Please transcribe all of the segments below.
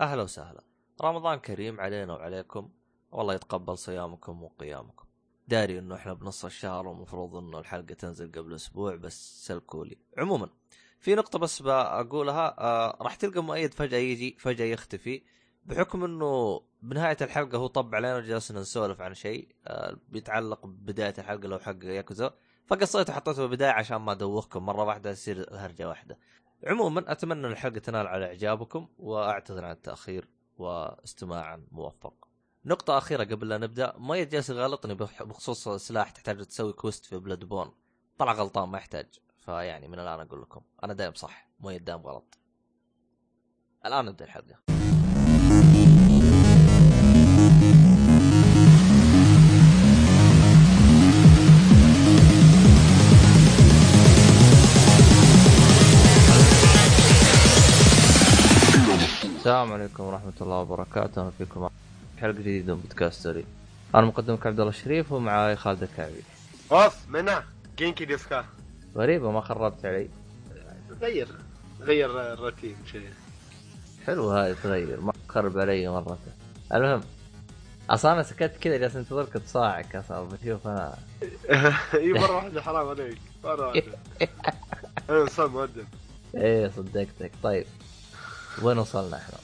أهلا وسهلا. رمضان كريم علينا وعليكم. والله يتقبل صيامكم وقيامكم. داري إنه إحنا بنص الشهر ومفروض إنه الحلقة تنزل قبل أسبوع بس سلكوا لي عموما في نقطة بس بقولها آه راح تلقى مؤيد فجأة يجي فجأة يختفي بحكم إنه بنهاية الحلقة هو طب علينا وجلسنا نسولف عن شيء آه بيتعلق ببداية الحلقة لو حق ياكوزا. فقصيته حطيته بالبدايه عشان ما أدوخكم مرة واحدة تصير هرجة واحدة. عموما أتمنى أن الحلقة تنال على إعجابكم وأعتذر عن التأخير واستماعا موفق. نقطة أخيرة قبل لا نبدأ، مؤيد جالس يغلطني بخصوص سلاح تحتاج تسوي كويست في بلاد بون. طلع غلطان ما يحتاج، فيعني من الآن أقول لكم أنا دايم صح، مؤيد دايم غلط. الآن نبدأ الحلقة. السلام عليكم ورحمة الله وبركاته. أهلا فيكم. حلقة جديدة من بودكاستري أنا مقدمك عبد الله الشريف ومعاي خالد الكعبي. أوف みんな元気ですか. غريبة ما خربت علي. غير غير الروتين شيء حلو هاي تغير. ما تخرب علي مرة. المهم أصلا أنا سكت كذا جالس انتظرك تصعق أصلا بشوف أنا. إي مرة واحدة حرام عليك. مرة واحدة. أنا انسان مؤدب إيه صدقتك. طيب. وين وصلنا إحنا؟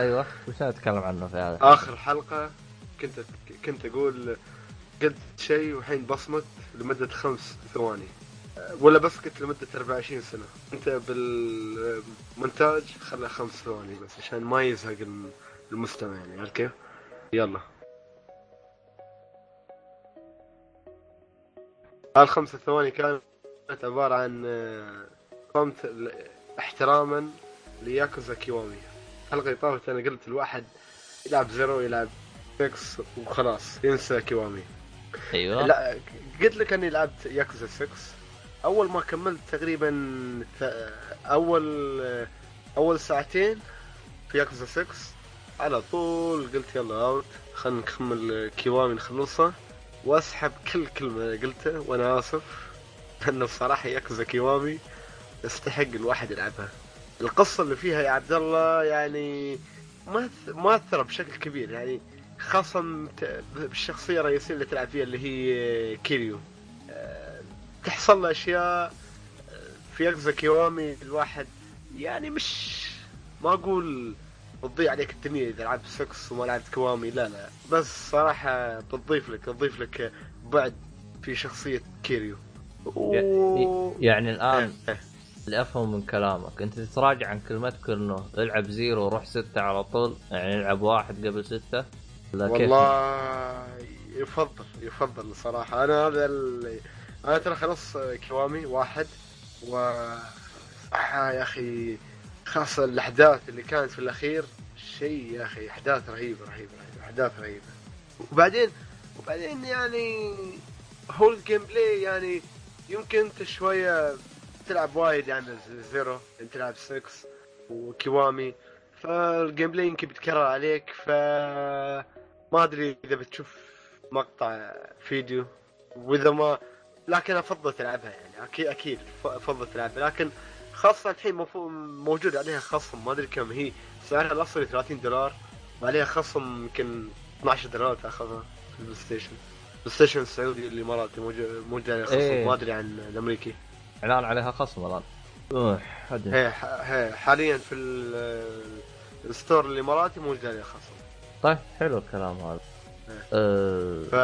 أيوه وش نتكلم عنه في هذا؟ آخر حلقة كنت كنت أقول قلت شيء والحين بصمت لمدة خمس ثواني ولا بس قلت لمدة 24 سنة أنت بالمونتاج خلى خمس ثواني بس عشان ما يزهق المستمع يعني عرفت كيف؟ يلا هالخمس ثواني كانت عبارة عن صمت احتراما لياكوزا كيوامي اللي طافت أنا قلت الواحد يلعب Zero يلعب 6 وخلاص ينسى كيوامي أيوه. لا قلت لك أني لعبت ياكوزا 6 أول ما كملت تقريبا أول أول ساعتين في ياكوزا 6 على طول قلت يلا out خلينا نكمل كيوامي نخلصها وأسحب كل كلمة قلتها وأنا آسف لأنه بصراحة ياكوزا كيوامي يستحق الواحد يلعبها. القصة اللي فيها يا عبد الله يعني مؤثره بشكل كبير يعني خاصة بالشخصية الرئيسية اللي تلعب فيها اللي هي كيريو. تحصل له أشياء في ياكوزا كيوامي الواحد يعني مش ما أقول بتضيع عليك الدنيا إذا لعبت سكس وما لعبت كوامي لا لا. بس صراحة بتضيف لك تضيف لك بعد في شخصية كيريو. و... يعني الآن اللي افهم من كلامك. أنت تتراجع عن كلمتك إنه العب Zero وروح ستة على طول يعني العب واحد قبل ستة. والله؟ يفضل يفضل صراحة. أنا هذا ال... أنا ترى خلص كوامي واحد و آه يا أخي خاصة الأحداث اللي كانت في الأخير شيء يا أخي أحداث رهيبة رهيبة رهيبة أحداث رهيبة. وبعدين وبعدين يعني هو ال gameplay يعني يمكن أنت شوية تلعب وايد يعني Zero انت تلعب 6 وكيوامي. فال gameplay يمكن بيتكرر عليك ف ما أدري إذا بتشوف مقطع فيديو. وإذا ما لكن أفضل تلعبها يعني أكيد أكيد أفضل تلعبها. لكن خاصة الحين موجود عليها خصم ما أدري كم هي. سعرها الاصلي 30 دولار وعليها خصم يمكن 12 دولار تاخذها في البلاي ستيشن. البلاي ستيشن السعودي الاماراتي موجود عليها خصم إيه. ما أدري عن الأمريكي. إعلان عليها خصم الان أوه هي هي حاليا في الستور الاماراتي موجود عليها خصم. طيب حلو الكلام هذا. أه... ف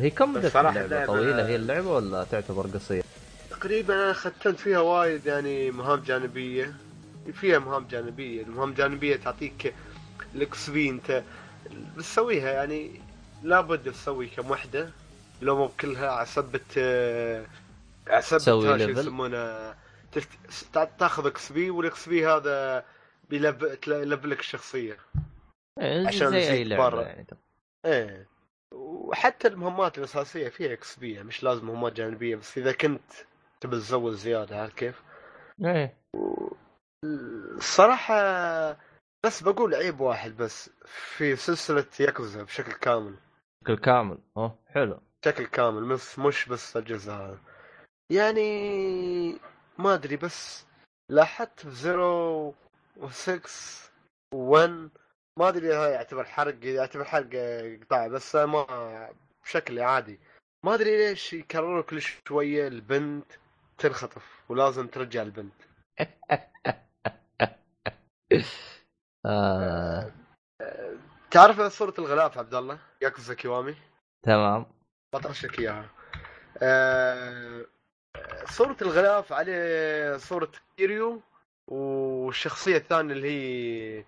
هي كم مدة اللعبة طويلة هي اللعبة ولا تعتبر قصيرة؟ تقريبا أنا ختمت فيها وايد يعني مهام جانبية. فيها مهام جانبية. المهام الجانبية تعطيك ال XP انت بتسويها يعني لابد تسوي كم وحدة. لو مو كلها عسبة عسبة تسوي شو يسمونه تاخذ XP وال XP هذا بيلفل لك الشخصية. إيه عشان زي أي لعبه يعني إيه. وحتى المهمات الأساسية فيها XP مش لازم مهمات جانبية بس إذا كنت تبي تزود زيادة عارف كيف؟ إيه. الصراحه بس بقول عيب واحد بس في سلسلة ياكوزا بشكل كامل. بشكل كامل. أوه حلو. بشكل كامل مش مش بس الجزء هذا. يعني ما أدري بس لاحظت في زيرو و6 1 ما أدري إذا يعتبر حرق يعتبر حرق قطاع بس ما بشكل عادي. ما أدري ليش يكرروا كل شوية البنت تنخطف ولازم ترجع البنت. آه. تعرف صورة الغلاف عبد الله؟ ياكوزا كيوامي؟ تمام. بطرشك إياها. آه، صورة الغلاف عليه صورة كيريو والشخصية الثانية اللي هي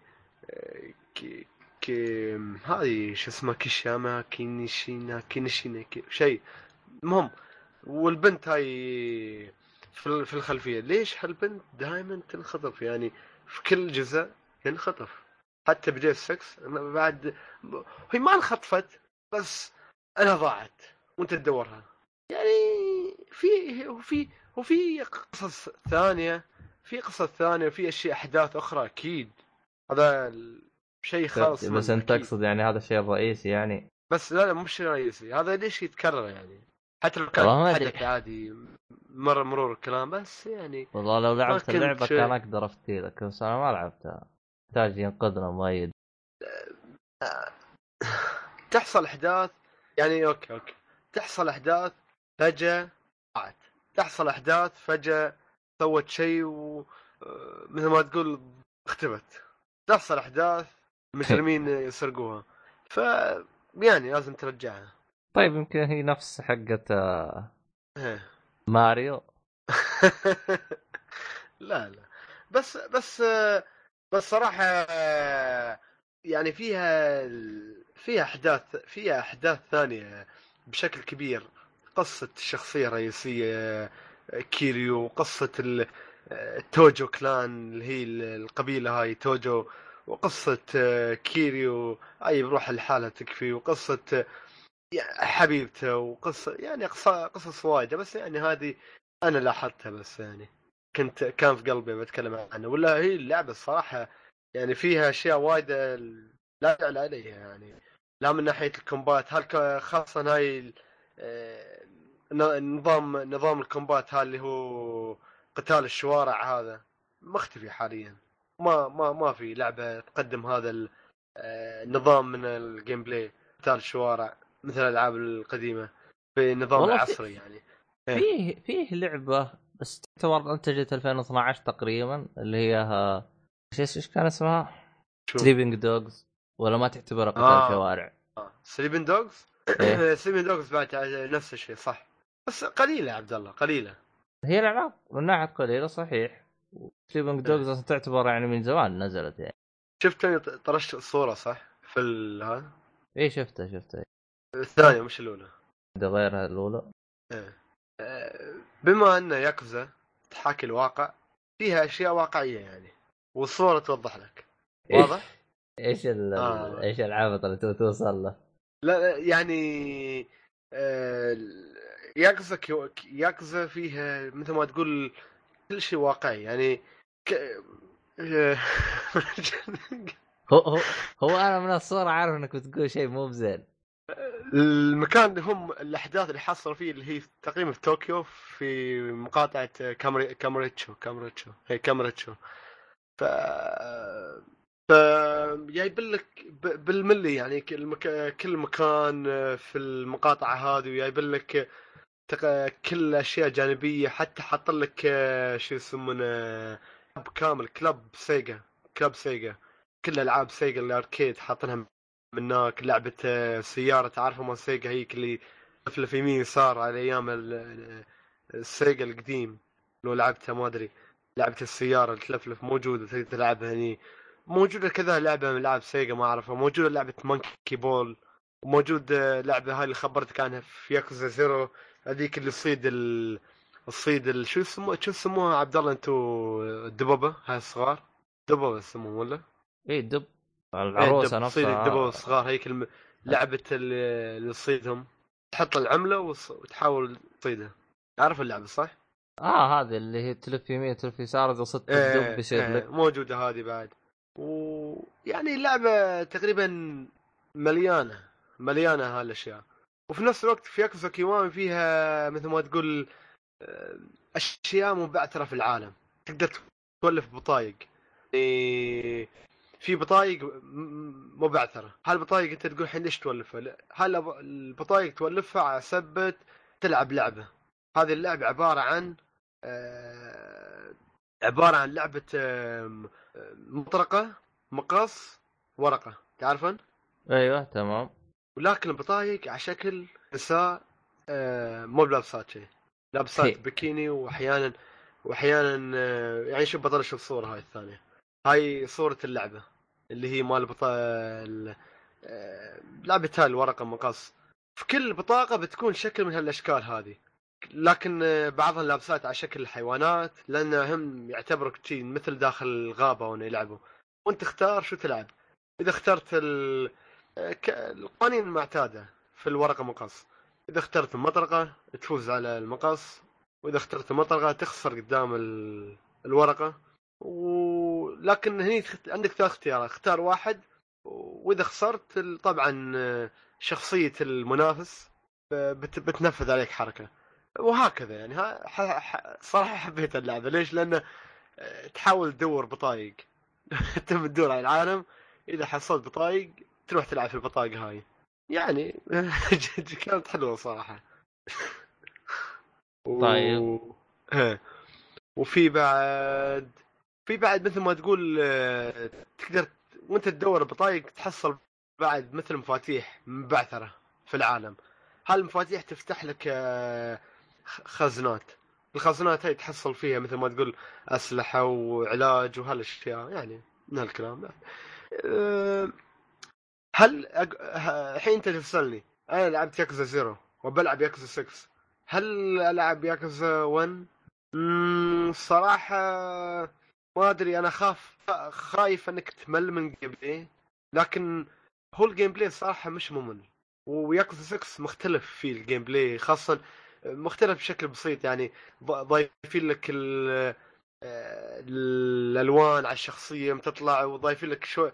آه، كي كي هذه شو اسمها كيشاما كينيشينا كينيشينا كي شيء. المهم والبنت هاي في في الخلفية ليش هالبنت دائما تنخطف؟ يعني في كل جزء تنخطف حتى بداية 6 بعد هي ما انخطفت بس أنا ضاعت وأنت تدورها. في وفي وفي قصص ثانية في قصص ثانية وفي أشياء أحداث أخرى أكيد. هذا شيء خاص بس أنت تقصد يعني هذا الشيء الرئيسي يعني؟ بس لا لا مش شيء رئيسي. هذا ليش يتكرر يعني؟ حتى لو كان حدث. عادي مر مرور الكلام بس يعني والله لو لعبت اللعبة. كان أقدر افتيلك بس أنا ما لعبتها. يحتاج ينقذنا مؤيد. تحصل أحداث يعني okay okay. تحصل أحداث فجأة ضاعت تحصل أحداث فجأة سوت شيء و آه، مثل ما تقول اختفت. تحصل أحداث المجرمين يسرقوها. ف يعني لازم ترجعها. طيب يمكن هي نفس حقة آه، إيه. ماريو؟ لا لا. بس بس بس صراحة يعني فيها فيها أحداث فيها أحداث ثانية بشكل كبير. قصة الشخصية الرئيسية كيريو قصة ال- توجو clan اللي هي القبيلة هاي توجو وقصة كيريو أي بروح لحالها تكفي وقصة حبيبته وقصة يعني قص- قصص وايدة بس يعني هذه أنا لاحظتها بس يعني. كنت كان في قلبي بتكلم عنه ولا هي اللعبة الصراحة يعني فيها أشياء وايدة لا يعلى عليها يعني. لا من ناحية الكومبات هل خاصة هاي نظام نظام الكومبات هذا اللي هو قتال الشوارع هذا مختفي حاليا ما ما ما في لعبة تقدم هذا ال- آه، النظام من ال gameplay قتال الشوارع مثل الألعاب القديمة في- العصري يعني. فيه فيه لعبة بس تعتبر انتجت 2012 تقريبا اللي هي آه، إيش إيش كان اسمها؟ Sleeping Dogs ولا ما تعتبرها قتال آه. شوارع؟ Sleeping Dogs إيه. Sleeping Dogs بعد نفس الشيء صح بس قليلة يا عبد الله قليلة هي الألعاب من ناحيه قليلة صحيح إيه. Sleeping Dogs أصلاً تعتبر يعني من زمان نزلت يعني شفتني طرشت الصورة صح في هذا اي شفتها شفتها الثانية مش الأولى غيرها الأولى إيه. آه، بما أن ياكوزا تحاكي الواقع فيها أشياء واقعية يعني والصورة توضح لك واضح؟ إيش ال آه. إيش العبط اللي توصل له؟ لا لا، يعني آه، ياكوزا كيوا- ياكوزا فيها مثل ما تقول كل شيء واقعي يعني ك... هو هو هو أنا من الصورة عارف إنك بتقول شيء مو بزين. المكان اللي هم الأحداث اللي حصلوا فيه اللي هي تقريبا في طوكيو في مقاطعة كامري كامريتشو كامريتشو. هي كامريتشو. ف ف جايب لك ب- بالملي يعني كل مك... كل مكان في المقاطعة هذه وجايب لك تق... كل أشياء جانبية حتى حط لك آه، شو يسمونه كلوب كامل كلوب سيجا كلوب سيجا. كل ألعاب سيجا ال arcade حاطينها من هناك لعبة آه، سيارة تعرفوا مال سيجا هيك اللي تفلف يمين يسار على أيام ال- السيجا القديم لو لعبتها ما أدري. لعبة السيارة تلفلف موجودة تقدر تلعبها هني. موجودة كذا لعبة من العاب سيجا ما أعرفها. موجودة لعبة Monkey Ball وموجود آه، لعبة هاي اللي خبرتك عنها في ياكوزا زيرو هذيك اللي تصيد ال... تصيد ال... شو يسموها شو يسموها عبد الله انتو؟ الدببة هاي الصغار؟ دببة يسموهم ولا؟ اي إيه، العروسة الدب- تصيد نفسها الدببة الصغار هيك الم... لعبة اللي تصيدهم. تحط العملة وص... وتحاول تصيدها. عارف اللعبة صح؟ آه هذه اللي هي تلف يمين تلف يسار إذا صدت الدب بيصير إيه، لك. موجودة هذه بعد. ويعني اللعبة تقريبا مليانة مليانة هالأشياء. وفي نفس الوقت في ياكوزا كيوامي فيها مثل ما تقول آه، أشياء مبعثرة في العالم. تقدر تولف بطايق. يعني في بطايق مبعثرة. هالبطايق أنت تقول الحين ليش تولفها هال البطايق تولفها على سبة تلعب لعبة. هذه اللعبة عبارة عن آه، عبارة عن لعبة مطرقة مقص ورقة. تعرفن؟ أيوه تمام. ولكن البطايق على شكل نساء آه، مو بلابسات شيء. لابسات بكيني وأحيانا وأحيانا آه، يعني شوف بطل شوف الصورة هاي الثانية. هاي صورة اللعبة اللي هي مال بطا ال- آه، لعبة هاي الورقة مقص في كل بطاقة بتكون شكل من هالأشكال هذه. لكن بعضها لابسات على شكل الحيوانات لأن هم يعتبروا شي مثل داخل الغابة وأنا يلعبوا. وأنت اختار شو تلعب. إذا اخترت ال... ك- القوانين المعتادة في الورقة مقص. إذا اخترت المطرقة تفوز على المقص وإذا اخترت المطرقة تخسر قدام ال... الورقة. ولكن هني عندك ثلاث اختيارات. اختار واحد وإذا خسرت طبعا آه، شخصية المنافس آه، بت... بتنفذ عليك حركة. وهكذا يعني. صراحة حبيت اللعبة. ليش؟ لأنه آه، تحاول تدور بطايق. تم تدور على العالم. إذا حصلت بطايق تروح تلعب في البطاقة هاي. يعني كانت حلوة صراحة. و... طيب. وفي بعد في بعد مثل ما تقول تقدر وانت تدور بطايق تحصل بعد مثل مفاتيح مبعثرة في العالم. هالمفاتيح تفتح لك آه، خزنات؟ الخزنات هاي تحصل فيها مثل ما تقول أسلحة وعلاج وهالأشياء يعني من هالكلام. يعني. هل الحين أنت تسألني. أنا لعبت ياكوزا زيرو وبلعب ياكوزا 6 هل ألعب ياكوزا 1 مم، صراحة ما أدري. أنا خاف خايف إنك تمل من ال gameplay لكن هو ال gameplay صراحة مش ممل. وياكوزا 6 مختلف فيه ال gameplay خاصة مختلف بشكل بسيط. يعني ضايفين لك آه، الألوان على الشخصية بتطلع وضايفين لك شو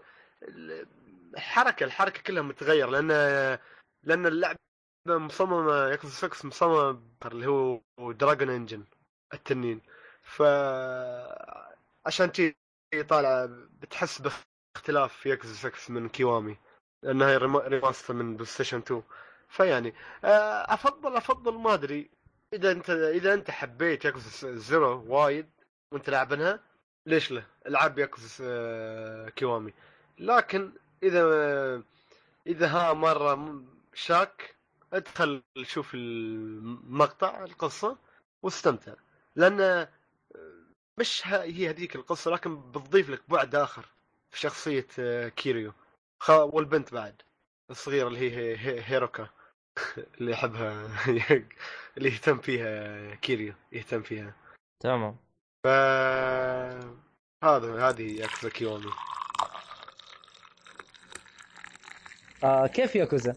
الحركه الحركة كلها متغير لأن لأن اللعبة مصممة ياكوزا 6 مصممة اللي هو Dragon Engine التنين. ف عشان تي طالعه بتحس باختلاف ياكوزا 6 من كيوامي لانها remaster من PlayStation 2 فيعني آه، أفضل أفضل ما أدري إذا أنت إذا أنت حبيت ياكوزا زيرو وايد وأنت لاعبنها ليش له؟ العب آه، كيوامي لكن إذا إذا ها مرة شاق ادخل شوف المقطع القصة واستمتع. لأن مش هي هذيك القصة لكن بتضيف لك بعد آخر في شخصية كيريو. والبنت بعد الصغيرة اللي هي هي- هي- هيروكا اللي يحبها اللي يهتم فيها كيريو يهتم فيها. تمام. ف هذا هذه ياكوزا كيومي آه كيف ياكوزا؟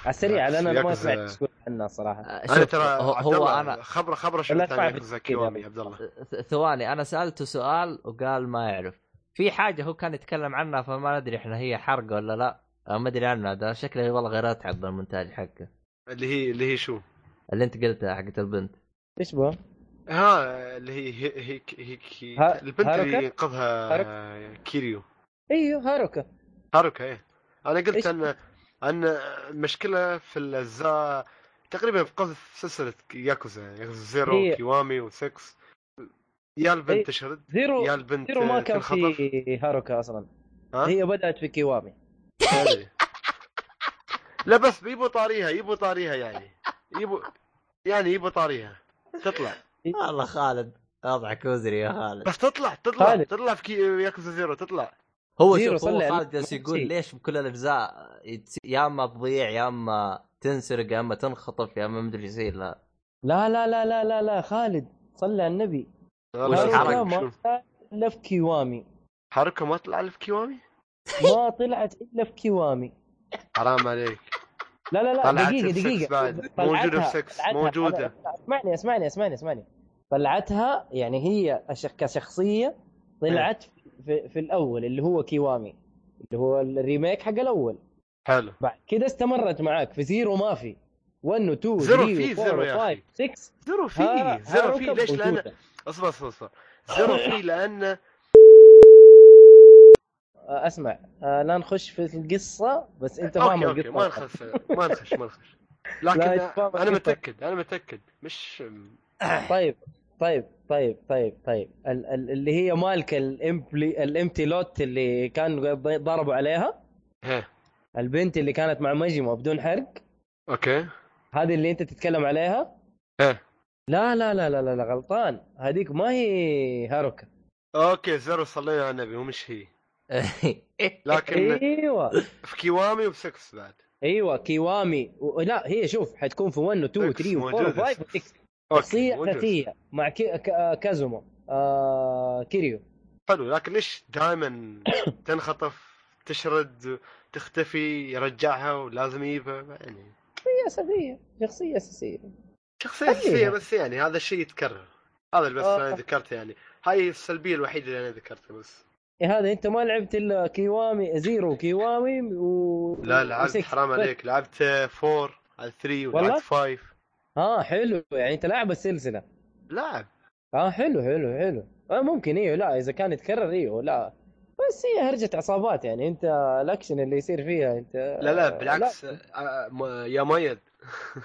على السريع لأن أنا ما سمعت تقول عنها صراحة. آه، أنا ترى هو, أنا خبره خبره شو ياكوزا يا عبد الله. ث- ثواني أنا سالته سؤال وقال ما يعرف. في حاجة هو كان يتكلم عنها فما ندري إحنا هي حرق ولا لا. ما أدري عنها ده شكله والله غير اتعب بالمونتاج حقه. اللي هي اللي هي شو؟ اللي أنت قلتها حقت البنت. إيش بو؟ ها اللي هي هي هي, هي, هي ها- البنت اللي؟ ينقذها كيريو. إيوه هاروكا. هاروكا إيه. أنا قلت إيش؟ أن أن المشكلة في الأجزاء تقريبا في قصة سلسلة ياكوزا ياكوزا زيرو هي- كيوامي و6 يا البنت إيه. تشرد زيرو يا البنت زيرو ما كان تنخطف في هاروكا أصلا ها؟ هي بدأت في كيوامي. لا بس يبوا طاريها يبوا طاريها يعني يبوا يعني يبوا طاريها تطلع والله خالد اضحك وزري يا خالد بس تطلع تطلع خالد. تطلع في كي- ياكوزا زيرو تطلع هو شوف هو. خالد جالس ما يقول. ليش بكل الأجزاء يتس- يا أما تضيع يا أما تنسرق يا أما تنخطف يا أما مدري إيش يصير لا لا لا لا لا لا لا خالد صلي على النبي؟ ما الا في كيوامي حركة ما طلع في كيوامي ما طلعت إلا في كيوامي حرام عليك لا لا لا بعد. طلعتها- موجودة في سكس. موجودة. اسمعني اسمعني اسمعني اسمعني طلعتها يعني هي كشخصية طلعت في, في الأول اللي هو كيوامي اللي هو ال remake حق الأول. حلو. بعد كده استمرت معاك في زيرو ما في. 1 و 2 زيرو في زيرو يا 5 أخي. 6 زيرو في زيرو في. ليش؟ لأن اصبر اصبر اصبر. زيرو في لأن آه، اسمع آه، لا نخش في القصة بس انت فاهم القصة. ما نخش ما نخش ما نخش. لكن أنا. متأكد أنا متأكد. مش طيب. طيب طيب طيب طيب. ال- ال- اللي هي مالك الامبلي الامتي لوت اللي كان ضربوا عليها؟ ها. البنت اللي كانت مع مجمع بدون حرق؟ أوكي. هذه اللي أنت تتكلم عليها؟ ها. لا لا لا لا لا, لا غلطان. هذيك ما هي هاروكا أوكي زر صلينا على النبي ومش هي. لكن أيوه. في كيوامي وبسكس بعد. أيوه كيوامي. و... لا هي شوف حتكون في 1 و 2 و 3 و 4 و 5 و 6 شخصية موجود. أساسية مع كي... ك... كازوما آه... كيريو حلو لكن ليش دائما تنخطف تشرد تختفي يرجعها ولازم يجيبها يعني شخصية أساسية شخصية أساسية شخصية خليها. أساسية بس يعني هذا الشيء يتكرر هذا اللي بس آه. أنا ذكرته يعني هاي السلبية الوحيدة اللي أنا ذكرتها بس إيه هذا أنت ما لعبت إلا كيوامي زيرو كيوامي و لا لعبت. حرام عليك لعبت 4 على 3 والله؟ ولعبت 5 آه حلو. يعني أنت لاعب السلسلة. لاعب. آه حلو حلو حلو. آه ممكن أيوه لا إذا كان يتكرر أيوه لا. بس هي هرجة عصابات يعني أنت الأكشن اللي يصير فيها أنت لا لا بالعكس آه، م- يا ميد.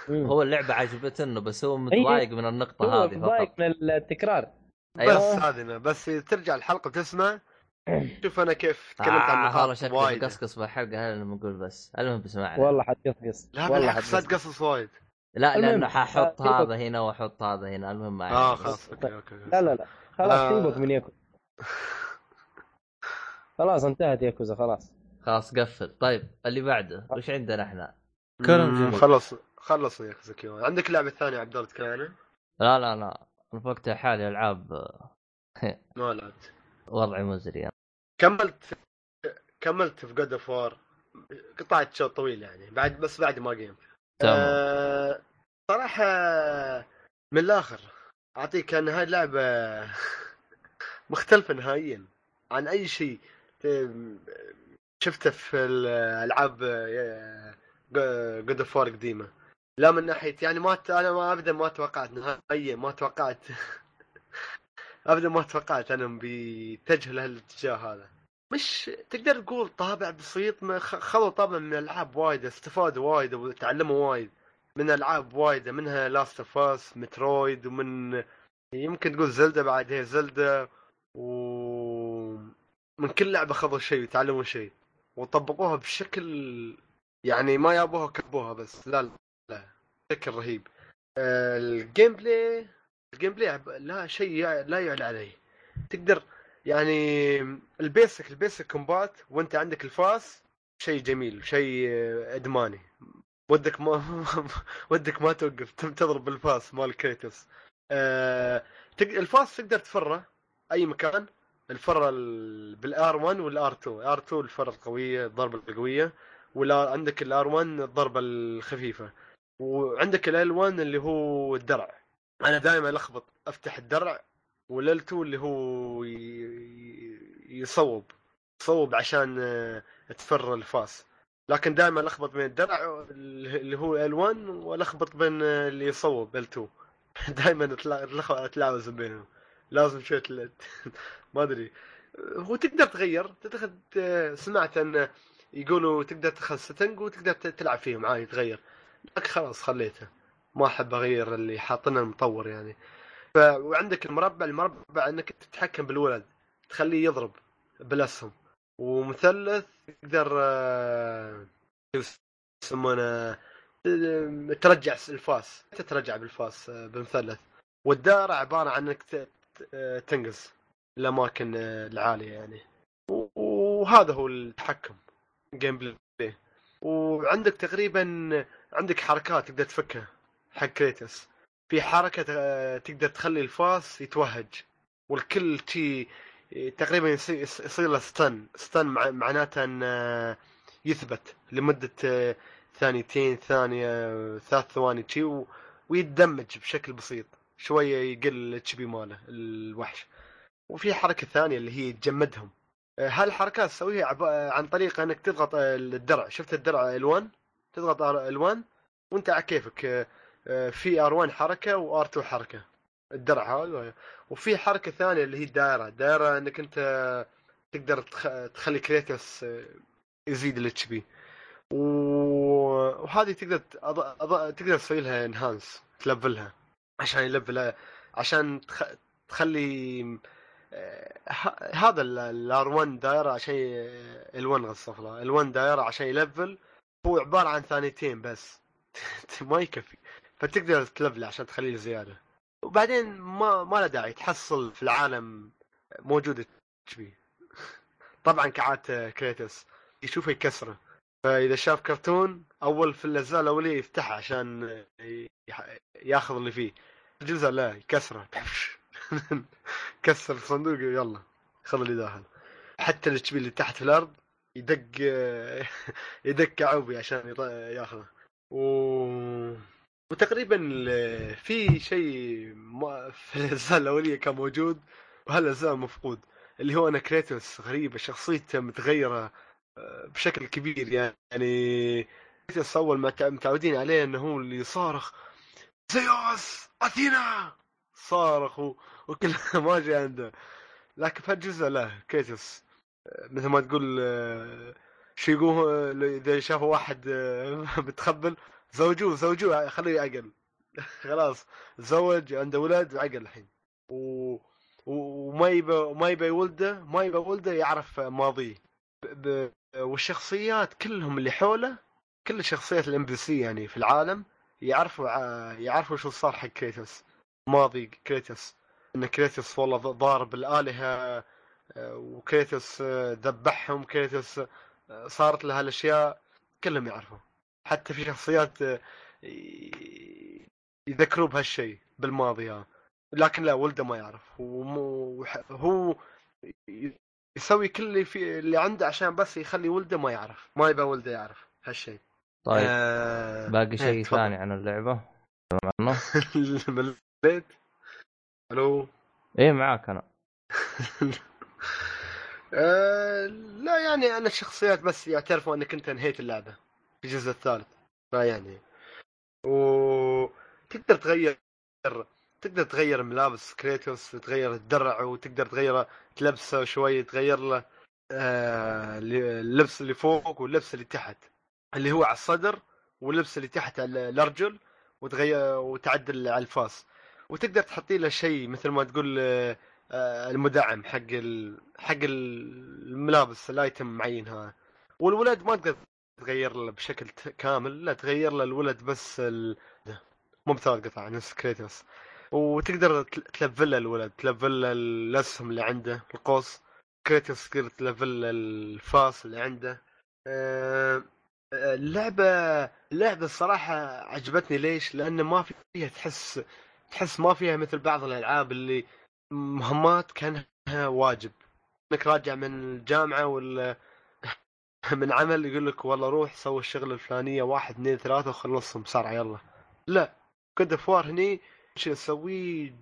هو اللعبة عجبتنه بس هو متضايق من النقطة هو هذه متضايق من التكرار. بس أيوة. هذه أنا. بس ترجع الحلقة وتسمع شوف أنا كيف تكلمت عن آه والله نقاط شكلي وايد. مقصقص بالحلقة هذا بنقول بس. المهم بسمعنا. والله حتقصقص لا والله بالعكس لا تقصص وايد. لا لأنه ححط آه، هذا هنا وأحط هذا هنا. المهم ما آه. خلاص أوكي أوكي لا لا لا. خلاص آه. سيبك من ياكوزا. خلاص انتهت ياكوزا خلاص. خلاص قفل. طيب اللي بعده وش عندنا إحنا؟ كلام جميل. خلص خلص يا زكي عندك لعبة ثانية يا عبد الله تتكلم عنها؟ لا لا لا. أنا في وقتها حالي ألعاب. آه، ما لعبت. وضعي مزري يعني. كملت كملت في God of War قطعت شوط طويل يعني. بعد بس بعد ما game تمام آه صراحة من الآخر أعطيك أن هاي اللعبة مختلفة نهائيا عن أي شيء شفته في الألعاب God of War قديمة. لا من ناحية يعني ما أنا ما ابدا ما توقعت نهائيا ما توقعت ابدا ما توقعت أنهم بيتجهوا لهالاتجاه هذا. مش تقدر تقول طابع بسيط خذوا طابع من الالعاب وايد استفادوا وايد وتعلموا وايد. من ألعاب وايد منها Last of Us Metroid ومن يمكن تقول Zelda بعد هي زلدة و من كل لعبة خذوا شيء وتعلموا شيء. وطبقوها بشكل يعني ما يابوها كبوها بس لا لا بشكل رهيب. ال gameplay ال gameplay لا شيء لا يعلى عليه. تقدر يعني ال basic ال basic combat وانت عندك الفاس شيء جميل شيء إدماني. ودك ما ودك ما توقف تضرب بالفاس مال كريتوس تق- الفاس تقدر تفره أي مكان. الفرة ال- بال R 1 وال R 2 R 2 الفرة القوية الضربة القوية ولا عندك ال R 1 الضربة الخفيفة. وعندك L 1 اللي هو الدرع. أنا دائما ألخبط أفتح الدرع وال L 2 اللي هو يصوب يصوب عشان آه، تفر الفاس. لكن دائما الخبط بين الدرع اللي هو L 1 والخبط بين آه، اللي يصوب L 2 دائما اتلاوز بينهم. لازم شوي تل- ما أدري. هو تقدر تغير تدخل ت- سمعت أن يقولوا تقدر تدخل setting وتقدر تلعب فيهم. عادي تغير. لكن خلاص خليته. ما أحب أغير اللي حاطينه المطور يعني. ف... وعندك المربع المربع إنك تتحكم بالولد تخليه يضرب بالاسهم ومثلث تقدر آه، يسمونه آه، ترجع الفاس تترجع بالفاس آه، بمثلث. والدائرة عبارة عن إنك تنقز الأماكن العالية يعني. وهذا هو التحكم gameplay وعندك تقريبا عندك حركات تقدر تفكها حق كريتوس في حركة آه، تقدر تخلي الفاس يتوهج والكل شي تقريبا يصير له stun stun مع- معناته انه يثبت لمدة آه، ثانيتين ثانية ثلاث ثواني شي و- ويتدمج بشكل بسيط. شوية يقل ال HP ماله الوحش. وفي حركة ثانية اللي هي تجمدهم. آه، هالحركات تسويها آه، عن طريق إنك تضغط آه، الدرع. شفت الدرع L1 تضغط L1 وأنت على كيفك. آه، في ار1 حركة وار2 حركة. الدرع هذا وفي حركة ثانية اللي هي الدائرة. دائرة إنك أنت تقدر تخ... تخلي كريتوس آه، يزيد الاتش بي وهذه تقدر أض... أض... تقدر تسوي لها انهانس تلفلها. عشان يلفل عشان تخ... تخلي آه، ه- هذا الار 1 دايره عشان ال 1 غصف ال 1 دايره عشان يلفل. هو عبارة عن ثانيتين بس. ما يكفي. فتقدر ت level ه عشان تخليه زيادة. وبعدين ما ما له داعي تحصل في العالم موجود HP طبعا كعادة كريتوس يشوفه يكسره. فإذا شاف كرتون أول في الأجزاء الأولية يفتحه عشان ياخذ اللي فيه. الجزء لا يكسره. كسر الصندوق يلا خذ اللي داخل. حتى ال HP اللي تحت في الأرض يدق يدق كعوبي عشان ياخذه. و... وتقريبا في شيء في الأجزاء الأولية كان موجود وهالاجزاء مفقود اللي هو أنا كريتوس غريبة شخصيته متغيرة آه، بشكل كبير. يعني كريتوس أول ما تع- متعودين عليه إنه هو اللي صارخ زيوس! أثينا! صارخ وكل ما جاء عنده. لكن في الجزء لا كريتوس آه، مثل ما تقول آه، شو يقول إذا شافوا واحد متخبل زوجوه زوجوه خليه يعقل خلاص تزوج عنده أولاد وعقل الحين. و... وما يبى ما يبى ولده ما يبى ولده يعرف ماضيه. ب... ب... والشخصيات كلهم اللي حوله كل الشخصيات ال NPC يعني في العالم يعرفوا يعرفوا شو صار حق كريتوس. ماضي كريتوس. إن كريتوس والله ضارب الآلهة آه، وكريتوس آه، ذبحهم كريتوس آه، صارت له هالأشياء. كلهم يعرفوا. حتى في شخصيات آه، ي- يذكروا بهالشيء بالماضي ها لكن لا ولده ما يعرف. هو يسوي كل اللي في اللي عنده عشان بس يخلي ولده ما يعرف ما يبغى ولده يعرف هالشيء طيب آه... باقي إيه، شيء. ثاني عن اللعبة؟ عنه مليت ألو؟ إيه معاك أنا. آه... لا يعني أنا الشخصيات بس يعترفوا إنك أنت انهيت اللعبة. في الجزء الثالث. فيعني. وتقدر تغير تقدر تغير ملابس كريتوس تغير الدرع وتقدر تغير تلبسه شوي تغير له آه، اللبس اللي فوق واللبس اللي تحت. اللي هو على الصدر واللبس اللي تحت على الأرجل وتغير وتعدل على الفاس. وتقدر تحطي له شيء مثل ما تقول آه، المدعم حق. حق الملابس الأيتم معين ها والولد ما تقدر تغير له بشكل كامل لا تغير له الولد بس ال... مو بثلاث قطع نفس كريتوس وتقدر تل- تلفل الولد تلفل الاسهم اللي عنده القوس. كريتوس تقدر تلفل الفاس اللي عنده. آه، آه، اللعبة اللعبة الصراحة عجبتني. ليش؟ لأن ما فيها تحس تحس ما فيها مثل بعض الألعاب اللي مهمات كأنها واجب. إنك راجع من الجامعة ولا من عمل يقول لك والله روح سوي الشغل الفلانية واحد اثنين ثلاثة وخلصهم بسرعة يلا. لا God of War هني شو تسويه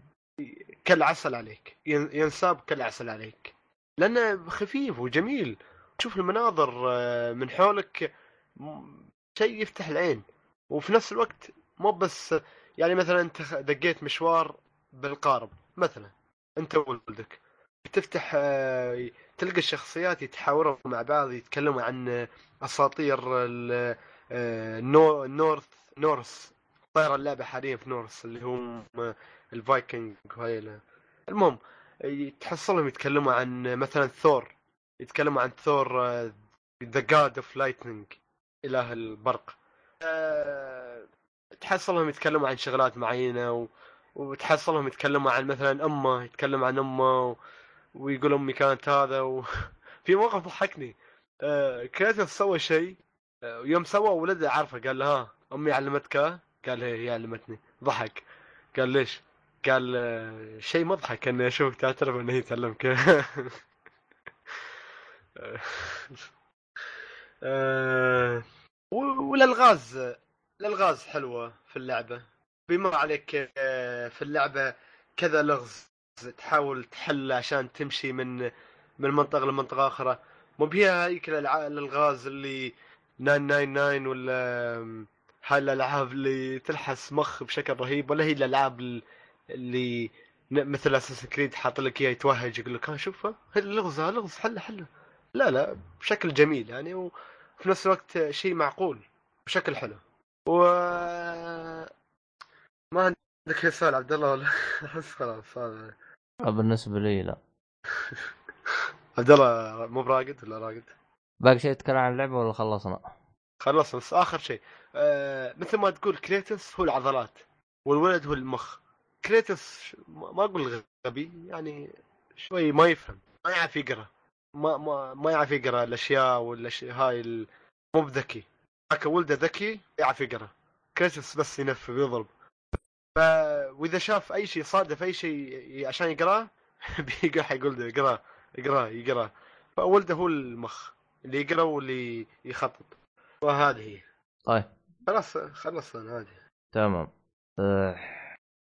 كالعسل عليك ين- ينساب كالعسل عليك. لأنه خفيف وجميل. تشوف المناظر آه، من حولك شيء يفتح العين. وفي نفس الوقت مو بس يعني مثلا أنت دقيت مشوار بالقارب مثلا أنت وولدك. تفتح آه، تلقى الشخصيات يتحاورون مع بعض يتكلموا عن آه، أساطير ال- آه، النورث Norse طايره اللعبة حاليا في Norse اللي هم الفايكنج وهاي ال- المهم تحصلهم يتكلموا عن مثلا ثور يتكلموا عن ثور the god of lightning إله البرق تحصلهم يتكلموا عن شغلات معينة و... وتحصلهم يتكلموا عن مثلا أمه يتكلم عن أمه. ويقول أمي كانت هذا و... في موقف ضحكني. آه، سوى شيء. آه، يوم سوى ولده عارفه قال له ها أمي علمتك؟ قال هي هي علمتني. ضحك. قال ليش؟ قال آه، شيء مضحك إني أشوفك تعترف ان هي تعلمك. آه، والالغاز الالغاز حلوة في اللعبة. بما عليك في اللعبة كذا لغز. تحاول تحل عشان تمشي من من منطقة لمنطقة أخرى مو بهي هيك الالغاز اللي 999 ولا هاي الألعاب اللي تلحس مخ بشكل رهيب ولا هي الألعاب ال- اللي مثل أساس كريد حاط لك اياه يتوهج يقول لك ها شوفها لغز لغز حله حله لا لا بشكل جميل يعني وفي نفس الوقت شيء معقول بشكل حلو. و ما عندك سؤال عبد الله ولا؟ احس خلاص هذا بالنسبة لي لا. عبد الله مو براقد ولا راقد؟ باقي شيء تتكلم عن اللعبة ولا خلصنا؟ خلص بس آخر شيء. آه مثل ما تقول كريتوس هو العضلات والولد هو المخ. كريتوس ما أقول غبي يعني شوي ما يفهم ما يعرف يقرأ. ما ما ما يعرف يقرأ الأشياء والاشياء هاي مو بذكي. لكن ولده ذكي يعرف يقرأ. كريتوس بس ينف ويضرب واذا شاف أي شيء صادف أي شيء عشان يقراه بيقرأ حيقول له اقراه اقراه يقراه فولده هو المخ اللي يقرأ واللي يخطط. وهذه هي. طيب. خلاص خلصنا هذه. تمام. أه...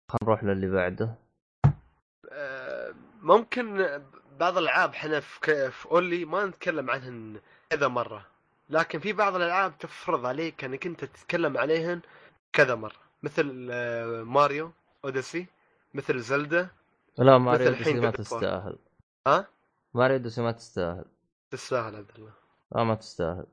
خلينا نروح للي بعده. آه، ممكن بعض الألعاب إحنا في في أولي ما نتكلم عنهن كذا مرة. لكن في بعض الألعاب تفرض عليك إنك أنت تتكلم عليهن كذا مرة. مثل آه، Mario Odyssey مثل Zelda لا Mario Odyssey ما. تستاهل. ها؟ Mario Odyssey ما تستاهل. تستاهل عبد الله. لا ما تستاهل.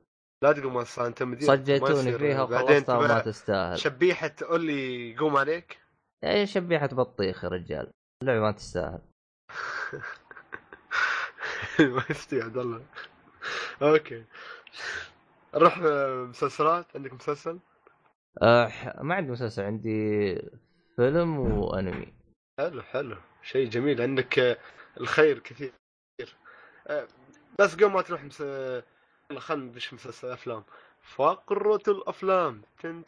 لا تقول ما تستاهل أنت مدير ما صجيتوني. فيها وخلصتها وما تبقى تستاهل. شبيحة أولي يقوم عليك؟ يا شبيحة بطيخ يا رجال. اللعبة ما تستاهل. ما يستوي عبد الله. أوكي. نروح آه، مسلسلات. عندك مسلسل؟ أه ما عندي مسلسل عندي فيلم وانمي. حلو حلو. شيء جميل عندك آه، الخير كثير. آه، بس قبل ما تروح مس... خلنا ندش مسلسل افلام فقرة الأفلام. تفضل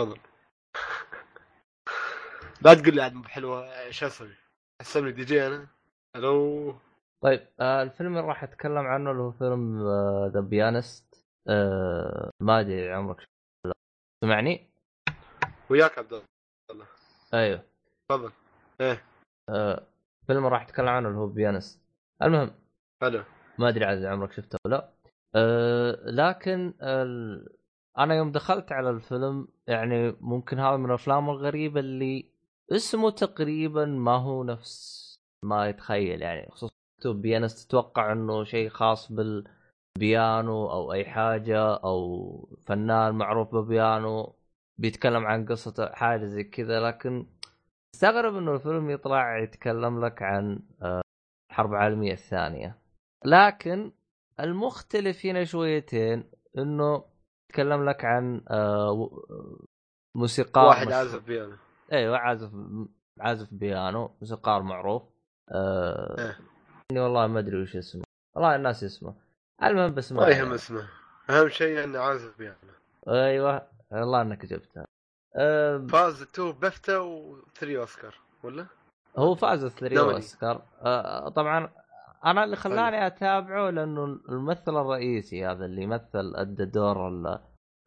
لا تقول لي عاد مو حلوة آه، شو أسوي؟ حسبني دي جي أنا؟ ألو؟ طيب آه الفيلم اللي راح أتكلم عنه اللي هو فيلم The Pianist آه ما أدري عمرك. سمعني؟ وياك عبد الله. أيوه. تفضل. إيه. آه فيلم راح اتكلم عنه اللي هو Pianist. المهم حلو. ما أدري عاد عمرك شفته ولا لا. أه لكن ال... أنا يوم دخلت على الفيلم يعني ممكن هذا من الأفلام الغريبة اللي اسمه تقريبا ما هو نفس ما يتخيل يعني خصوصا بيانست تتوقع إنه شيء خاص بالبيانو أو أي حاجة أو فنان معروف ببيانو بيتكلم عن قصته حاجة زي كذا لكن استغرب إنه الفيلم يطلع يتكلم لك عن آه، الحرب العالمية الثانية. لكن المختلف هنا شويتين إنه يتكلم لك عن آه، و- موسيقار واحد مشهور. عازف بيانو. أيوه عازف عازف بيانو موسيقار معروف. آه إيه. والله ما أدري وش اسمه. والله الناس اسمه المهم بس ما يهم. اسمه. أهم شيء انه عازف بيانو أيوه. والله إنك جبتها. آه فاز two BAFTA و three Oscar ولا؟ هو فاز three دوري. أوسكار. آه طبعا أنا اللي خلاني أتابعه لأنه الممثل الرئيسي هذا اللي مثل أدى دور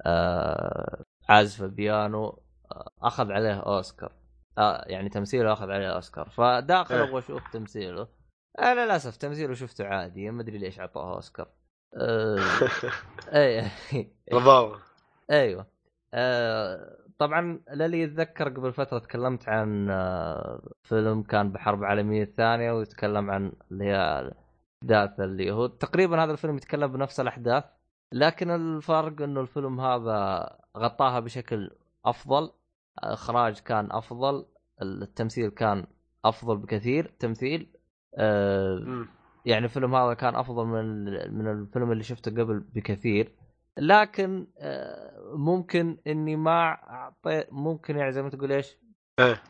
آه عازف البيانو آه أخذ عليه أوسكار. آه يعني تمثيله أخذ عليه أوسكار. فداخل إيه. أبغى أشوف تمثيله. آه للأسف تمثيله شفته عادي ما أدري ليش أعطوه أوسكار. اي رضاوة. أيوه. آه طبعا للي يتذكر قبل فترة تكلمت عن آه فيلم كان بحرب العالميه الثانية ويتكلم عن اللي هي الاحداث اللي هو تقريبا هذا الفيلم يتكلم بنفس الأحداث لكن الفرق إنه الفيلم هذا غطاها بشكل أفضل اخراج كان أفضل التمثيل كان أفضل بكثير تمثيل آه مم. يعني الفيلم هذا كان أفضل من من الفيلم اللي شفته قبل بكثير. لكن آه، ممكن إني ما أعطي ممكن يعني زي ما تقول إيش؟ إيه.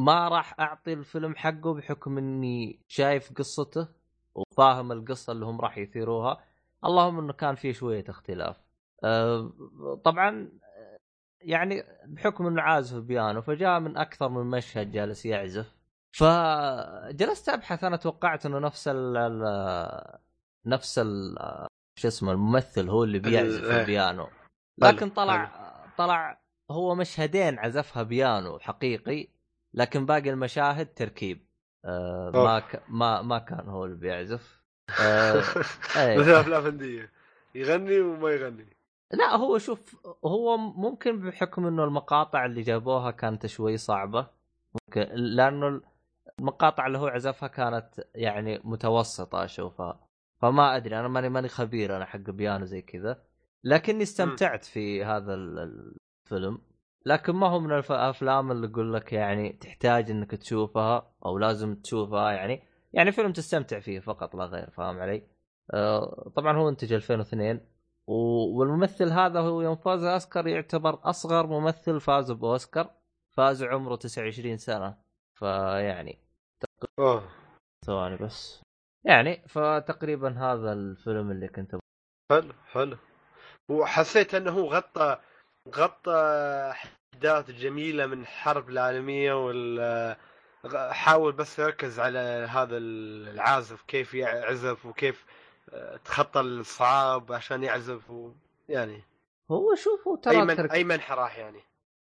ما راح أعطي الفيلم حقه بحكم إني شايف قصته وفاهم القصة اللي هم راح يثيروها. اللهم إنه كان في شوية اختلاف. آه، طبعا آه، يعني بحكم إنه عازف بيانو فجاء من أكثر من مشهد جالس يعزف. فجلست أبحث أنا توقعت إنه نفس ال نفس ال شو اسمه الممثل هو اللي بيعزف. البيانو لكن طلع طلع هو مشهدين عزفها بيانو حقيقي لكن باقي المشاهد تركيب آه ما. ك... ما ما كان هو اللي بيعزف آه، إيه. مثل افلام هنديه يغني وما يغني لا هو شوف هو ممكن بحكم إنه المقاطع اللي جابوها كانت شوي صعبة ممكن لأنه المقاطع اللي هو عزفها كانت يعني متوسطة أشوفها. فما أدري أنا ماني ماني خبير أنا حق بيانو زي كذا. لكني استمتعت في هذا ال- الفيلم. لكن ما هو من الأفلام اللي أقول لك يعني تحتاج إنك تشوفها أو لازم تشوفها يعني. يعني فيلم تستمتع فيه فقط لا غير فاهم علي؟ آه، طبعا هو انتج 2002 و- والممثل هذا هو يوم فاز أوسكار يعتبر أصغر ممثل فاز بأوسكار. فاز عمره 29 سنة. فيعني اوه ثواني بس. يعني فتقريبا هذا الفيلم اللي كنت حلو حلو. وحسيت إنه هو غطى غطى أحداث جميلة من الحرب العالمية وال حاول بس يركز على هذا العازف كيف يعزف وكيف آه، تخطى الصعاب عشان يعزف و... يعني. هو شوف هو ترى أي من ترك... أي منحى راح يعني.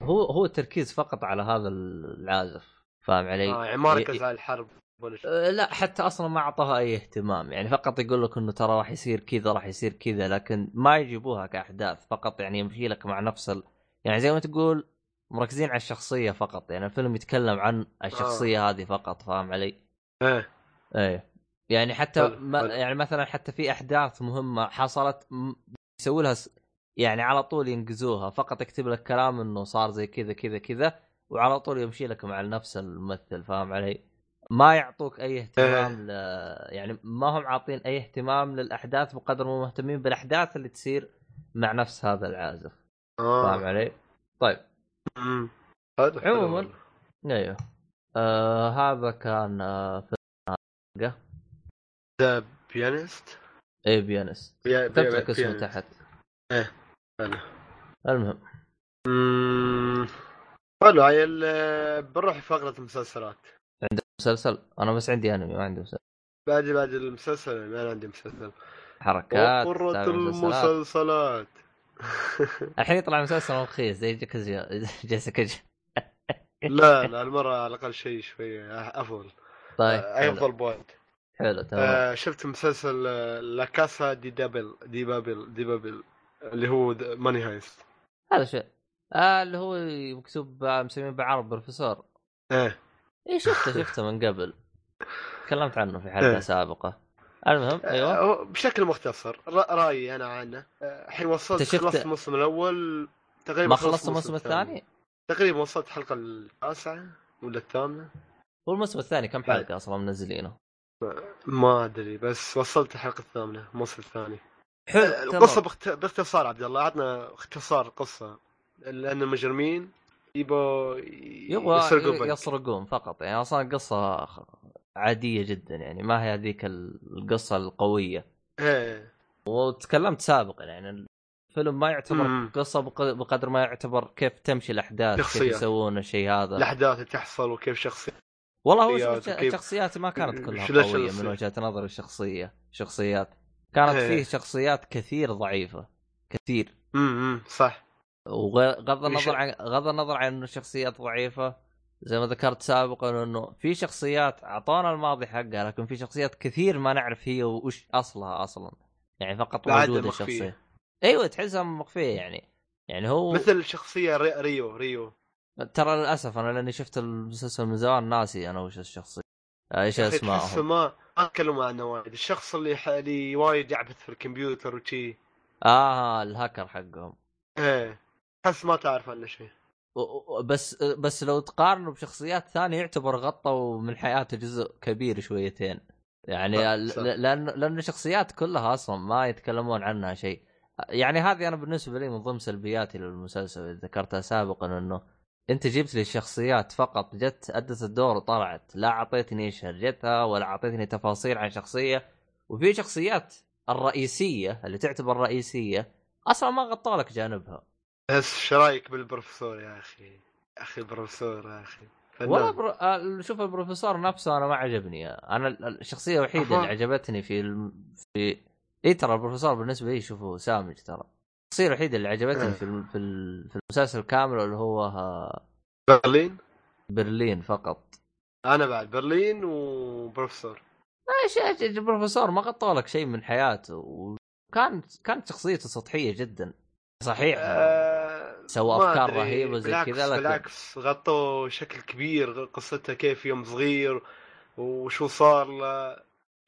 هو هو التركيز فقط على هذا العازف. فاهم علي؟ آه يعني ما ركز على الحرب ولا أه، لا حتى أصلا ما اعطاها أي اهتمام يعني فقط يقول لك إنه ترى راح يصير كذا راح يصير كذا لكن ما يجيبوها كأحداث فقط يعني يمشي لك مع نفس ال... يعني زي ما تقول مركزين على الشخصية فقط يعني الفيلم يتكلم عن الشخصية آه. هذه فقط فاهم علي؟ إيه إيه يعني حتى حلو، ما. يعني مثلا حتى في أحداث مهمة حصلت م- يسوي لها س... يعني على طول ينقزوها فقط يكتب لك كلام إنه صار زي كذا كذا كذا وعلى طول يمشي لك مع نفس الممثل فاهم علي؟ ما يعطوك أي اهتمام ل... يعني ما هم عاطين أي اهتمام للأحداث بقدر ما مهتمين بالأحداث اللي تصير مع نفس هذا العازف فاهم آه علي؟ طيب عموماً. أيوه آه هذا كان آه فيلم. The Pianist اي Pianist بي... كتبت لك اسمه. تحت حلو المهم أمم. حلو هاي ال- بنروح فقرة المسلسلات. مسلسل؟ أنا بس عندي أنمي ما عندي مسلسل. بعد بعد المسلسل ما أنا عندي مسلسل. حركات تابع مسلسلات. المسلسلات. الحين يطلع مسلسل رخيص زي جاكا جيسيكا. لا لا المرة على الأقل شيء شوي أفضل. طيب آه، حلو, أفضل point. حلو تمام. آه شفت مسلسل آه، La Casa de دابل de Papel de Papel اللي هو Money Heist هذا شيء. آه اللي هو مكتوب ب- مسمين بعرب بروفيسور. إيه. اي شفته شفته من قبل. تكلمت عنه في حلقة إيه. سابقة. المهم أيوه. آه، بشكل مختصر رأيي أنا عنه. آه، الحين وصلت خلصت الموسم الأول تقريبا ما خلصت الموسم الثاني. تقريبا وصلت الحلقة التاسعة ولا الثامنة. هو الموسم الثاني كم. حلقة أصلا منزلينه؟ ما أدري بس وصلت الحلقة الثامنة الموسم الثاني. حلو القصة. باختصار عبد الله عطنا اختصار القصة لأن المجرمين يبغوا يبغى يسرقوا. يسرقون فقط. يعني أصلا القصة خ- عادية جدا يعني ما هي هذيك القصة القوية. إيه. وتكلمت سابقا يعني الفيلم ما يعتبر مم. قصة بق- بقدر ما يعتبر كيف تمشي الأحداث كيف شخصيات. يسوون الشيء هذا. الأحداث اللي تحصل وكيف شخصيه والله هو الشخصيات ما كانت كلها قوية الشخصية؟ من وجهة نظر الشخصية شخصيات. كانت إيه. فيه شخصيات كثير ضعيفة. كثير. امم صح. وغض النظر عن غض النظر عن إنه الشخصيات ضعيفة زي ما ذكرت سابقا إنه في شخصيات اعطونا الماضي حقها لكن في شخصيات كثير ما نعرف هي وش أصلها أصلا. يعني فقط مخفية. الشخصيه أيوه تحسها مخفية يعني. يعني هو مثل شخصية ري... ريو ريو. ترى للأسف أنا لأني شفت المسلسل من زمان ناسي أنا وش الشخصية. إيش اسمائهم ما ما تكلموا عنه وايد. الشخص اللي ح... اللي وايد يعبث في الكمبيوتر وشي. آه الهاكر حقهم. إيه. تحس ما تعرف عنه شيء. بس بس لو تقارنه بشخصيات ثانية يعتبر غطوا من حياته جزء كبير شويتين. يعني. لأن لأن الشخصيات كلها أصلا ما يتكلمون عنها شيء. يعني هذه أنا بالنسبة لي من ضمن سلبياتي للمسلسل اللي ذكرتها سابقا إنه أنت جبت لي الشخصيات فقط جت أدت الدور وطلعت. لا أعطيتني إيش هرجتها ولا أعطيتني تفاصيل عن شخصية. وفي شخصيات الرئيسية اللي تعتبر رئيسية أصلا ما غطوا لك جانبها. بس إيش رأيك بالبروفيسور يا أخي؟ أخي البروفيسور يا أخي. والله برو... آه، شوف البروفيسور نفسه أنا ما عجبني. أنا ال- الشخصية الوحيدة. اللي عجبتني في الم... في إي ترى البروفيسور بالنسبة لي شوفه سامج ترى. الشخصية الوحيدة اللي عجبتني آه. في الم... في, ال... في المسلسل كامل اللي هو آه، برلين؟ برلين فقط. أنا بعد برلين وبروفيسور. إيش البروفيسور ما غطوا لك شيء من حياته وكان كانت شخصيته سطحية جدا. صحيح. آه، سوى أدري. رهيبة زي كذا، لكن- بالعكس غطوا شكل كبير قصته كيف يوم صغير وشو صار له.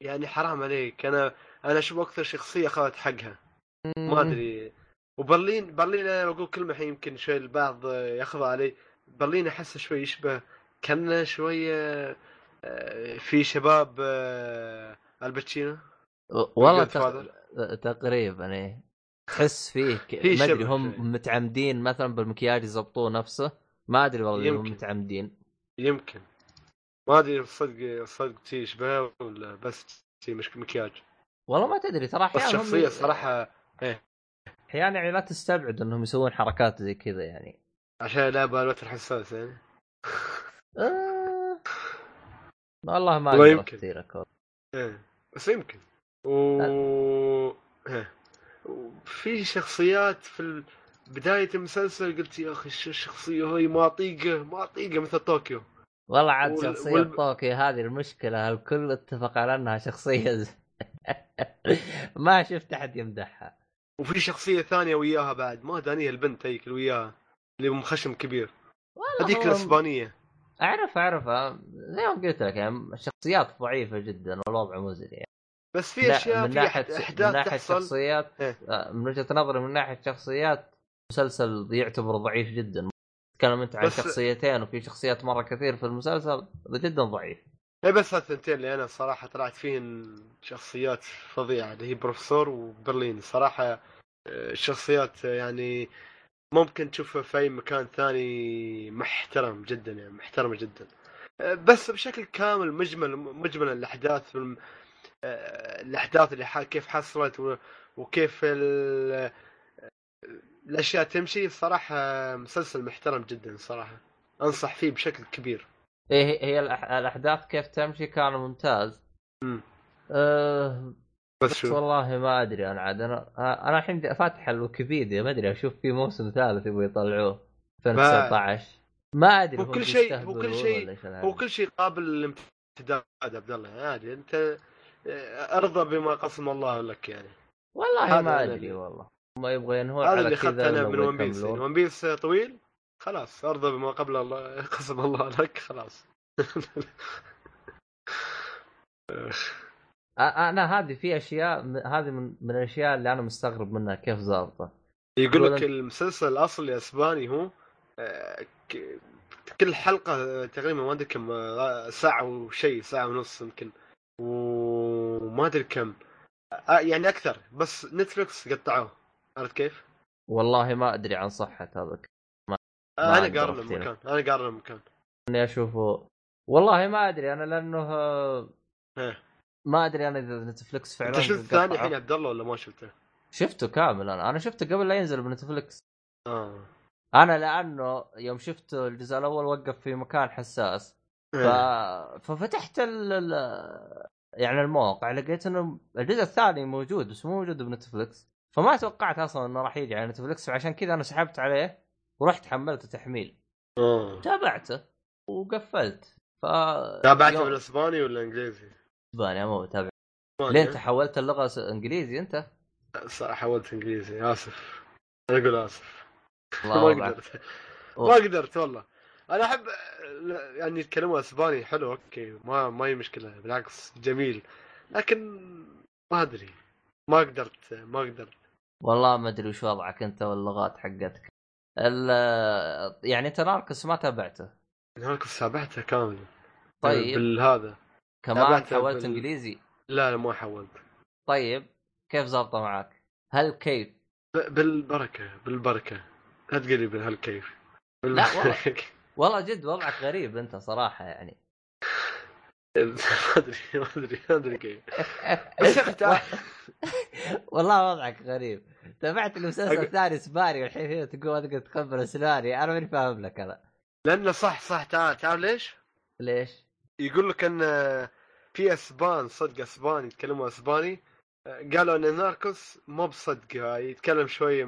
يعني حرام عليك. أنا أنا أشوف أكثر شخصية أخذت حقها. ما أدري. وبرلين برلين أنا بقول كلمة الحين يمكن شوي البعض ياخذ علي برلين أحسه شوي يشبه كان شوية آه، في شباب آه، الباتشينو والله. تقريبا إيه. تحس فيه ك... ما أدري شبه. هم متعمدين مثلا بالمكياج يضبطوه نفسه ما أدري والله هم. متعمدين يمكن ما أدري صدق صدق تي يشبه ولا بس تي مش مكياج والله ما تدري ترى بس أحيانا هم- شخصية صراحة أحيانا يعني لا تستبعد إنهم يسوون حركات زي كذا يعني عشان لعبه الوتر حساس يعني آه... والله ما أقدر. افتيرك والله. إيه بس يمكن و إيه. وفي شخصيات في بداية المسلسل قلت يا أخي شو الشخصية هاي؟ ما أطيقه ما أطيقه مثل طوكيو. والله عاد وال- شخصية وال- طوكيو هذه المشكلة الكل اتفق على أنها شخصية ز... ما شفت أحد يمدحها. وفي شخصية ثانية وياها بعد ما دانيها البنت هيك اللي وياها اللي مخشم كبير. هذيك الأسبانية. أعرف أعرفها. زي ما قلت لك يعني الشخصيات ضعيفة جدا والوضع مزري يعني. بس في أشياء من ناحية أح- من احداث ناحية تحصل. شخصيات إيه. آه، من وجهة نظري من ناحية شخصيات المسلسل يعتبر ضعيف جدا. تتكلم أنت عن شخصيتين وفي شخصيات مرة كثير في المسلسل جدا ضعيف. اي بس هالثنتين اللي أنا صراحة طلعت فيهن شخصيات فظيعة اللي هي بروفيسور وبرلين. صراحة آه، الشخصيات آه، يعني ممكن تشوفها في أي مكان ثاني محترم جدا يعني محترمة جدا. بس بشكل كامل مجمل مجمل الأحداث الأحداث اللي كيف حصلت وكيف ال- الأشياء تمشي صراحة مسلسل محترم جدا صراحة. أنصح فيه بشكل كبير. إيه هي الأحداث كيف تمشي كان ممتاز. مم. أه بس بس شو؟ والله ما أدري أنا عاد. أنا أنا الحين فاتح الويكيبيديا ما أدري أشوف في موسم ثالث يبغوا يطلعوه. 2019 ما أدري هو هم كل شيء- بيستهبلوا هو كل شيء- ولا إيش الهرجة. هو كل شيء قابل للامتداد عبد الله. عادي أنت آه، أرضى بما قسم الله لك يعني. والله ما أدري والله. هم يبغوا ينهون هذا على اللي اخذته أنا من ون بيس يعني ون بيس طويل خلاص. أرضى بما قبل الله قسم الله لك خلاص. أنا هذه في أشياء هذه من, من الأشياء اللي أنا مستغرب منها كيف ظابطة. يقول لك المسلسل الاصلي أسباني هو آه، كل حلقة تقريبا ما ادري كم ساعة وشيء ساعة ونص يمكن. وما أدري كم يعني أكثر بس نتفلكس قطعوه عرفت كيف؟ والله ما أدري عن صحة هذا ما أنا قارن. المكان أنا قارن المكان أني أشوفه والله ما أدري أنا لأنه إيه. ما أدري أنا إذا نتفلكس فعلا أنت شفت الثاني. الحين عبد الله ولا ما شفته؟ شفته كامل أنا أنا شفته قبل لا ينزل بنتفلكس آه أنا لأنه يوم شفت الجزء الأول وقف في مكان حساس ف... إيه. ففتحت ال... يعني الموقع لقيت إنه الجزء الثاني موجود بس مو موجود بنتفلكس فما توقعت أصلا إنه راح يجي على نتفلكس فعشان كذا أنا سحبت عليه ورحت حملته تحميل. آه. تابعته وقفلت. ف تابعته بالإسباني ولا إنجليزي؟ إسباني مو تابع إسباني، ليه انت ها؟ حولت اللغة إنجليزي أنت؟ حولت إنجليزي. آسف. أنا أقول آسف. ما. قدرت. ما قدرت والله. أنا أحب يعني يتكلموا أسباني حلو أوكي ما ما هي مشكلة بالعكس جميل. لكن ما أدري ما قدرت ما قدرت. والله ما أدري وش وضعك أنت واللغات حقتك. ال... يعني أنت ناركس ما تابعته ناركوس تابعته كامل. طيب. بالهذا. كمان حولت بال- إنجليزي؟ لا لا ما حولت طيب كيف ظابطه معك؟ هل كيف؟ ب- بالبركة بالبركة. لا تقولي بهالكيف لا، والله. والله جد وضعك غريب انت صراحة يعني. ما أدري ما أدري ما أدري كيف. والله وضعك غريب. تابعت المسلسل الثاني اسباني والحين هنا تقول ما تقدر تقبل اسباني أنا ماني فاهم لك أنا لأنه صح صح. تعال تعال ليش؟ ليش؟ يقول لك إن في أسبان صدق أسبان يتكلموا أسباني. قالوا إن ناركوس مو بصدق هاي يتكلم شوي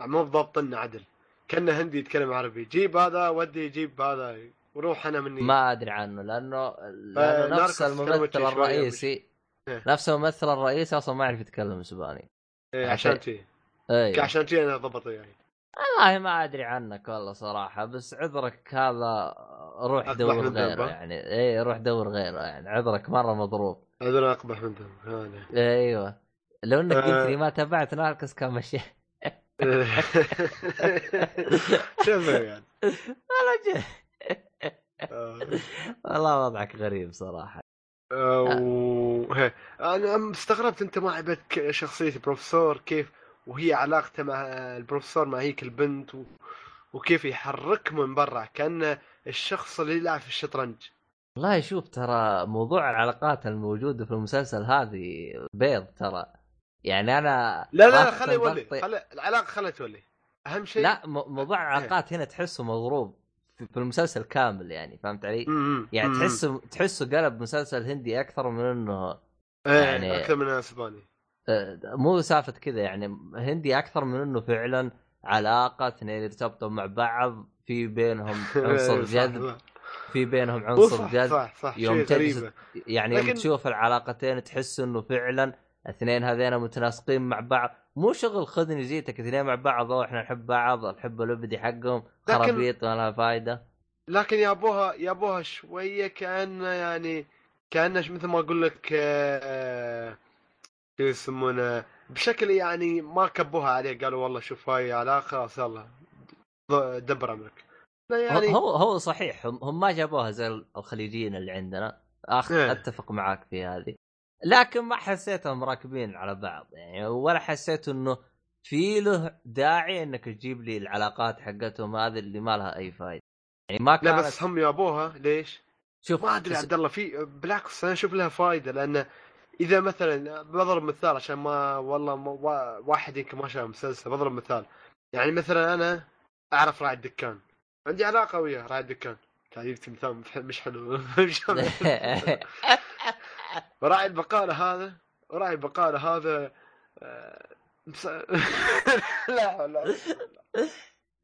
مو بضابط لنا عدل. كأنه هندي يتكلم عربي. جيب هذا ودي يجيب هذا. وروح أنا مني. ما أدري عنه لأنه لأنه ناركوس نفس الممثل الرئيسي. إيه. نفس الممثل الرئيسي أصلا ما يعرف يتكلم إسباني. إيه عشان- تي أيوه عشان كذا أنا ضبط يعني. والله ما أدري عنك والله صراحة بس عذرك هذا روح دور غيره. يعني. اي روح دور غيره يعني. عذرك مرة مضروب. هذا أقبح من ذنب هذا. أيوه. لو إنك قلت لي آه. ما تابعت ناركس كان مشي شوف يعني والله. آه. والله وضعك غريب صراحة آه،. أنا استغربت أنت ما عجبتك شخصية البروفيسور كيف وهي علاقته مع البروفيسور مع هيك البنت و... وكيف يحرك من برا كأن الشخص اللي يلعب في الشطرنج والله شوف ترى موضوع العلاقات الموجودة في المسلسل هذه بيض ترى يعني أنا لا لا, خلي يولي بطي- خلي العلاقة خلي تولي أهم شيء لا موضوع العلاقات هنا تحسه مضروب في المسلسل كامل يعني فهمت علي؟ م- م- يعني تحسه تحسه قلب مسلسل هندي أكثر من إنه إيه، يعني- أكثر من أسباني آه، مو سالفة كذا يعني هندي أكثر من إنه فعلا علاقة اثنين يرتبطوا مع بعض في بينهم عنصر إيه، صح، جذب. في بينهم عنصر جذب صح صح يوم تجلس. يعني يوم لكن- تشوف العلاقتين تحس إنه فعلا اثنين هذين متناسقين مع بعض. مو شغل خذني جيتك اثنين مع بعض أو إحنا نحب بعض الحب الأبدي حقهم خرابيط ما لها فايدة. لكن يابوها يابوها شوية كانه يعني كانه مثل ما أقول لك آه، شو يسمونه بشكل يعني ما كبوها عليه قالوا والله شوف هاي علاقة خلاص يلا دبر أمرك. لا يعني هو هو صحيح هم, هم ما جابوها زي الخليجيين اللي عندنا. أخ إيه. أتفق معاك في هذه. لكن ما حسيتهم راكبين على بعض يعني ولا حسيت إنه في له داعي إنك تجيب لي العلاقات حقتهم هذه اللي ما لها أي فائده يعني ما لا كانت بس هم يابوها ليش؟ شوف ما أدري عبد الله في بالعكس أنا أشوف لها فائده لأن إذا مثلا بضرب مثال عشان ما والله ما وا- واحد يمكن ما شاف مسلسل بضرب مثال. يعني مثلا أنا أعرف راعي الدكان عندي علاقة وياه راعي الدكان. كان جبت مثال مش حلو. وراعي البقالة هذا وراعي البقالة هذا آه، لا قوة.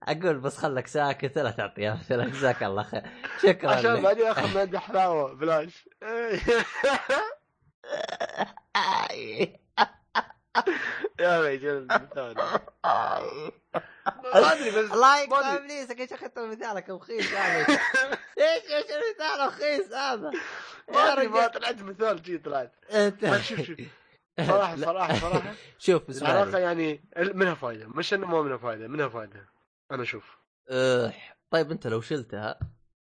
أقول بس خلك ساكت لا تعطي امثله جزاك الله خير شكرا عشان. بعدين أخذ من عندي حلاوه بلاش يا رجال المثال. ما أدري بس الله ما يقطع. ابليسك إيش أخذت مثالك رخيص هذا. إيش إيش المثال؟ رخيص هذا. ما يا أدري ما رجال طلعت مثال جي طلعت. شوف شوف. صراحة صراحة صراحة. شوف العلاقة. يعني منها فائده مش إنه ما منها فائده منها فائده أنا أشوف. أه، طيب أنت لو شلتها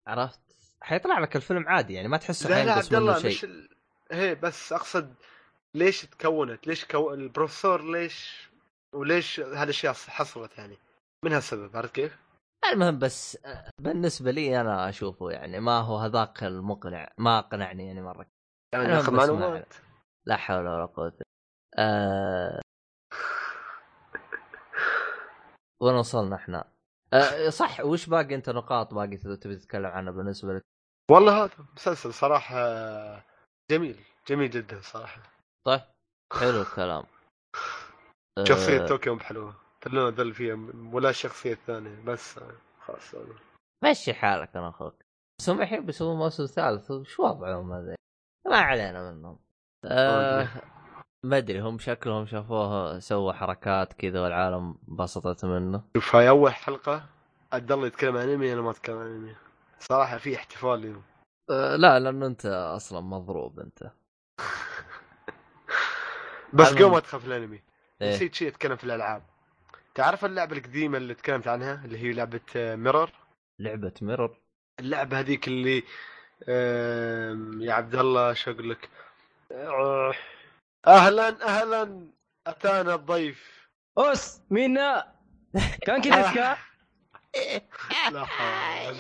عرفت؟ حيطلع لك الفيلم عادي يعني ما تحس لا لا عبد الله مش ال... هي بس أقصد ليش تكونت؟ ليش كو... البروفيسور ليش وليش هالأشياء حصلت يعني؟ من هالسبب؟ عرفت كيف؟ المهم بس بالنسبة لي أنا أشوفه يعني ما هو هذاك المقنع ما اقنعني يعني مرة. يعني معلومات لا حول ولا قوة. أه... وين وصلنا إحنا؟ أه صح وش باقي أنت نقاط باقي تبي تتكلم عنها بالنسبة لك؟ والله هذا مسلسل صراحة جميل جميل جدا صراحة. طيب حلو الكلام شخصية توكيو حلوة تلون ذل فيها ولا الشخصيه الثانية بس خلاص مشي حالك أنا أخوك بس هم الحين بيسوون موسم ثالث وش وضعهم هذا؟ ما علينا منهم. آه ما أدري هم شكلهم شافوه سوى حركات كذا والعالم انبسطت منه. شوف هاي أول حلقة عبد الله يتكلم عن أنمي أنا ما أتكلم عن أنمي صراحة في احتفال اليوم آه لا لأنه أنت أصلا مضروب أنت. بس. قبل ما ادخل في الأنمي إيه. نسيت شيء اتكلم في الألعاب. تعرف اللعبة القديمة اللي تكلمت عنها؟ اللي هي لعبة ميرور؟ لعبة ميرور؟ اللعبة هذيك اللي يا عبد الله شو أقول لك؟ آه، أهلا أهلا أتانا الضيف. أوس مينا كان كذا لا حول.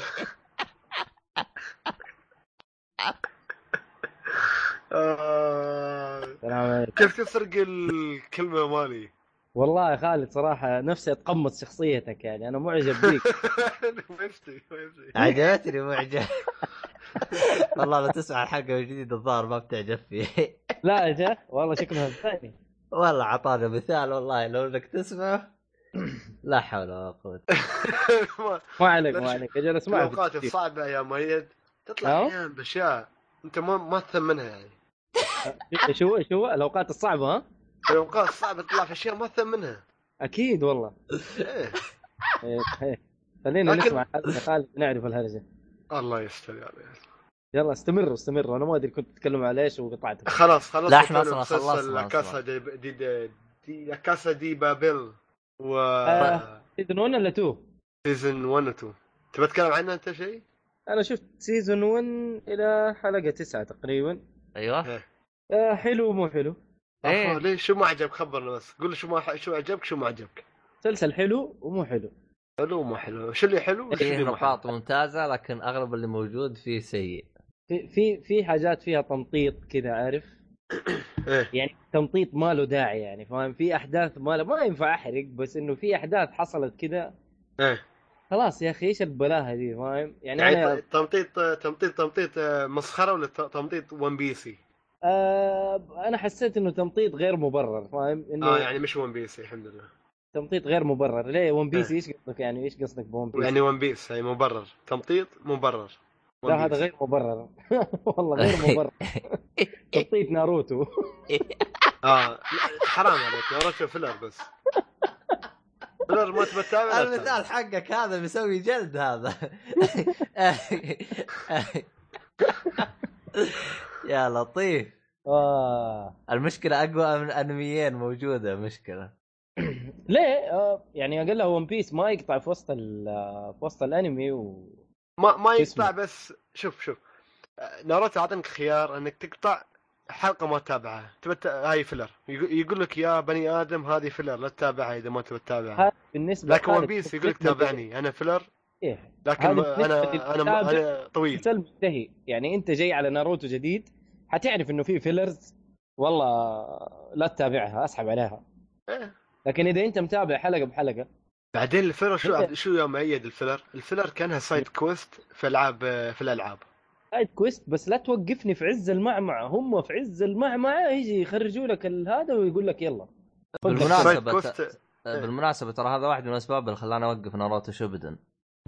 آه، السلام عليكم. كيف تسرق الكلمة مالي؟ والله يا خالد صراحة نفسي أتقمص شخصيتك يعني أنا معجب بيك. عجبتني معجب. والله لو تسمع الحلقة الجديدة الظاهر ما بتعجب فيه. لا اجا والله شكلها ثاني والله عطانا مثال والله لو إنك تسمعه لا حول ولا قوة. ما- عليك ما عليك. أجل أسمع الأوقات الصعبة يا مؤيد تطلع؟ أحيانا بأشياء أنت ما ما تثمنها يعني. شو شو الأوقات الصعبة ها الأوقات الصعبة تطلع في أشياء ما تثمنها أكيد والله إيه. إيه،. خلينا نسمع خالد نعرف الهرجة الله يستر يا ريال. يلا استمروا استمروا أنا ما أدري كنت تتكلم على إيش وقطعتك خلاص خلاص لا، أصلاً مسلسل خلصنا لا كاسا. دي, دي, دي, دي لا كاسا دي بابل و آه. season 1 ولا 2؟ season 1 و 2 تبى تتكلم عنه أنت شيء؟ أنا شفت season 1 إلى حلقة 9 تقريبا أيوه. آه حلو مو حلو. إيه. أفا، ليش شو ما عجبك؟ خبرنا بس. قول لي شو ما شو عجبك شو ما عجبك. مسلسل حلو ومو حلو. حلو وما حلو. شو اللي حلو وشو فيه اللي حلو؟ نقاط ممتازة لكن أغلب اللي موجود فيه سيء. في في في حاجات فيها تمطيط كذا عارف؟ إيه. يعني تمطيط ما له داعي يعني فاهم؟ في أحداث ما له ما ينفع أحرق بس إنه في أحداث حصلت كذا. إيه. خلاص يا أخي إيش البلاهه دي فاهم يعني, يعني أنا ت- تمطيط تمطيط تمطيط آه، مسخرة ولا تمطيط ون بيسي؟ آه أنا حسيت إنه تمطيط غير مبرر فاهم إنه آه يعني مش One Piece الحمد لله. تمطيط غير مبرر. ليه One Piece إيه. إيش قصدك يعني؟ إيش قصدك ب One Piece يعني One Piece هي مبرر. تمطيط مبرر. لا هذا. غير مبرر. والله غير مبرر. تمطيط ناروتو. آه حرام عليك ناروتو filler بس. filler ما تبى تتابع. المثال حقك هذا بيسوي جلد هذا يا لطيف آه. المشكلة أقوى من أنميين موجودة مشكلة ليه آه يعني اقلها One Piece ما يقطع في وسط ال- آه، في وسط الأنمي و ما ما. يقطع بس شوف شوف آه، ناروتو اعطيك خيار إنك تقطع حلقة ما تتابعها تبى هاي filler يقول لك يا بني آدم هذه filler لا تتابعها إذا ما تبى تتابعها. بالنسبة لكن One Piece يقول لك تابعني. أنا filler إيه. لكن أنا أنا أنا طويل. مسلسل منتهي. يعني أنت جاي على ناروتو جديد حتعرف إنه في fillers والله لا تتابعها أسحب عليها. إيه. لكن إذا أنت متابع حلقة بحلقة. بعدين ال filler شو. شو يوم مؤيد ال filler؟ ال filler كأنها side quest في العاب في الألعاب. side quest بس لا توقفني في عز المعمعة. هم في عز المعمعة يجي يخرجوا لك هذا ويقول لك يلا. side بالمناسبة quest بالمناسبة ترى هذا واحد من الأسباب اللي خلاني أوقف ناروتو شوبدن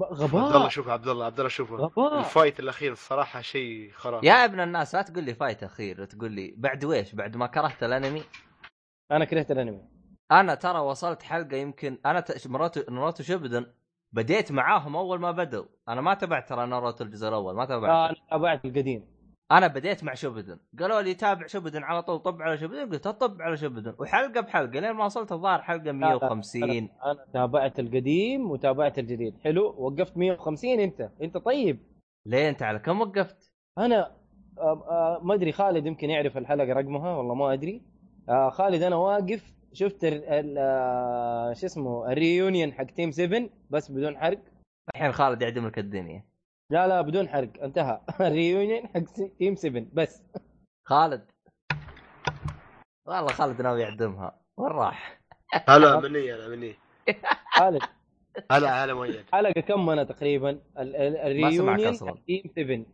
عبد الله غباء شوف عبد الله عبد الله شوفه. غباء. ال fight الأخير الصراحة شيء خرافي. يا ابن الناس لا تقول لي fight أخير تقول لي بعد ويش؟ بعد ما كرهت الأنمي؟ أنا كرهت الأنمي. أنا ترى وصلت حلقة يمكن أنا ت... ناروتو ناروتو شوبدن بديت معاهم أول ما بدوا أنا ما تابعت ترى ناروتو الجزء الأول ما تابعت. آه أنا تابعت القديم. أنا بديت مع شوبدن. قالوا لي تابع شوبدن على طول طب على شوبدن؟ قلت اطب على شوبدن. وحلقة بحلقة لين ما وصلت الظاهر حلقة 150 أنا تابعت القديم وتابعت الجديد. حلو وقفت 150 أنت. أنت طيب. ليه انت على كم وقفت؟ أنا آه آه ما أدري خالد يمكن يعرف الحلقة رقمها والله ما أدري. خالد أنا واقف شفت ال آه شو اسمه الريونيون حق تيم 7 بس بدون حرق. الحين خالد يعدم لك الدنيا. لا لا بدون حرق. انتهى. الريونيون حق تيم 7 بس. خالد. والله خالد ناوي يعدمها. وين راح؟ هلا مني أنا مني خالد. هلا هلا مؤيد حلقة كم أنا تقريبا؟ ال- ال- الريونيون. حق تيم 7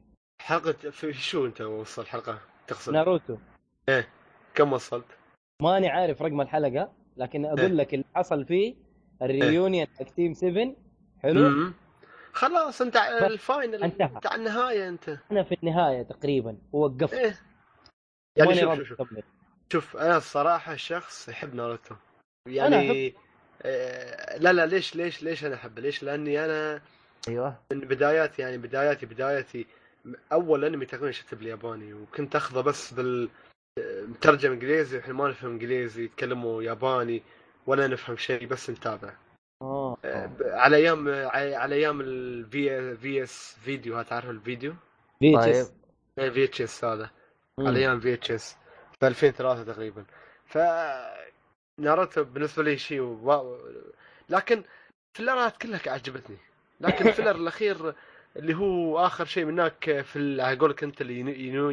حلقة في شو أنت وصل حلقة؟ تقصد. ناروتو. كم وصلت؟ ماني عارف رقم الحلقة لكن إيه. أقول لك اللي حصل فيه ال reunion حق team 7 حلو مم. خلاص أنت ال final انتهى. أنت على النهاية أنت أنا في النهاية تقريبا ووقفت إيه يعني شوف شوف شوف. شوف أنا الصراحة شخص يحب ناروتو يعني آه لا لا ليش ليش ليش أنا أحبه؟ ليش؟ لأني أنا أيوه من بداياتي يعني بداياتي بداياتي أول أنمي تقريبا شفته بالياباني وكنت أخذه بس بال مترجم إنجليزي وإحنا ما نفهم إنجليزي يتكلموا ياباني ولا نفهم شيء بس نتابع. آه آه، ب- على أيام على أيام ال VVS فيديو تعرف الفيديو؟ في اتش في اتش اس هذا. على أيام VHS في 2003 تقريبا. ف ناروتو بالنسبة لي شيء و... لكن الفيلرات كلها عجبتني. لكن ال filler الأخير اللي هو آخر شيء من هناك في على قولك أنت ال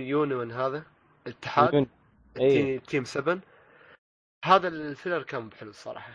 reunion هذا. الاتحاد. إيه. t- team 7 هذا ال filler كان حلو الصراحة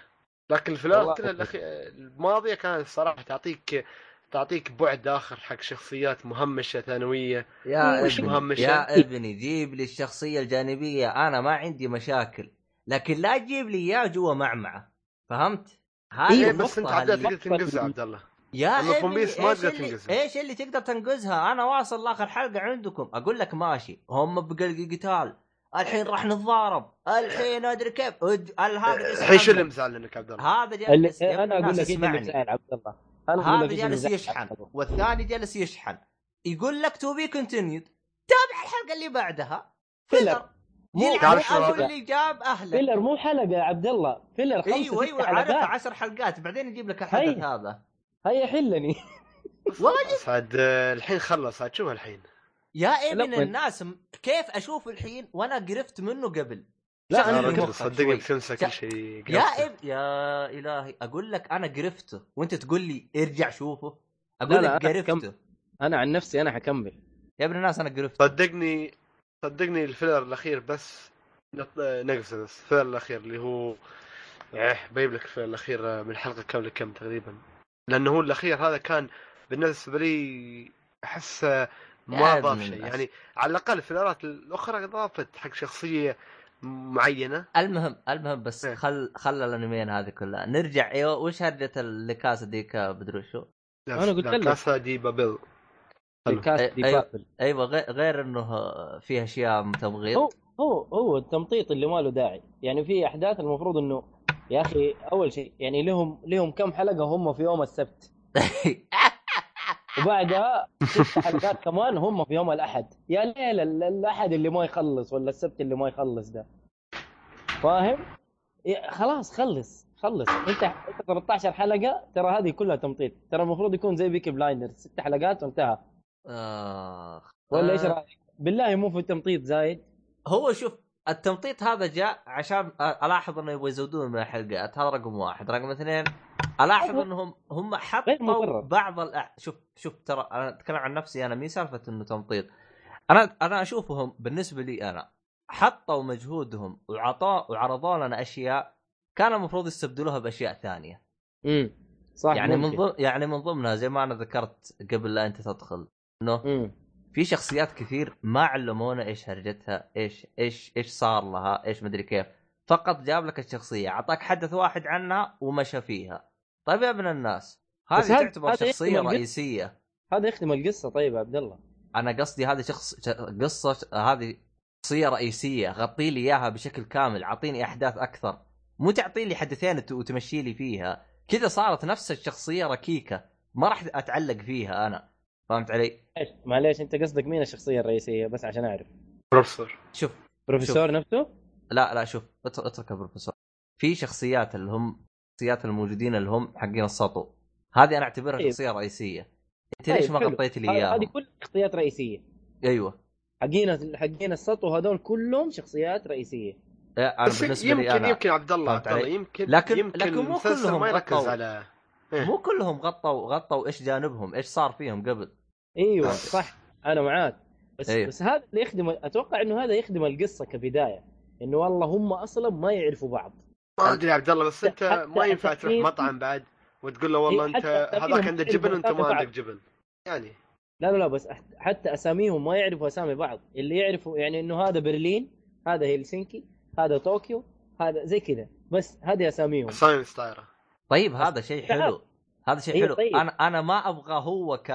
لكن. كلها الأخي... الماضية كانت الصراحة تعطيك تعطيك بعد آخر حق شخصيات مهمشة ثانوية يا وش ابني مهمشة؟ يا ابني جيب لي الشخصية الجانبية أنا ما عندي مشاكل لكن لا تجيب لي إياه جوا معمعة فهمت؟ هذه إيه، بس أنت عاد اللي- تقدر تنقذها عبد الله يا أما في ابني بيس ما إيش تقدر اللي, تنقذها. إيش اللي تقدر تنقذها أنا واصل لآخر حلقة عندكم. أقول لك ماشي. هم بقلق قتال. الحين راح نتضارب. الحين أدري كيف. هذا الحين شو اللي. مزعلنك عبد الله؟ هذا اللي جالس أنا أقول لك انت اللي اسمعني. مزعل عبد الله. هذا اللي جالس يشحن. والثاني جالس يشحن. يقول لك to be continued تابع الحلقة اللي بعدها. filler. filler مو تعرف؟ اللي جاب أهله. filler مو حلقة يا عبد الله. filler خمسة أيوه أيوه عارف حلقات. عشر حلقات. بعدين يجيب لك الحدث هي. هذا. هيا حلني عاد آه، الحين خلص عاد شوف الحين. يا إبن لا، الناس كيف أشوف الحين وأنا قرفت منه قبل؟ لا، أنا مخك صدقني كل شيء يا قرفته. اب يا إلهي أقول لك أنا قرفته. وأنت تقول لي ارجع شوفه. أقول لا، لك أنا قرفته. أنا عن نفسي أنا حكمل. يا ابن الناس أنا قرفت صدقني صدقني ال filler الأخير بس نط- نقص بس ال filler الأخير اللي هو إيه بجيب لك ال filler الأخير من حلقة كم لكم تقريبا. لأنه هو الأخير هذا كان بالنسبة لي أحس يا ما اضاف شيء. يعني على الأقل الفيلرات الأخرى اضافت حق شخصية معينة المهم المهم بس إيه. خل خل الأنميين هذه كلها نرجع أيوه وش هرجه الكاسه ديك بدري شو أنا قلت لك. كاسا دي بابل أي- دي أيوة. بابل. أيوه غير, غير إنه فيه أشياء تبغيض هو هو هو التمطيط اللي ما له داعي يعني في أحداث المفروض إنه يا أخي أول شيء يعني لهم لهم كم حلقة هم في يوم السبت. وبعدها ست حلقات كمان هم في يوم الأحد. يا ليل ال- الأحد اللي ما يخلص ولا السبت اللي ما يخلص ده. فاهم؟ خلاص خلص خلص. انت انت 13 حلقة ترى هذه كلها تمطيط. ترى المفروض يكون زي Peaky Blinders ست حلقات وانتهى. آه. ولا إيش آه. رأيك؟ بالله مو في تمطيط زايد. هو شوف التمطيط هذا جاء عشان ألاحظ إنه يبغوا يزودون من الحلقات هذا رقم واحد رقم اثنين ألاحظ أيوة. انهم هم حطوا. بعض الأ... شوف شوف ترى أنا أتكلم عن نفسي أنا مي سالفة إنه تمطيط أنا أنا أشوفهم بالنسبة لي أنا حطوا مجهودهم وعطوا وعرضوا لنا أشياء كان المفروض يستبدلوها بأشياء ثانية امم صح يعني من ممكن. ضمن يعني من ضمنها زي ما أنا ذكرت قبل لا أنت تدخل إنه في شخصيات كثير ما علمونا إيش هرجتها إيش إيش إيش صار لها إيش مدري كيف. فقط جاب لك الشخصية اعطاك حدث واحد عنها ومشى فيها. طيب يا ابن الناس هذه تعتبر هذا شخصية رئيسية. هذا يخدم القصة. طيب يا عبد الله. أنا قصدي هذه شخص قصة ش- هذه شخصية رئيسية غطي لي إياها بشكل كامل أعطيني أحداث أكثر. مو تعطي لي حدثين وت- وتمشي لي فيها. كذا صارت نفس الشخصية ركيكة ما راح أتعلق فيها أنا. فهمت علي؟ معليش انت قصدك مين الشخصية الرئيسية؟ بس عشان أعرف. بروفيسور. شوف. بروفيسور نفسه؟ لا لا شوف. ات- اترك يا بروفيسور في شخصيات اللي هم الشخصيات الموجودين اللي هم حقين السطو. هذه أنا أعتبرها طيب. شخصية رئيسية. أنت ليش ما حلو. غطيت لي هذه- هذه كلها شخصيات رئيسية. أيوه. حقين حقين السطو هذول كلهم شخصيات رئيسية. إيه، أنا بس بالنسبة يمكن لي أنا. يمكن عبد الله عبد الله؟ يمكن لكن- يمكن لكن مو كلهم ما غطوا. على. مو كلهم غطوا غطوا إيش جانبهم إيش صار فيهم قبل. إيوه. صح. أنا معاك. بس أيوه. بس هذا اللي يخدم أتوقع إنه هذا يخدم القصة كبداية. إنه والله هم أصلا ما يعرفوا بعض. ما أدري يا عبد الله بس أنت ما ينفع تروح مطعم بعد وتقول له والله إيه، أنت هذاك عنده ما جبن وأنت ما عندك. جبن. يعني. لا لا لا بس حتى أساميهم ما يعرفوا أسامي بعض. اللي يعرفوا يعني إنه هذا برلين هذا هلسنكي هذا طوكيو هذا زي كذا. بس هذه أساميهم. اسامي مستعيره طيب هذا شيء. حلو هذا شيء أيوه، حلو طيب. أنا أنا ما أبغى هو ك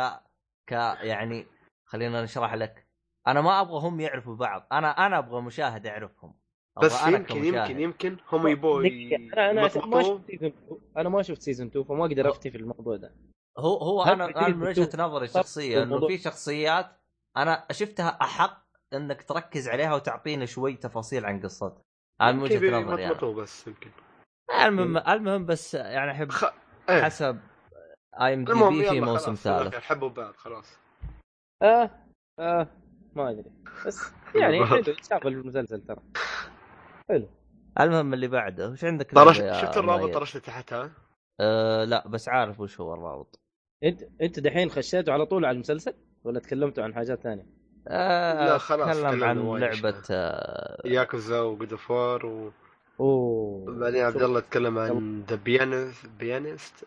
ك يعني خلينا نشرح لك أنا ما أبغى هم يعرفوا بعض أنا أنا أبغى مشاهد يعرفهم بس يمكن. يمكن يمكن هم يبوا دقيقة. أنا ما. شفت season 2 أنا ما شفت season 2 فما أقدر افتي في الموضوع ده هو هو أنا أنا من وجهة نظري الشخصيه في إنه؟ في شخصيات أنا شفتها أحق إنك تركز عليها وتعطينا شوي تفاصيل عن قصتها أنا من وجهة نظري يمطمطوه بس يمكن المهم المهم بس يعني أحب خ... إيه. حسب اي ام دي بي في موسم ثالث. الآخر حبوا بعض خلاص. آه آه ما أدري. بس يعني حلو المسلسل ترى. حلو. المهم اللي بعده وش عندك يا شفت الرابط مؤيد؟ طرشت تحتها أه لا بس عارف وش هو الرابط. انت أنت دحين خشيتوا على طول على المسلسل؟ ولا تكلمتوا عن حاجات ثانية؟ أه لا، خلاص تكلمنا عن لعبة. أه ياكوزا وجود اوف و... أوه. بعدين عبد الله تكلم عن ذا بيانست بيانست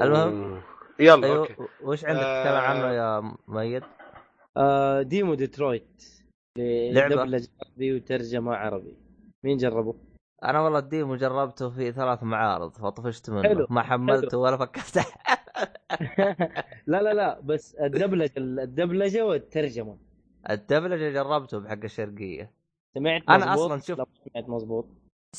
المهم. يلا أيوه أوكي. وش عندك آه. تتكلم عنه يا مؤيد؟ آه demo ديترويت. لعبة؟ دبلجة عربي وترجمة عربي. مين جربه؟ أنا والله ال demo جربته في ثلاث معارض فطفشت منه. حلو، ما حملته ولا فكرت. لا لا لا بس الدبلجة الدبلجة والترجمة. الدبلجة جربته بحق الشرقية. سمعت أنا مزبوط أصلاً شوف- لا ما سمعت مزبوط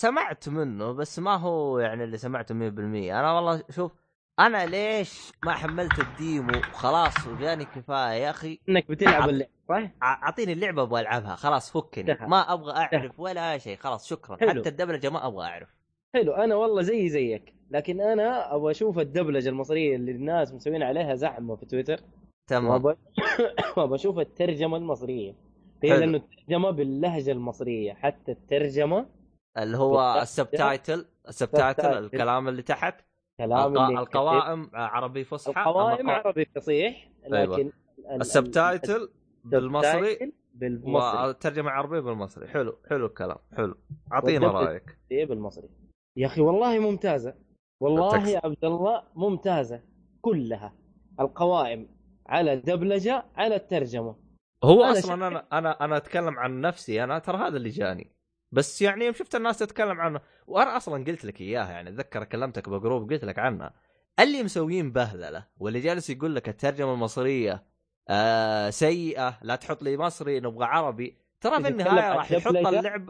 سمعت منه بس ما هو يعني اللي سمعته 100% أنا والله شوف أنا ليش ما حملت الديمو؟ خلاص وجاني كفاية يا أخي. إنك بتلعب عب- اللعبة صح؟ أعطيني اللعبة أبغى ألعبها خلاص فكني. ما أبغى أعرف ولا شيء خلاص شكرا. حلو. حتى الدبلجة ما أبغى أعرف. حلو أنا والله زي زيك. لكن أنا أبغى أشوف الدبلجة المصرية اللي الناس مسوين عليها زحمة في تويتر. تمام. وأبغى وأبغى أشوف الترجمة المصرية. هي. لأنه الترجمة باللهجة المصرية حتى الترجمة اللي هو. ال subtitle ال subtitle. الكلام اللي تحت. كلام الق- اللي القوائم عربي فصحى القوائم أما عربي فصيح أيوة. لكن ال- ال subtitle بالمصري. بالمصري. والترجمه العربيه بالمصري. حلو حلو الكلام حلو. أعطينا. رأيك. إيه بالمصري. يا أخي والله ممتازة. والله يا عبد الله ممتازة كلها. القوائم على الدبلجه على الترجمة. هو أنا أصلا أنا أنا أنا أتكلم عن نفسي. أنا ترى هذا اللي جاني. بس يعني يوم شفت الناس تتكلم عنه وأنا أصلا قلت لك إياها يعني أتذكر كلمتك بجروب قلت لك عنها. اللي مسويين بهذلة واللي جالس يقول لك الترجمة المصرية آه سيئة لا تحط لي مصري نبغى عربي ترى في النهاية راح يحط؟ اللعب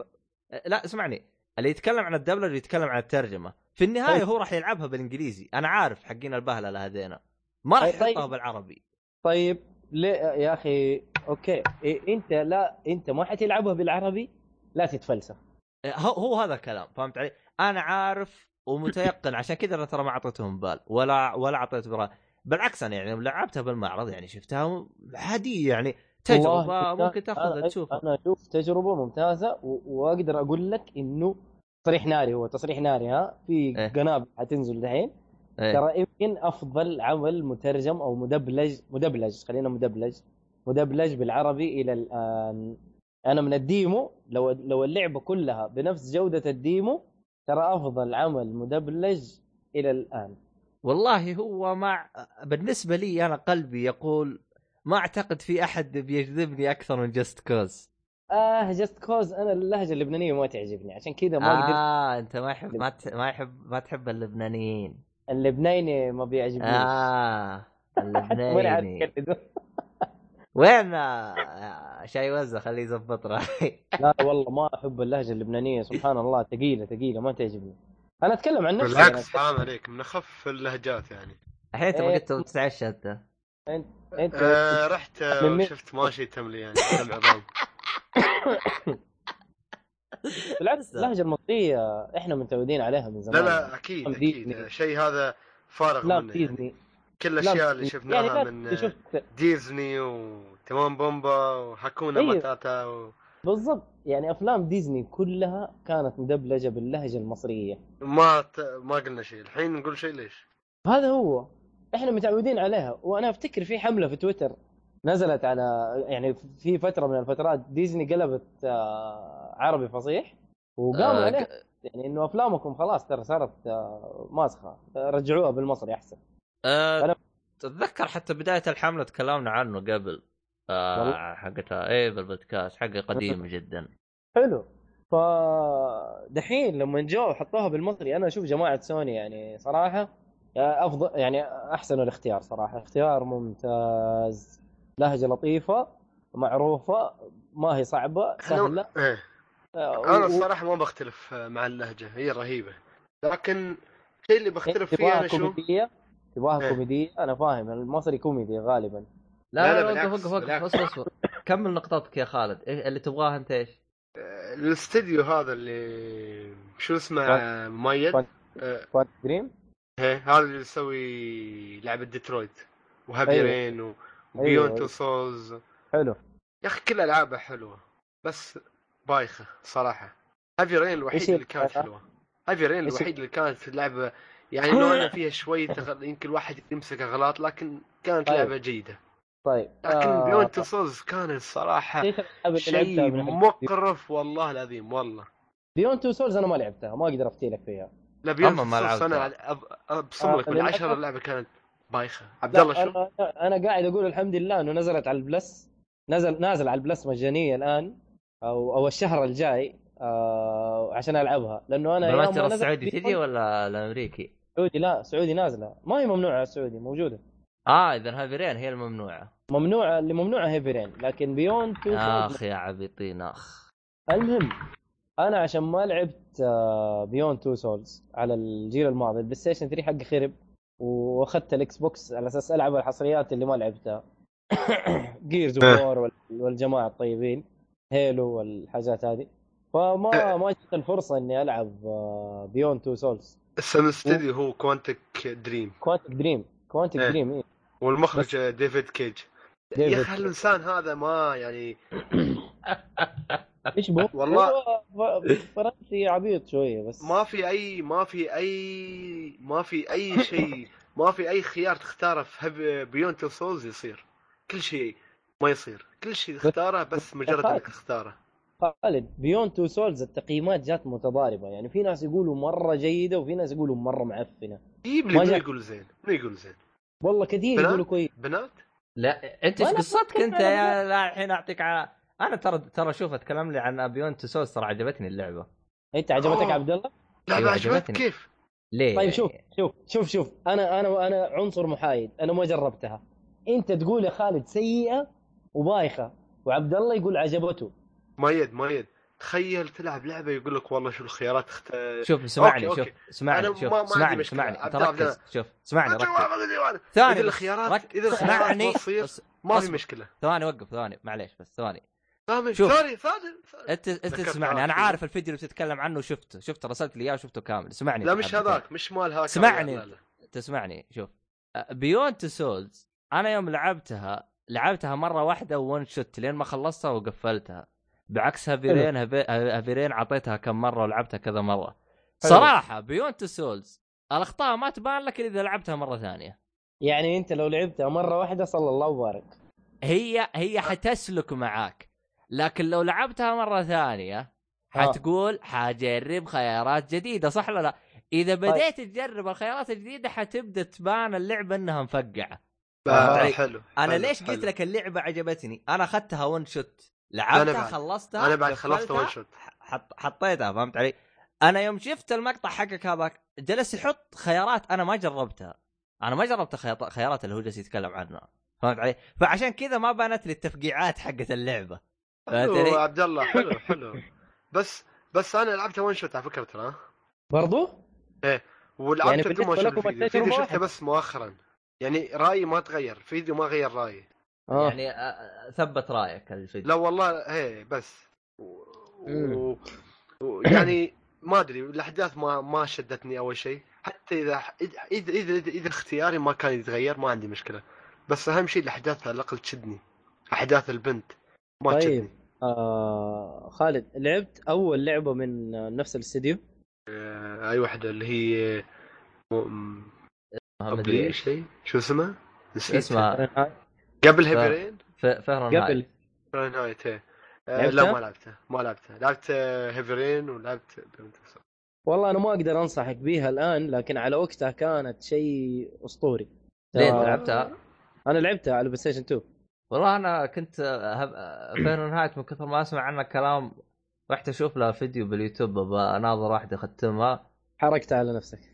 آه، لا اسمعني اللي يتكلم عن الدبلجة يتكلم عن الترجمة. في النهاية طيب. هو راح يلعبها بالإنجليزي. أنا عارف حقين البهلله هذينا. ما راح طيب- طيب. يحطها بالعربي. طيب ليه يا أخي؟ أوكي إيه أنت لا أنت ما حتلعبها بالعربي؟ لا تتفلسف هو هو هذا الكلام فهمت علي؟ أنا عارف ومتيقن عشان كذا أنا ترى ما أعطيتهم بال ولا ولا أعطيت بال بالعكس أنا يعني لعبتها بالمعرض يعني شفتها عاديه يعني تجربة ممكن تاخذها أنا- تشوفها أنا أشوف تجربة ممتازة. وأقدر أقول لك إنه تصريح ناري هو تصريح ناري ها في إيه. قنابل حتنزل دحين إيه. ترى يمكن أفضل عمل مترجم أو مدبلج مدبلج خلينا مدبلج مدبلج بالعربي إلى الآن أنا من ال demo لو لو اللعبة كلها بنفس جودة ال demo ترى أفضل عمل مدبلج إلى الآن. والله هو ما بالنسبة لي أنا قلبي يقول ما أعتقد في أحد بيجذبني أكثر من Just Cause آه Just Cause أنا اللهجة اللبنانية ما تعجبني عشان كذا ما قدرت آه أنت ما يحب ما, ت... ما يحب ما تحب اللبنانيين. اللبناني ما بيعجبني آه اللبناني؟ وين شاي وزة خليه يزبط راي لا والله ما أحب اللهجة اللبنانية سبحان الله ثقيله ثقيله ما تعجبني. أنا أتكلم عن نفسي. بالعكس حرام عليك من أخف اللهجات يعني. الحين أنت ما إيه. قلت تتعشى انت انت آه رحت آه، من- وشفت ماشي تملي يعني عظام بالعكس اللهجة المصرية إحنا متعودين عليها من لا زمان. لا أكيد أفلام أكيد. ديزني. شيء هذا فارغ افلام منه يعني. كل الأشياء اللي. شفناها يعني من شفت ديزني وتيمون وبومبا وهاكونا أيوه. ماتاتا و... بالضبط. يعني أفلام ديزني كلها كانت مدبلجة باللهجة المصرية. ما ت... ما قلنا شيء. الحين نقول شيء ليش؟ هذا هو. إحنا متعودين عليها. وأنا أفتكر في حملة في تويتر نزلت على يعني في فترة من الفترات ديزني قلبت آه، عربي فصيح. وقاموا آه، عليه يعني إنه أفلامكم خلاص ترى صارت آه، ماسخة. رجعوها بالمصري أحسن. أه أنا- تتذكر حتى بداية الحملة تكلمنا عنه قبل. آه. حقتها إيه بالبودكاست حقه قديم جدا. حلو. ف دحين لما جو حطوها بالمصري أنا أشوف جماعة سوني يعني صراحة افضل يعني أحسن الاختيار صراحة. اختيار ممتاز. لهجة لطيفة معروفة ما هي صعبة سهلة. إيه. آه، أنا الصراحة ما بختلف مع اللهجة. هي رهيبة. لكن الشيء اللي بختلف فيه تبغاها أنا شو؟ تبغاها إيه. كوميديه أنا فاهم المصري كوميدي غالبا لا لا، لا, لا، وقف وقف وقف. اصبر اصبر كمل نقطتك يا خالد إيه اللي تبغاه أنت إيش؟ آه، الاستديو هذا اللي شو اسمه مميز Quantic Dream إيه، هذا اللي يسوي لعبة ديترويت و Heavy. Rain و- و Beyond أيوه. Two Souls حلو يا أخي كل العابها حلوة بس بايخة صراحة Heavy Rain الوحيد اللي كانت؟ حلوة Heavy Rain الوحيد اللي كانت اللعبه يعني لو أنا فيها شوية غ- يمكن الواحد يمسك أغلاط لكن كانت طيب. لعبة جيدة. طيب. لكن آه، Beyond Two Souls كانت الصراحة شيء مقرف والله العظيم والله. Beyond Two Souls أنا ما لعبتها ما أقدر أفتي لك فيها. لا Beyond Souls أنا لعبتها. أب- ابصم لك آه، من لأن عشرة أنا- اللعبة كانت بايخة. عبد الله شو؟ أنا أنا قاعد أقول الحمد لله إنه نزلت على ال Plus. نزل نازل على ال Plus مجانية الآن أو أو الشهر الجاي آه عشان ألعبها. لأنه أنا يوم ما السعودي تجي ولا الأمريكي؟ سعودي لا سعودي نازلة. ما هي ممنوعة على السعودي موجودة. آه إذا Heavy Rain هي الممنوعة. ممنوعة اللي ممنوعة Heavy Rain لكن Beyond Two آخ Souls يا عبيطين آخ. المهم أنا عشان ما لعبت Beyond Two Souls على الجيل الماضي البلاي ستيشن 3 حقي خرب وأخذت الاكس بوكس على أساس ألعب الحصريات اللي ما لعبتها. Gears إيه. War والجماعة الطيبين Halo والحاجات هذه. فما إيه. ما جت الفرصة إني ألعب Beyond Two Souls اسم الستديو هو Quantic Dream Quantic Dream Quantic إيه. Dream إيه. والمخرج ديفيد كيج يا أخي الإنسان هذا ما يعني إيش بو؟ والله- فرنسي عبيط شوية بس ما في أي ما في أي ما في أي شيء ما في أي خيار تختاره في Beyond Two Souls يصير كل شيء ما يصير كل شيء تختاره بس مجرد. إنك تختاره خالد Beyond Two Souls التقييمات جات متضاربة يعني في ناس يقولوا مرة جيدة وفي ناس يقولوا مرة معفنة جيب لي ما من يقول زين من يقول زين والله كثير بنات؟ يقولوا كويس بنات لا أنت إيش قصتك أنت يا لا الحين أعطيك على أنا ترى ترى شوف أتكلم لي عن Beyond Two Souls ترى عجبتني اللعبة أنت عجبتك. عبد الله؟ لا أيوة، ما عجبتك عجبتني. كيف؟ ليه؟ طيب شوف شوف شوف شوف أنا أنا أنا عنصر محايد أنا ما جربتها أنت تقول يا خالد سيئة وبايخة وعبد الله يقول عجبته مؤيد مؤيد تخيل تلعب لعبة يقول لك والله شو الخيارات اخت... شوف اسمعني okay، شوف okay. أنا شوف ما- ما مشكلة. اسمعني أنت ركز شوف اسمعني ركز ثاني إذا. الخيارات رك- إذا الخيارات ما تصير ما في. مشكلة ثواني وقف ثواني معليش بس ثواني ثاني شوف. ثاني ثاني أنت أنت تسمعني أنا. عارف الفيديو اللي بتتكلم عنه شفته شفته رسلت لي إياه وشفته كامل اسمعني لا مش. هذاك مش مال. لا، لا. تسمعني شوف Beyond Two Souls أنا يوم لعبتها لعبتها مرة واحدة one shot لين ما خلصتها وقفلتها بعكس Heavy Rain Heavy- Heavy Rain اعطيتها كم مرة ولعبتها كذا مرة حلو. صراحة Beyond Two Souls الأخطاء ما تبان لك إلا إذا لعبتها مرة ثانية يعني أنت لو لعبتها مرة واحدة صلى الله وبارك هي هي حتسلك معاك لكن لو لعبتها مرة ثانية آه. حتقول حجرب خيارات جديدة صح ولا لا؟ إذا بديت تجرب الخيارات الجديدة حتبدأ تبان اللعبة إنها مفقعة آه،. حلو أنا حلو، ليش حلو. قلت لك اللعبة عجبتني؟ أنا أخذتها one shot لعبتها. خلصتها أنا بعد خلصت one shot حط حطيتها فهمت علي؟ أنا يوم شفت المقطع حقك هذاك جلس يحط خيارات أنا ما جربتها أنا ما جربت خيط- خيارات اللي هو جالس يتكلم عنها فهمت علي؟ فعشان كذا ما بانت لي التفقيعات حقت اللعبة فهمت حلو علي؟ عبد الله حلو حلو بس بس أنا لعبتها ون شوت على فكرة ترى برضو؟ ولعبتها يعني بدون ما أشوف الفيديو الفيديو شفته. بس مؤخرا يعني رأيي ما تغير فيديو ما غير رأيي آه. يعني آه، آه، ثبت رأيك الفيديو. لا والله هي بس. و... و... و... يعني ما أدري الأحداث ما ما شدتني أول شيء. حتى إذا إذا إذا إذا, إذا اختياري ما كان يتغير ما عندي مشكلة. بس أهم شيء الأحداث على الأقل تشدني. أحداث البنت ما طيب. تشدني. آه خالد لعبت أول لعبة من نفس الاستديو؟ آه، أي واحدة اللي هي م... شيء؟ شو اسمه؟ نسيت. اسمها قبل Heavy Rain Fahrenheit قبل. فرنهايت إيه. آه،؟ لا ما لعبتها ما لعبتها. لعبت آه، Heavy Rain ولعبت والله أنا ما أقدر أنصحك بيها الآن لكن على وقتها كانت شيء أسطوري. ليه آه، لعبتها؟ أنا لعبتها على البلاي ستيشن 2 والله أنا كنت فهرنهايت من كثر ما أسمع عنها كلام رحت أشوف لها فيديو باليوتيوب بناظر واحدة أختمها. حرقتها على نفسك.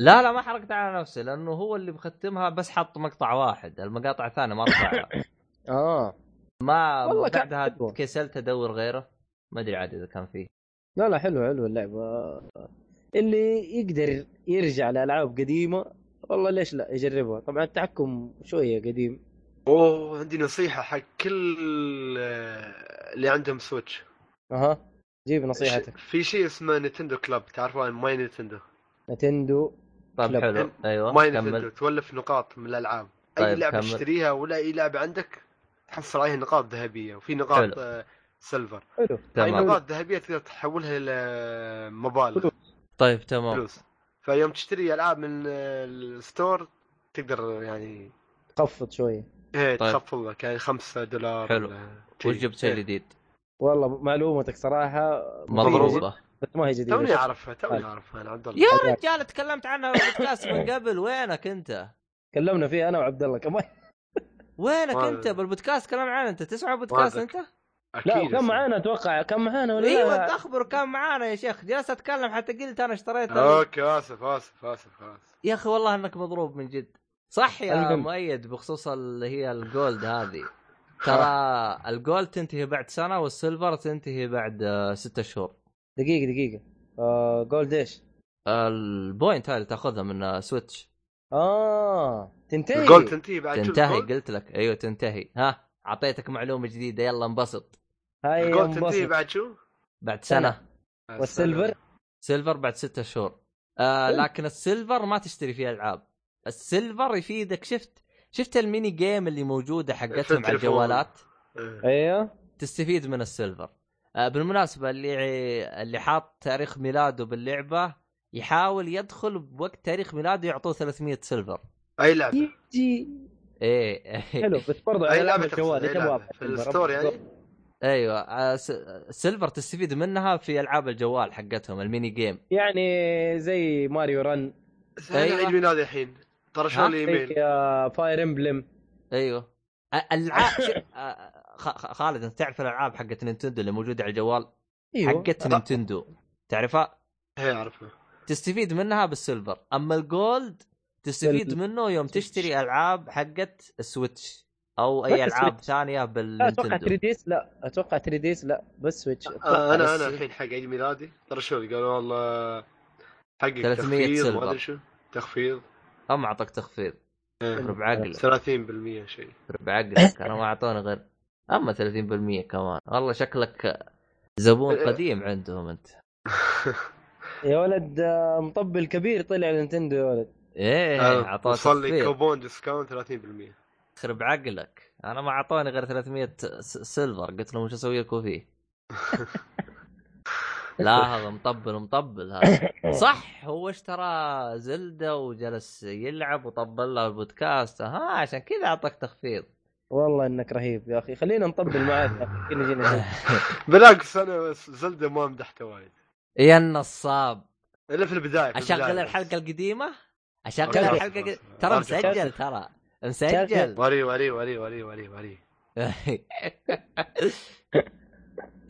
لا لا ما حركت على نفسي لأنه هو اللي مختمها بس حط مقطع واحد المقاطع الثانية ما رفعها آه. ما بعدها. كسلت أدور غيره ما أدري عاد إذا كان فيه. لا لا حلو حلو اللعبة. اللي يقدر يرجع لألعاب قديمة والله ليش لا يجربها. طبعا التحكم شوية قديم. أوه عندي نصيحة حق كل آه، اللي عندهم سويتش. أها جيب نصيحتك. في شيء اسمه Nintendo Club تعرفون My Nintendo نتندو طيب. حلو أيوه نينتندو كمل تولف نقاط من الألعاب أي طيب، لعبة كمل. تشتريها ولا أي لعبه عندك تحصل عليها نقاط ذهبية وفي نقاط حلو. آه، silver حلو هاي تمام النقاط الذهبيه تقدر تحولها إلى مبالغ. طيب تمام فلوس فيوم تشتري ألعاب من ال store تقدر يعني خفض شوية إيه طيب. تخفض لك يعني 5 دولار حلو. وش. جبت شيء إيه. جديد؟ والله معلومتك صراحة مضروبة بس ما هي جديدة. توني أعرفها توني. أعرفها أنا عبد الله. يا رجال تكلمت عنها بالبودكاست من قبل. وينك أنت؟ تكلمنا فيه أنا وعبد الله كمان. وينك أنت؟ بالبودكاست تكلم عنها أنت تسمع بودكاست أنت؟ أكيد لا كان. معانا أتوقع. كان معانا ولا أيوه لا؟ تخبر كان معانا يا شيخ. جلست أتكلم حتى قلت أنا اشتريتها okay آسف آسف آسف آسف. يا أخي والله إنك مضروب من جد. صح يا المهم. مؤيد بخصوص اللي هي ال gold هذه. ترى ال gold تنتهي بعد سنة وال silver تنتهي بعد آه، ستة شهور. دقيقة دقيقة. آه gold إيش؟ ال point هاي اللي تاخذها من Switch. آه تنتهي. ال gold تنتهي بعد شو تنتهي؟ قلت لك. أيوه تنتهي. ها أعطيتك معلومة جديدة. يلا انبسط. هاي ال gold تنتهي بعد شو؟ بعد سنة. وال silver؟ silver بعد ستة شهور. آه. لكن ال silver ما تشتري فيه ألعاب. ال silver يفيدك. شفت شفت ال mini game اللي موجودة حقتهم على. الجوالات؟ إيه. أيوه. تستفيد من ال silver. بالمناسبة اللي اللي حاط تاريخ ميلاده باللعبة يحاول يدخل بوقت تاريخ ميلاده يعطوه 300 silver. أي لعبة؟ يجي إيه. حلو بس برضه أي لعبة؟ أبغى في ال store يعني؟ أيوه آه، س- ال silver تستفيد منها في ألعاب الجوال حقتهم ال mini game. يعني زي Mario Run. أيوة. عيد ميلادي الحين. ترى شلون الايميل زي Fire Emblem. أيوه. ألعاب آه، خالد انت تعرف الألعاب حقت نينتندو اللي موجودة على الجوال أيوه. حقت نينتندو. تعرفها؟ هي أعرفها. تستفيد منها بال silver. أما ال gold تستفيد. منه يوم تشتري ألعاب حقت ال Switch أو أي ألعاب. ثانية لا أتوقع 3 بالنينتندو ديس لا. أتوقع 3 ديس لا. بس سويتش آه أنا بس- أنا الحين حق عيد ميلادي. ترى شو قالوا والله حقك 300 تخفيض سيلفر. ما أدري شو. تخفيض. هم اعطاك تخفيض. إيه. ربع عقلك 30% شيء. ربع عقلك أنا ما أعطوني غير. أما 30% كمان. والله شكلك زبون قديم عندهم أنت. يا ولد آه، مطبل كبير طلع نينتندو يا ولد. إيه آه، اعطوك وصل لي كوبون discount 30% خرب عقلك. أنا ما اعطوني غير 300 س- silver قلت لهم وش أسوي لكم فيه؟ لا هذا مطبل مطبل هذا. صح هو اشترى Zelda وجلس يلعب وطبل له البودكاست. ها عشان كذا أعطاك تخفيض. والله إنك رهيب يا أخي. خلينا نطبل معاك. كنا جينا. بالعكس أنا Zelda ما مدحته وايد. يا النصاب. إلا في البداية في أشغل البداية الحلقة القديمة؟ أشغل. الحلقة القديمة. ترى. مسجل ترى. مسجل. وري وري وري وري وري وري.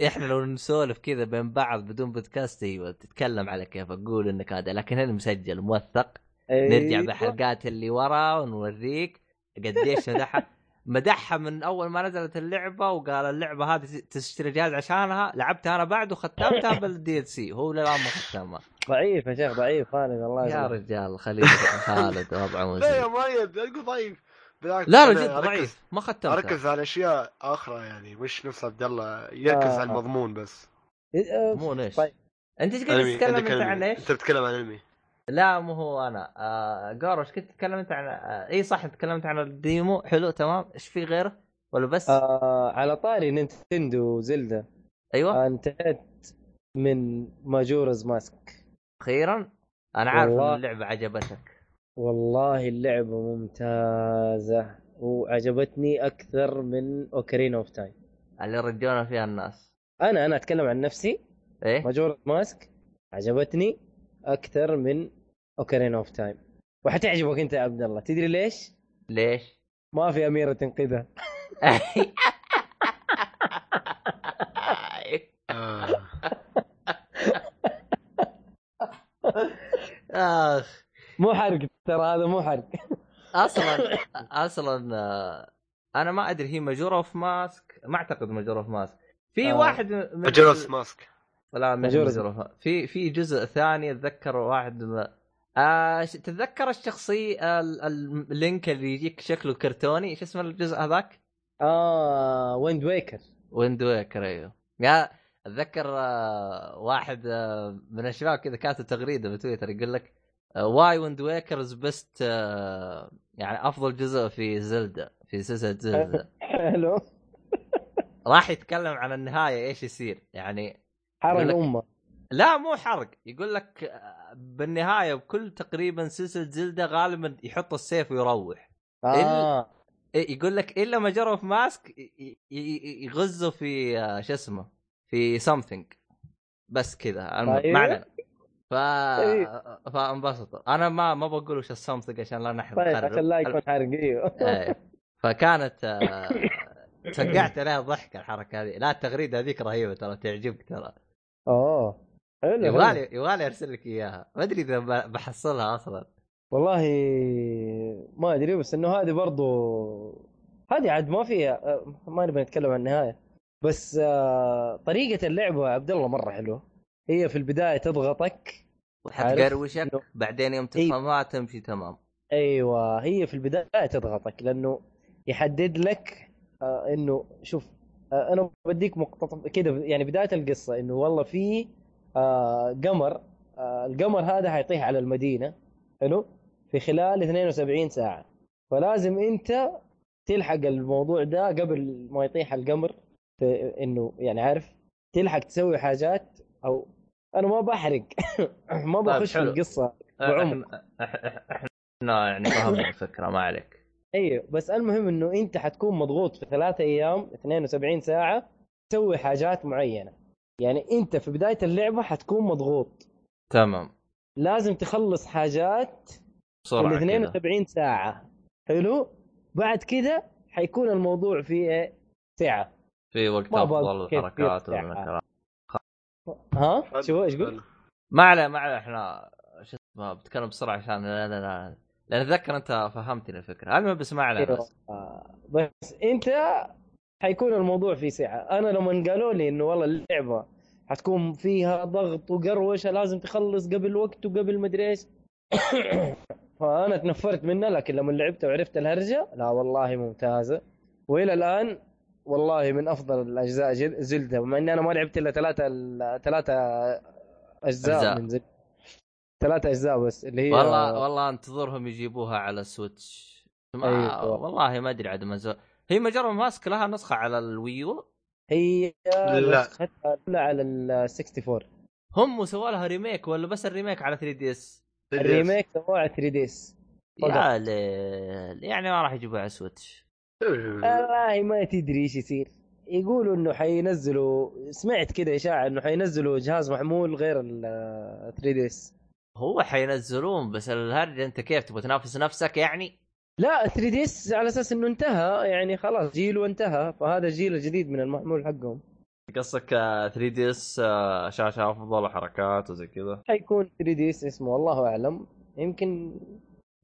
إحنا لو نسولف كذا بين بعض بدون بودكاست أيوه تتكلم على كيف أقول إنك هذا. لكن هنا مسجل موثق. نرجع أيوة. بحلقات اللي ورا ونوريك قديش مدحها مدحها من أول ما نزلت اللعبة وقال اللعبة هذه تشتري جهاز عشانها لعبتها أنا بعد وختمتها بال DLC هو للان ما ختمها. ضعيف يا شيخ ضعيف خالد الله يا رجال خليل خالد وضعه لا يا لا تقول ضعيف. بالعكس لا لا جد ضعيف. ما ختمتها. أركز على أشياء أخرى يعني مش نفس عبد الله؟ يركز آه. على المضمون بس. آه، مو إيش. طيب. أنت إيش قاعد. تتكلم أنت. عن إيش؟ انت بتتكلم عن انمي لا مو هو أنا. آه جورو إيش كنت تكلمت عن؟ آه إي صح تكلمت عن ال demo. حلو تمام. إيش في غيره؟ ولا بس؟ آه. على طاري نينتندو و Zelda أيوه. آه انتهيت من Majora's Mask. أخيرا؟ أنا عارف. إن اللعبة عجبتك. والله اللعبة ممتازة وعجبتني أكثر من Ocarina of Time. اللي رجونا فيها الناس. أنا أنا أتكلم عن نفسي. إيه؟ Majora's Mask عجبتني أكثر من Ocarina of Time وحتعجبك أنت يا عبد الله تدري ليش؟ ليش؟ ما في أميرة تنقذها. آخ مو حرق ترى هذا مو حرق أصلا أصلا آه، أنا ما أدري هي Majora of Mask ما أعتقد Majora of Mask في آه. واحد من Majora's Mask لا مش Majora's. Majora of في في جزء ثاني أتذكر واحد من آه تتذكر الشخصية ال- ال- ال Link اللي يجيك شكله كرتوني؟ إيش اسم الجزء هذاك؟ آه Wind Waker. Wind Waker أيوه. يا أتذكر آه واحد آه من الشباب كذا كاتب تغريدة بتويتر يقول لك why Wind Waker's best يعني أفضل جزء في Zelda في سلسلة Zelda. حلو. راح يتكلم عن النهاية إيش يصير يعني حرق أمه لا مو حرق. يقول لك آه، بالنهاية بكل تقريبا سلسلة Zelda غالبا يحط السيف ويروح. آه. إيه، يقول لك إلا Majora of Mask ي- ي- ي- يغرزوا في آه، شو اسمه في something بس كذا. ما علينا ف طيب. فانبسطوا أنا ما ما بقول وش ال something عشان لا نحن طيب. عشان لا يكون حرق أيوه. فكانت آه، فقعت عليها ضحك الحركة هذه. لا التغريدة هذيك رهيبة ترى تعجبك ترى. أوه. حلو. يبغالي يبغالي أرسل لك إياها. ما أدري إذا بحصلها أصلا. والله ما أدري بس إنه هذه برضو هذه عاد ما فيها ما نبي نتكلم عن النهاية. بس طريقة اللعبة يا عبد الله مرة حلوة. هي في البداية تضغطك حتقروشك إنه- بعدين يوم. تفهمها تمشي تمام. أيوه هي في البداية تضغطك لأنه يحدد لك إنه شوف أنا بديك مقتطف كده يعني بداية القصة إنه والله في آه قمر آه القمر هذا حيطيح على المدينة حلو؟ في خلال 72 ساعة. فلازم أنت تلحق الموضوع ده قبل ما يطيح القمر في إنه يعني عارف تلحق تسوي حاجات أو أنا ما بحرق. ما بخش في. القصة بعمق. إحنا يعني فهمنا الفكرة ما عليك. أيوه بس المهم إنه أنت حتكون مضغوط في ثلاثة أيام 72 ساعة تسوي حاجات معينة. يعني انت في بداية اللعبة حتكون مضغوط. تمام. لازم تخلص حاجات بسرعة ال كذا 72 ساعة. حلو؟ بعد كده حيكون الموضوع في إيه؟ ساعة في وقت ما أفضل الحركات ها؟ شو إيش قلت؟ ما عليه ما عليه إحنا شو اسمه بتكلم بسرعة عشان لا لا لا لأن أتذكر أنت فهمتني الفكرة. المهم بس ما عليه أيوة. بس. بس أنت حيكون الموضوع في ساعة أنا لما قالوا لي إنه والله اللعبة حتكون فيها ضغط وقروشة لازم تخلص قبل وقت وقبل مدري إيش. فأنا تنفرت منها لكن لما لعبت وعرفت الهرجة لا والله ممتازة. وإلى الآن والله من أفضل الأجزاء زلدة مع إني أنا ما لعبت إلا ثلاثة ثلاثة أجزاء, أجزاء. من زلدة. ثلاثة أجزاء بس اللي هي والله والله أنتظرهم يجيبوها على السويتش ما أيوة. والله ما أدري عاد ما هي Majora's Mask لها نسخة على ال Wii U. هي لا. نسختها الاولى على ال 64 هم سووا لها ريميك ولا بس ال remake على 3 DS ال remake سووه على 3 DS يا ليل. يعني ما راح يجيبوها على ال Switch والله ما تدري إيش يصير. يقولوا إنه حينزلوا سمعت كذا إشاعة إنه حينزلوا جهاز محمول غير ال 3 ديس هو حينزلون بس الهرجه أنت كيف تبغى تنافس نفسك يعني؟ لا 3 DS على أساس إنه انتهى يعني خلاص جيله انتهى فهذا الجيل الجديد من المحمول حقهم. قصدك 3 DS شاشه أفضل وحركات وزي كذا؟ حيكون 3 DS اسمه الله أعلم. يمكن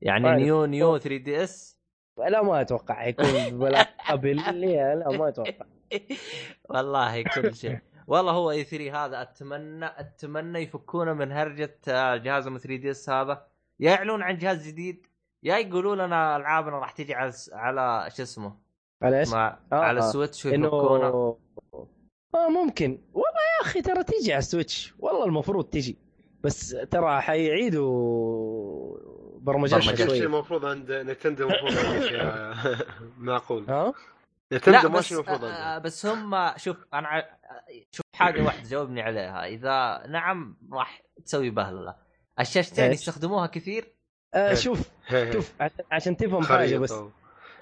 يعني. New New 3 DS لا ما أتوقع حيكون ولا قبل. لا ما أتوقع. والله كل شيء. والله هو E 3 هذا اتمنى أتمنى يفكونا من هرجة آه، جهاز 3 DS هذا. يا يعلنون عن جهاز جديد. يا يقولوا لنا العابنا راح تجي على على شو اسمه؟ على إيش؟ مع آه، على آه. ال Switch إنه ويفكونا آه ممكن. والله يا أخي ترى تيجي على ال Switch والله المفروض تيجي بس ترى حيعيدوا شيء شوي. المفروض عند Nintendo المفروض معقول. ها؟ نتندو ماشي المفروض آه بس هم شوف أنا ع- شوف حاجة واحدة جاوبني عليها. إذا نعم راح تسوي بهللة. الشاشتين؟ يستخدموها كثير آه شوف شوف عشان, تفهم حاجة بس.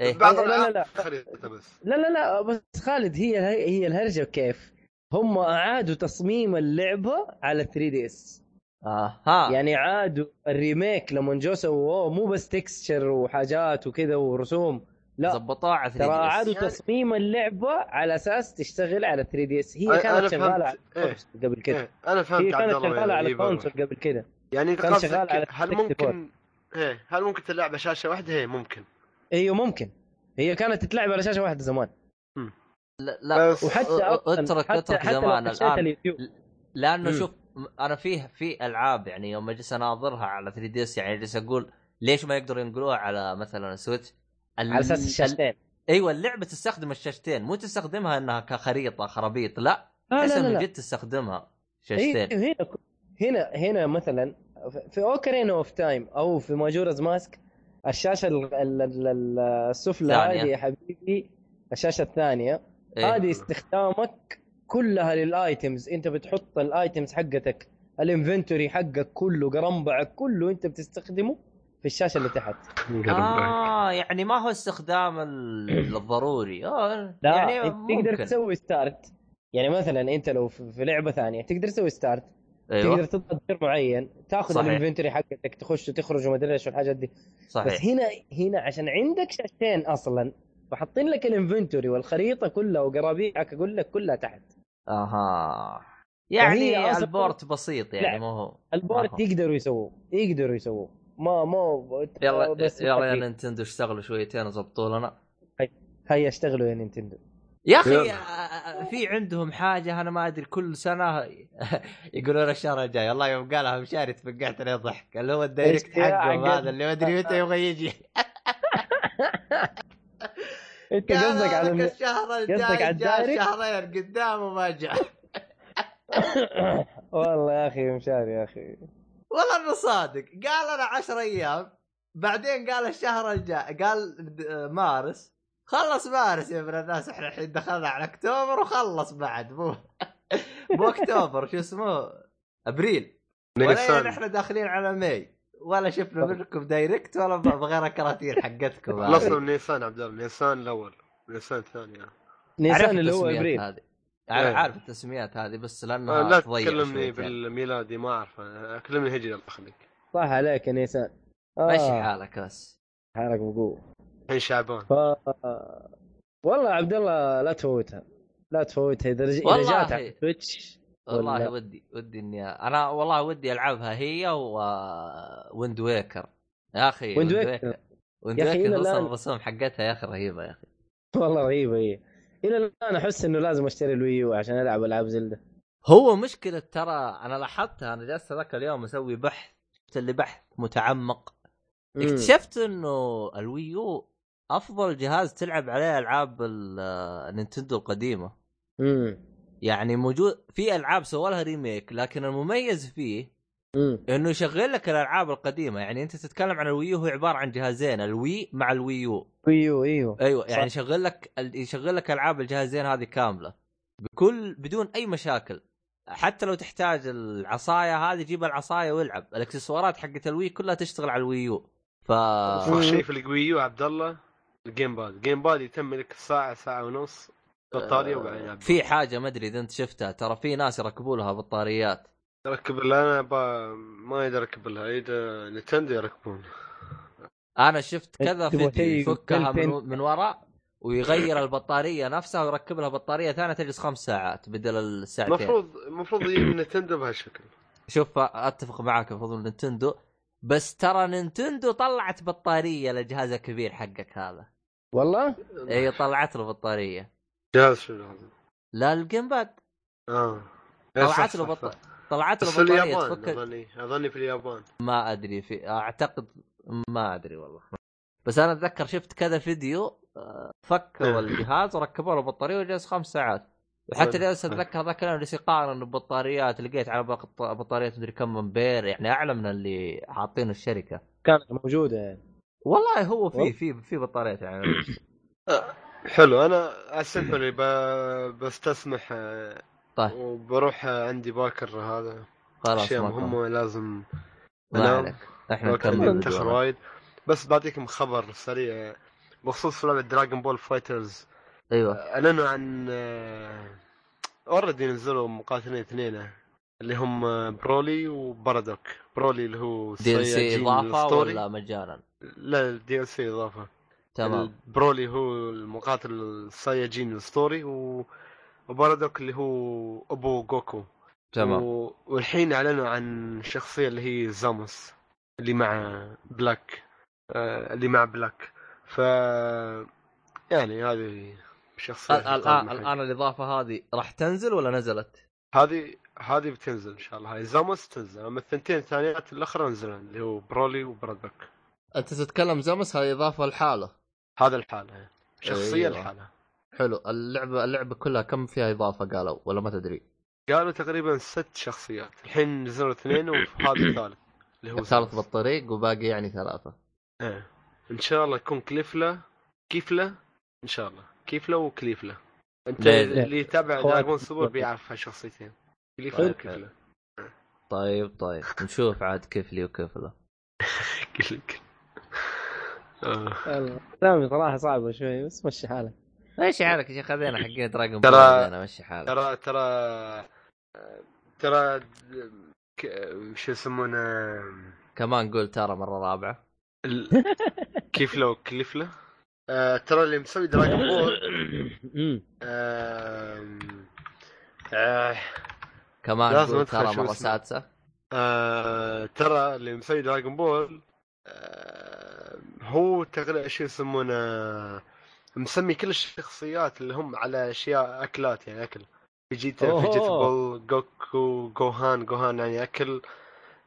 إيه؟ بعض لا، لا، الألعاب لا. خريطة بس لا لا لا بس خالد هي هي الهرجة كيف هم أعادوا تصميم اللعبة على 3 DS آه ها يعني عادوا ال remake لما جو سووه مو بس texture وحاجات وكذا ورسوم لا ظبطوها على 3 DS يعني- تصميم اللعبة على أساس تشتغل على 3 DS هي أنا كانت. شغالة على إيه. قبل كده إيه. أنا هي فهمت عبد كانت شغالة على إيه. ال console قبل كده يعني انت كان قصدك شغال على هل 64. ممكن إيه هل ممكن تلعب شاشة واحدة؟ إيه ممكن. أيوه ممكن. هي كانت تتلعب على شاشة واحدة زمان. لا, لا. بس- وحتى اترك حتى اترك زمان الآن. لأنه. شوف أنا فيه في ألعاب يعني يوم أجلس أناظرها على 3 DS يعني جالس أقول ليش ما يقدروا ينقلوها على مثلا Switch؟ على أساس ال- الشاشتين. أيوه اللعبة تستخدم الشاشتين. مو تستخدمها إنها كخريطة خرابيط لا. تحس لا لا, إنه لا. جد تستخدمها شاشتين. هنا هنا هنا مثلا في Ocarina of Time أو في Majora's Mask الشاشة ال- ال- ال- ال- السفلى. هذه يا حبيبي الشاشة الثانية إيه. هذه استخدامك كلها لل items انت بتحط ال items حقتك ال inventory حقك كله قرنبعك كله انت بتستخدمه في الشاشة اللي تحت آه يعني ما هو استخدام ال- الضروري آه لا يعني انت تقدر. تسوي start يعني مثلا انت لو في في لعبة ثانية تقدر تسوي start أيوه تقدر تضغط زر معين تاخذ. ال inventory حقك تخش وتخرج وما أدري إيش والحاجات دي صحيح بس هنا هنا عشان عندك شاشتين أصلا فحاطين لك ال inventory والخريطة كلها وقرابيعك أقول لك كلها تحت أها يعني ال port بسيط يعني. مو هو ال port. يقدروا يسووه يقدروا يسووه ما ما يلا بس يلا يا ما. Nintendo اشتغلوا شويتين وظبطوا لنا هيا اشتغلوا يا Nintendo يا أخي. آه، في عندهم حاجة أنا ما أدري كل سنة يقولون الشهر الجاي والله يوم قالها مشاري تفقعت عليه ضحك اللي هو ال Direct حقهم؟ هذا اللي ما ادري متى يبغى يجي أنت قصدك على الشهر الجاي جاء؟ شهرين قدام وما جاء والله يا أخي مشاري يا أخي والله إنه صادق قال أنا 10 أيام بعدين قال الشهر الجاي قال د- مارس خلص مارس يا ابن الناس إحنا الحين دخلنا على أكتوبر وخلص بعد مو مو أكتوبر شو اسمه؟ أبريل. ولا إحنا داخلين على May. ولا شفنا منكم Direct ولا بغير الكراتين حقتكم. خلصنا من نيسان عبد الله نيسان الأول نيسان الثاني. عارف نيسان اللي هو التسميات أبريل. هذه. عارف, إيه. عارف التسميات هذه بس لأنها لا تضيع تكلمني. بالميلادي ما أعرف. كلمني هجري الله يخليك صح عليك يا نيسان. ماشي آه، حالك بس. حالك بقوه الحين شعبان ف والله عبد الله لا تفوتها. لا تفوتها. إذا رج- إذا والله. جات على Switch والله ولا- ودي ودي إني أنا والله ودي ألعبها هي و Wind Waker يا أخي Wind Waker. Wind يا أخي Waker الرسوم حقتها يا أخي رهيبة يا أخي. والله رهيبة هي إلى الآن أحس إنه لازم أشتري ال Wii U عشان ألعب ألعاب Zelda. هو مشكلة ترى أنا لاحظتها أنا جالس ذاك اليوم أسوي بحث شفت اللي بحث متعمق. اكتشفت إنه ال Wii U أفضل جهاز تلعب عليه ألعاب ال- ال Nintendo القديمة. امم يعني موجود في ألعاب سووا لها remake لكن المميز فيه امم إنه يشغل لك الألعاب القديمة. يعني أنت تتكلم عن ال Wii U هو عبارة عن جهازين ال Wii مع ال Wii U. Wii U إيوه. أيوه يعني صح. يشغل لك يشغل لك ألعاب الجهازين هذه كاملة. بكل بدون أي مشاكل. حتى لو تحتاج العصاية هذه جيب العصاية والعب. الإكسسوارات حقت ال Wii كلها تشتغل على ال Wii U. ف افضل شيء في القويو عبد الله؟ ال GamePad. ال GamePad يتم لك ساعة ساعة ونص بطاريه وبعدين. في حاجة ما أدري إذا أنت شفتها. ترى في ناس يركبوا لها بطاريات ركب لها أنا با... ما يقدر أركب لها. يد Nintendo يركبون. أنا شفت كذا فيديو يفكها من. من وراء ويغير البطارية نفسها ويركب لها بطاريه ثانية تجلس خمس ساعات بدل الساعتين. المفروض المفروض يجي من Nintendo بهالشكل. شوف أتفق معاك. المفروض من Nintendo بس ترى Nintendo طلعت بطارية للجهاز الكبير حقك هذا. والله؟ اي طلعت له بطارية. جهاز شنو هذا؟ لا ال GamePad آه. إيه، طلعت له صح، بط... صح. طلعت له بطارية. أظني أظني في اليابان. ما أدري في أعتقد ما أدري والله. بس أنا أتذكر شفت كذا فيديو آه، فكوا إيه. الجهاز وركبوا له بطارية وجلس خمس ساعات. وحتى. جالس أتذكر ذاك اليوم جالس يقارن البطاريات لقيت على بطاريات مدري كم امبير يعني أعلى من اللي حاطينه الشركة. كانت موجودة يعني. والله هو في. في في بطاريات يعني حلو أنا اسمحوا ب... بستسمح آه، طيب وبروح آه، عندي باكر هذا خلاص أشياء. مهمة لازم. عليك إحنا باكر نكمل. وايد بس بعطيكم خبر سريع بخصوص لعبة Dragon Ball FighterZ أيوه أعلنوا عن already نزلوا مقاتلين اثنين اللي هم آه، Broly و Bardock Broly اللي هو DLC إضافة. ولا مجانا؟ لا ال DLC إضافة. تمام. Broly هو المقاتل ال Saiyajin الأسطوري و... و Bardock اللي هو أبو Goku. تمام. و... والحين أعلنوا عن الشخصيه اللي هي Zamasu اللي مع Black آه اللي مع Black. ف يعني هذه شخصية ال- الان الآن الإضافة هذه راح تنزل ولا نزلت؟ هذه هذه بتنزل إن شاء الله. هاي Zamasu تنزل أما الثنتين الثانيات الأخرى نزلن اللي هو Broly و Bardock أنت تتكلم Zamasu هذه إضافة لحالة. هذا الحالة شخصية أيوة. الحالة. حلو. اللعبة اللعبة كلها كم فيها إضافة قالوا؟ ولا ما تدري؟ قالوا تقريبا ست شخصيات. الحين نزلوا اثنين وهذا الثالث اللي هو الثالث. بالطريق وباقي يعني ثلاثة. إيه. إن شاء الله يكون Caulifla Kefla إن شاء الله. Kefla و Caulifla. أنت ليه؟ اللي يتابع Dragon Super بيعرف هالشخصيتين Caulifla طيب، و Kefla. طيب طيب. نشوف عاد كيف لي له آه. كلامي صراحة صعبة شوي بس مشي حالك. ماشي حالك يا شيخ خذينا حقين دراجون ترى- مشي حالك. ترى ترى ترى ك- شو يسمونه؟ كمان قول ترى مرة رابعة. ال- كيف لو كليفلا آه ترى اللي مسوي دراجون بول. آم، آه كمان لازم ترى مرة. سادسة. آه ترى اللي مسوي Dragon Ball آه هو تقريبا شو يسمونه مسمي كل الشخصيات اللي هم على أشياء أكلات يعني أكل. Vegeta. vegetable Goku Gohan Gohan يعني أكل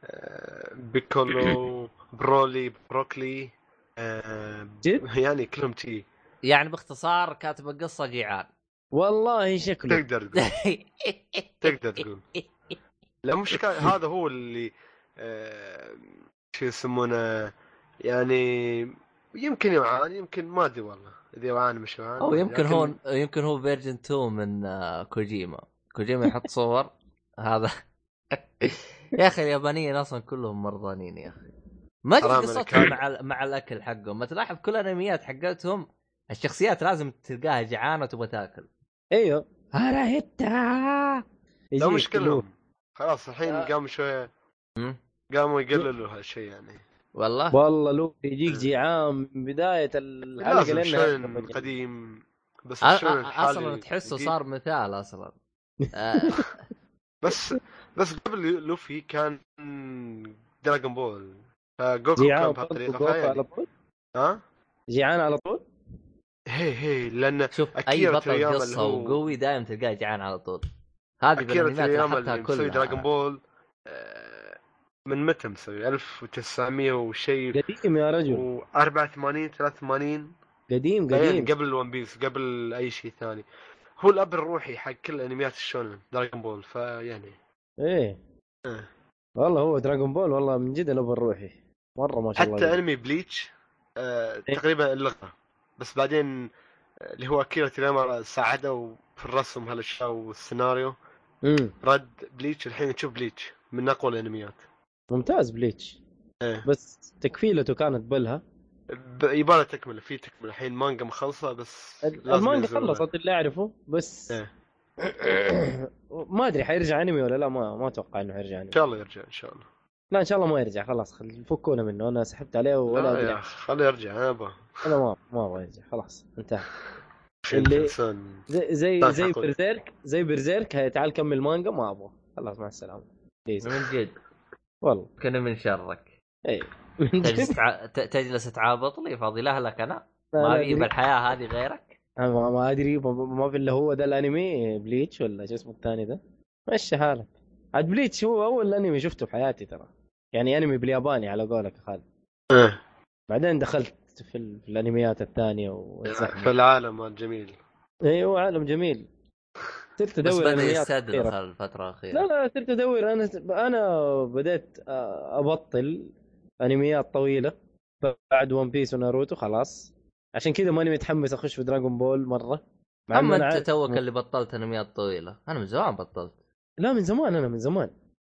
آه، Piccolo Broly broccoli آه، جد؟ يعني كلهم تي. يعني باختصار كاتب القصة جيعان. والله شكله. تقدر تقول. تقدر تقول. لا مش كا- هذا هو اللي آه، شو يسمونه يعني يمكن يعاني يمكن ما أدري والله. إذا يعاني مش يعاني أو يمكن لكن- هو يمكن هو فيرجن 2 من آه، كوجيما كوجيما يحط صور. هذا يا أخي اليابانيين أصلا كلهم مرضانين يا أخي. ما أدري قصتهم. مع مع الأكل حقهم. ما تلاحظ كل الأنميات حقتهم الشخصيات لازم تلقاها جعانة وتبغى تاكل. أيوه. هاراهيتا لا مش كله. كلهم خلاص الحين آه. قاموا شوية. قاموا يقللوا هالشيء يعني. والله. والله لو يجيك جيعان من بداية الحلقة لأنها شون قديم بس أصلا تحسه جديد. صار مثال أصلا. آه، بس بس قبل لوفي كان دراغون بول. ف Goku جيعان كان بهالطريقة على طول؟ ها؟ جيعان على طول؟ هي هي لأن شوف أي بطل قصة هو- وقوي دايم تلقاه جعان على طول. هذه بالانميات اللي مسوي كلها. Dragon Ball. آه، من متى مسوي؟ 1900 وشيء قديم يا رجل. و84 83 قديم يعني قديم. قبل One Piece قبل أي شيء ثاني. هو الأب الروحي حق كل أنميات ال shonen Dragon Ball فيعني إيه. إيه. والله هو Dragon Ball والله من جد الأب الروحي. مرة ما شاء الله حتى أنمي Bleach آه إيه. تقريبا اللغة بس بعدين آه، اللي هو اكيرا تورياما ساعده في الرسم هالاشياء والسيناريو. امم رد Bleach الحين تشوف Bleach من أقوى الأنميات. ممتاز Bleach. إيه. بس تكميلته كانت بلها. ب- يبغى تكملة في تكملة. الحين مانجا مخلصة بس المانجا. خلصت اللي أعرفه بس إيه. ما أدري حيرجع انمي ولا لا؟ ما ما أتوقع إنه حيرجع إن انمي شاء الله يرجع إن شاء الله. لا إن شاء الله ما يرجع خلاص خل- فكونا منه. أنا سحبت عليه ولا لا أدري. يا أخي خليه يرجع أنا أبغى. أنا ما ما أبغى يرجع خلاص انتهى. اللي-. زي زي زي. Berserk زي Berserk تعال كمل مانجا ما أبغى. خلاص مع السلامة. please من جد. والله. كنا من شرك. إي. تجلس. تع... تجلس تعابط لي فاضي لهلك أنا لا، ما في. بالحياة هذه غيرك؟ أنا ما, ما أدري ما, ما في إلا هو ده الأنمي Bleach ولا شو اسمه الثاني ده. مشي حالك. عاد Bleach هو أول أنمي شفته في حياتي ترى. يعني أنمي بالياباني على قولك يا خالد. إيه. بعدين دخلت في, ال... في الأنميات الثانية والزحمه في العالم الجميل أيوه عالم جميل. صرت بس أدور بدأ انميات يستدرس كثيرة. الفترة لا الأخيرة. لا صرت أدور. أنا أنا بديت أبطل أنميات طويلة بعد One Piece و Naruto خلاص. عشان كذا ماني متحمس أخش في Dragon Ball مرة. مع اما أنت عارف- توك اللي بطلت أنميات طويلة. أنا من زمان بطلت. لا من زمان أنا من زمان.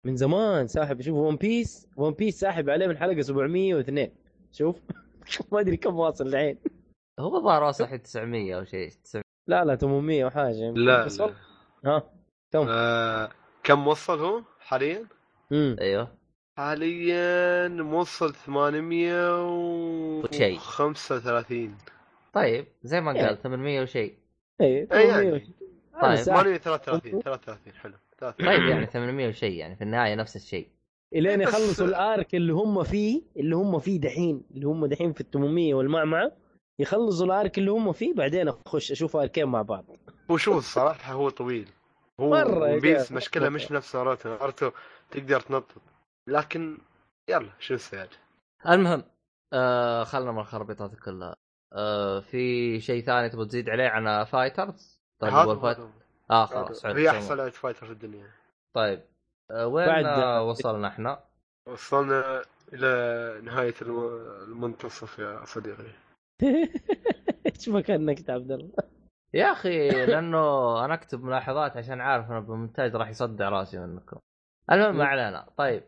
من زمان ساحب شوف One Piece One Piece ساحب عليه من حلقة 702 شوف. ما أدري كم واصل الحين. هو الظاهر واصل الحين 900 أو شيء 900 لا لا 800 وحاجة لا, بس لا. ها كم آه كم وصل هو حاليا؟ امم أيوه. حاليا موصل 800 وشيء. و 35 طيب زي ما يعني. قال 800 وشيء. اي إيه 800 يعني. أنا طيب، ساحب 833 33 حلو. 33. طيب يعني 800 وشيء يعني في النهاية نفس الشيء. إلين يخلصوا الآرك اللي هم فيه اللي هم فيه دحين اللي هم دحين في ال 800 والمعمعة يخلصوا الآرك اللي هم فيه بعدين أخش أشوف آركين مع بعض. هو شوف الصراحه هو طويل. One Piece. مشكلة مش نفس Naruto Naruto تقدر تنطط. لكن يلا شو السياج المهم آه خلنا من الخربطات كلها آه في شيء ثاني تبغى تزيد عليه عن FighterZ طيب Fight... آه خلاص هي أحسن لعبة fighter في الدنيا. طيب آه وين بعد- آه وصلنا إحنا؟ وصلنا إلى نهاية الم- المنتصف يا صديقي. إيش مكانك يا عبد الله. يا أخي لأنه أنا أكتب ملاحظات عشان عارف انه بالمونتاج راح يصدع رأسي منكم. المهم ما علينا. طيب.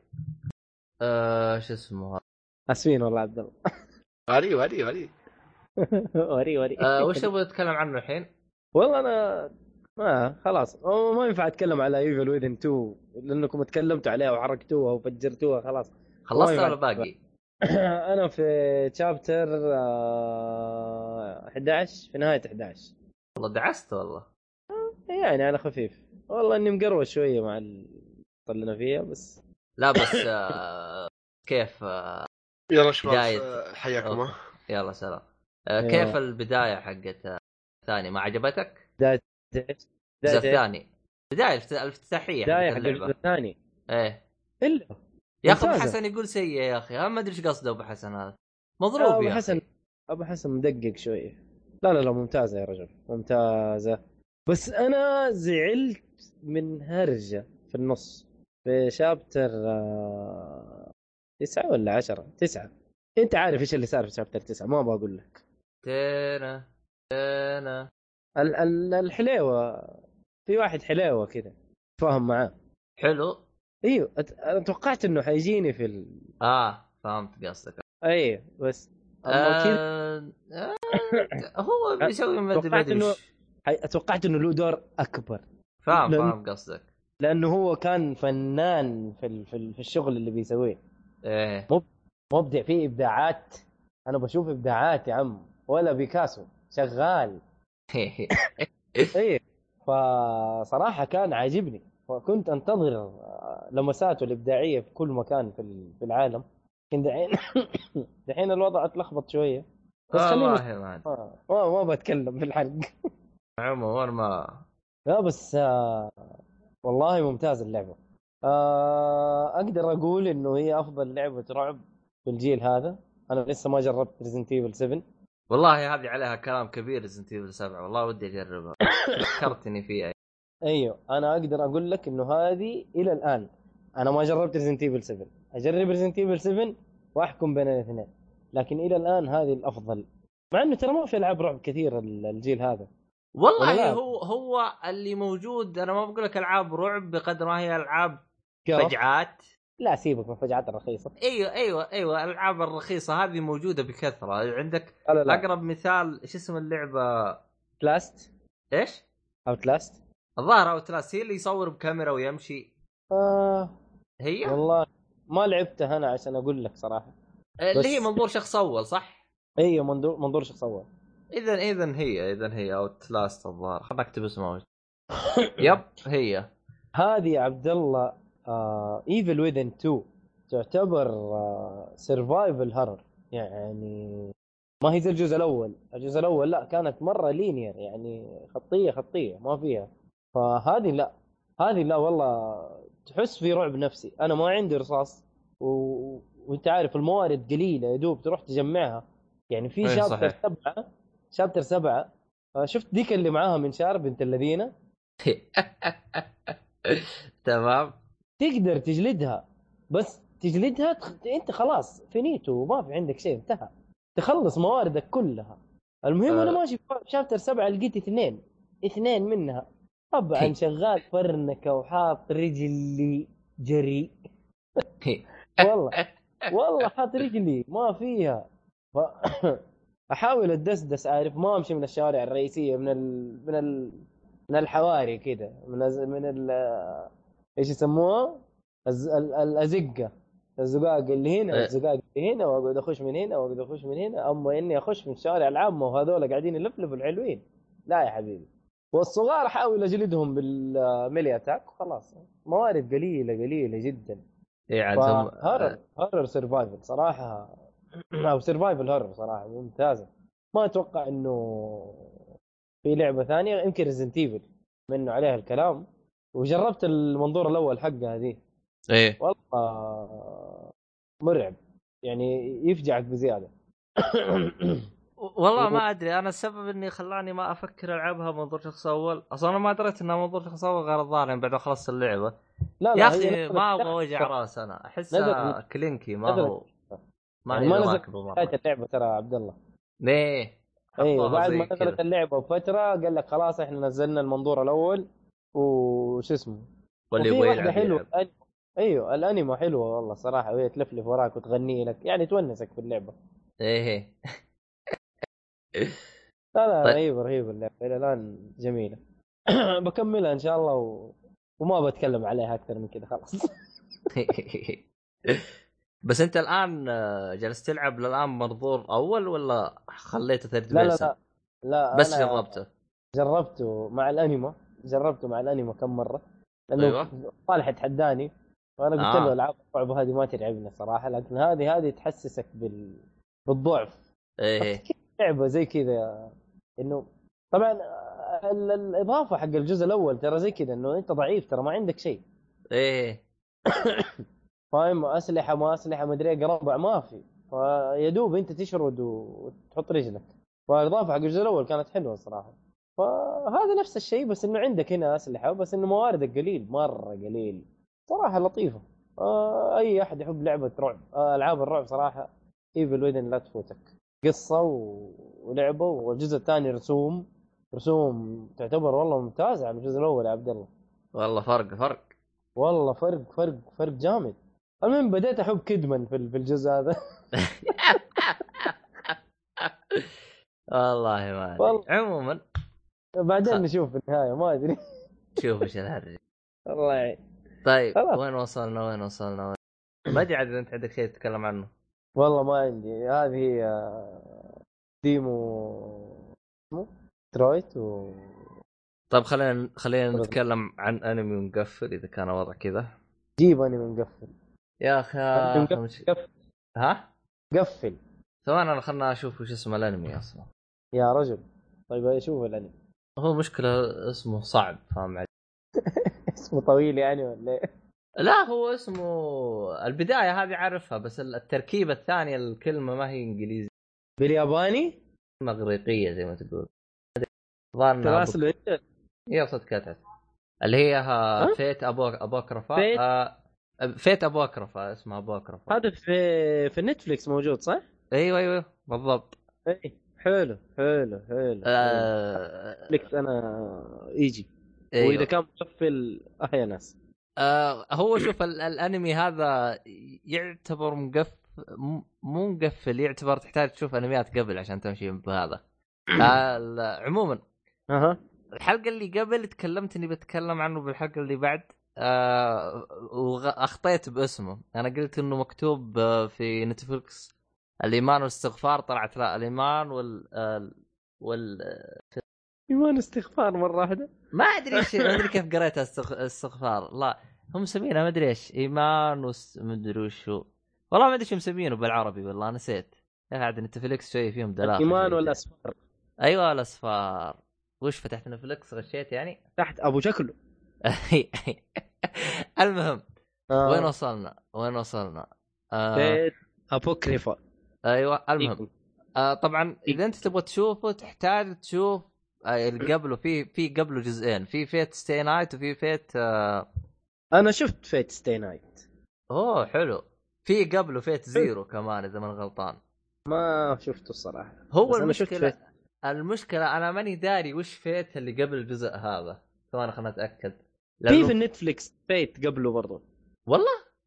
آه شو اسمه؟ اسفين والله عبد الله. وري وري وري. وري وري. آه وش تبغى تتكلم عنه الحين؟ والله أنا ما خلاص. هو ما ينفع أتكلم على ايفل ويذن 2 لأنكم تكلمتوا عليها وحرقتوها وفجرتوها خلاص. خلصت ولا باقي؟ أنا في تشابتر 11 في نهاية 11 والله دعست والله. يعني على خفيف. والله إني مقروش شوية مع اللي أنا فيها بس لا بس آه كيف آه يلا شباب. آه، حياكم. الله يلا سلام. آه،. كيف البداية حقت الثاني ما عجبتك؟ بداية الجزء بداية الثاني. بداية الافت- الافتتاحية بداية حقت حق الجزء الثاني. إيه. إلا. يا أخي أبو. حسن يقول سيء يا أخي. أنا ما أدري إيش قصده أبو حسن هذا. أبو مضروب يا حسن أخي أبو حسن مدقق شوية. لا لا لا ممتازة يا رجل ممتازة. بس أنا زعلت من هرجة في النص في شابتر آه، تسعة ولا عشرة؟ تسعة. أنت عارف إيش اللي صار في شابتر تسعة ما بقول لك. تينا تينا ال- ال- الحليوة في واحد حليوة كذا فاهم معاه. حلو. إيوه أت- أنا توقعت إنه حيجيني في ال... آه فهمت قصدك. أيوه بس آه آه هو بيسوي ما ادري توقعت. حي- توقعت إنه له دور أكبر. فاهم لأن- فاهم قصدك. لأنه هو كان فنان في ال- في ال- في الشغل اللي بيسويه. إيه. مبدع فيه إبداعات. أنا بشوف إبداعات يا عم. ولا بيكاسو. شغال. إيه. فصراحة كان عاجبني. وكنت أنتظر آه، لمساته الإبداعية في كل مكان في العالم. لكن دحين دحين الوضع أتلخبط شوية. بس خليني والله ما. ما, ما, ما بتكلم في الحلق عموما ما لا بس آه والله ممتاز اللعبة. آه أقدر أقول إنه هي أفضل لعبة رعب في الجيل هذا. أنا لسه ما جربت Resident Evil 7 والله هذه عليها كلام كبير Resident Evil 7 والله ودي أجربها. فكرتني فيها أيوه أنا أقدر أقول لك إنه هذه إلى الآن. أنا ما جربت Resident Evil 7 أجرب Resident Evil 7 وأحكم بين الاثنين. لكن إلى الآن هذه الأفضل. مع إنه ترى ما في ألعاب رعب كثير ال- الجيل هذا. والله؟ هو هو اللي موجود أنا ما بقول لك ألعاب رعب بقدر ما هي ألعاب؟ فجعات. لا سيبك من الفجعات الرخيصة. أيوه أيوه أيوه الالعاب الرخيصة هذه موجودة بكثرة. عندك لا لا. أقرب مثال إيش اسم اللعبة؟ Last إيش؟ Outlast الظاهر Outlast هي اللي يصور بكاميرا ويمشي. آه. هي؟ والله. ما لعبتها أنا عشان أقول لك صراحة. اللي هي منظور شخص أول صح؟ أيوه منظور منظور شخص أول. إذا إذا هي إذا هي Outlast الظاهر. خلنا نكتب اسمها yep هي. هذه يا عبد الله Evil Within 2 تعتبر survival horror يعني ما هي زي الجزء الأول. الجزء الأول لا كانت مرة linear يعني خطية خطية ما فيها. فهذه لا. هذه لا والله تحس في رعب نفسي. أنا ما عندي رصاص و... وأنت عارف الموارد قليلة يا دوب تروح تجمعها. يعني في إيه، chapter. سبعة شابتر سبعة آه، شفت ديك اللي معاها منشار بنت الذين؟ تمام. تقدر تجلدها بس تجلدها تخ... أنت خلاص فينيتو ما في عندك شيء انتهى. تخلص مواردك كلها. المهم آه. أنا ماشي في شابتر سبعة لقيت اثنين. اثنين منها. طبعا شغال فرنكه وحاط رجلي جري. والله والله حاط رجلي ما فيها. ف... أحاول اتدسدس عارف ما أمشي من الشوارع الرئيسية من ال... من ال... من الحواري كذا من الز... من ال... إيش يسموها؟ الز... ال- الأزقة. الزقاق اللي هنا إيه. الزقاق اللي هنا وأقعد أخش من هنا وأقعد أخش من هنا. أما إني أخش من الشوارع العامة وهذول قاعدين يلفلفوا الحلوين. لا يا حبيبي. والصغار احاول أجلدهم بالميلي أتاك وخلاص موارد قليلة قليلة جدا. إي عاد هم horror horror survival صراحة أو survival horror صراحة ممتازة. ما أتوقع إنه في لعبة ثانية يمكن Resident Evil منه عليها الكلام. وجربت المنظور الأول حقها دي إيه والله مرعب. يعني يفجعك بزيادة. والله ما أدري أنا السبب إني خلاني ما أفكر ألعبها منظور شخص أول. أصلا أنا ما دريت إنها منظور شخص أول غير الظاهر يعني بعد ما خلصت اللعبة. لا لا يا أخي ما أبغى وجع رأس أنا. نزلت- كلينكي ما هو ما هي ما نزلت اللعبة ترى يا عبد الله. ليه؟ أيوه بعد ما. نزلت اللعبة بفترة قال لك خلاص إحنا نزلنا المنظور الأول وش اسمه؟ واللي يبغى يلعب حلوة. أن- أيوه الانيما حلوة والله صراحة. وهي تلفلف وراك وتغني لك. يعني تونسك في اللعبة. إيه. لا لا طيب. رهيبه رهيبه اللعبة. إلى الآن جميلة. بكملها إن شاء الله و... وما بتكلم عليها أكثر من كذا خلاص. بس أنت الآن آه، جالس تلعب للآن منظور أول ولا خليته ثيرد لا لا؟ لا. لا بس جربته. جربته مع الانيما جربته مع الانيما كم مرة. لأنه أيوة. صالح تحداني وأنا قلت آه. له العاب الرعب هذه ما تلعبني صراحة لكن هذه هذه تحسسك بال... بالضعف. إيه لعبة زي كذا إنه طبعا ال- الإضافة حق الجزء الأول ترى زي كذا إنه أنت ضعيف ترى ما عندك شيء. إيه. فاهم؟ أسلحة ما أسلحة مدري إيه، قرابع ما في. فيا دوب أنت تشرد وتحط رجلك. فالإضافة حق الجزء الأول كانت حلوة الصراحه فهذا نفس الشيء بس إنه عندك هنا أسلحة بس إنه مواردك قليل مرة قليل. صراحة لطيفة. آه أي أحد يحب لعبة رعب آه ألعاب الرعب صراحة إيفل ويدن لا تفوتك. قصة و... ولعبة والجزء الثاني رسوم. رسوم تعتبر والله ممتازة عن الجزء الأول يا عبد الله. والله فرق فرق. والله فرق فرق فرق جامد. المهم بديت أحب كدمن في في الجزء هذا. والله ما أدري. والله. عموما. بعدين خ- نشوف في النهاية ما أدري. شوف إيش الهرج الله يعين. طيب خلاص. وين وصلنا وين وصلنا؟ وين... ما ادري عاد إذا أنت عندك شيء تتكلم عنه. والله ما عندي. هذه هي آه، ديمو اسمه ترويت و طيب خلينا خلينا. نتكلم عن أنمي ونقفل إذا كان الوضع كذا. جيب أنمي مقفل. يا أخي. مش... قفل ها؟ قفل. ثواني أنا خلنا أشوف وش اسم الأنمي أصلا. يا رجل. طيب شوف الأنمي. هو مشكلة اسمه صعب فاهم علي اسمه طويل يعني ولا إيه؟ لا هو اسمه البداية هذه عارفها بس التركيبة الثانية الكلمة ما هي إنجليزي بالياباني؟ مغريقيه زي ما تقول ظن ترى اصله انت صدق كتت اللي هي ها ها؟ فيت ابو أبوكرفا فيت؟ آه فيت أبوكرفا اسمها أبوكرفا هذا في في نتفليكس موجود صح؟ أيوه أيوه بالضبط اي حلو حلو حلو آه نتفليكس أنا يجي أيوة. وإذا كان مقفل احيا ناس آه هو شوف ال- الانمي هذا يعتبر مقفل مو مقفل يعتبر تحتاج تشوف انميات قبل عشان تمشي بهذا. آه عموما أها. الحلقة اللي قبل تكلمت إني بتكلم عنه بالحلقة اللي بعد آه واخطيت باسمه. أنا قلت إنه مكتوب في نتفلكس الإيمان والاستغفار طلعت لا الإيمان وال آه، وال ايمان استغفار مرة واحدة. ما أدري إيش ما أدري كيف قريتها استغ... استغفار لا هم مسمينها ما أدري إيش. إيمان وس... ما أدري وش هو. والله ما أدري شو مسمينه بالعربي والله نسيت. يا عاد نتفلكس شوي فيهم دلاخه الإيمان شوي. والأسفار. أيوه الاصفار وش فتحت نتفلكس غشيت يعني؟ تحت أبو شكله المهم آه. وين وصلنا؟ وين وصلنا؟ آه. Apocrypha أيوه المهم. آه طبعا إذا أنت تبغى تشوفه تحتاج تشوف اللي قبله في في قبله جزئين. في Fate Stay Night وفي Fate آه أنا شفت Fate Stay Night أوه حلو. في قبله Fate Zero كمان إذا ماني غلطان. ما شفته الصراحة. هو بس أنا المشكلة. المشكلة أنا ماني داري وش Fate اللي قبل الجزء هذا. ثواني خلنا أتأكد. في لأنه- في ال Netflix Fate قبله برضو. والله؟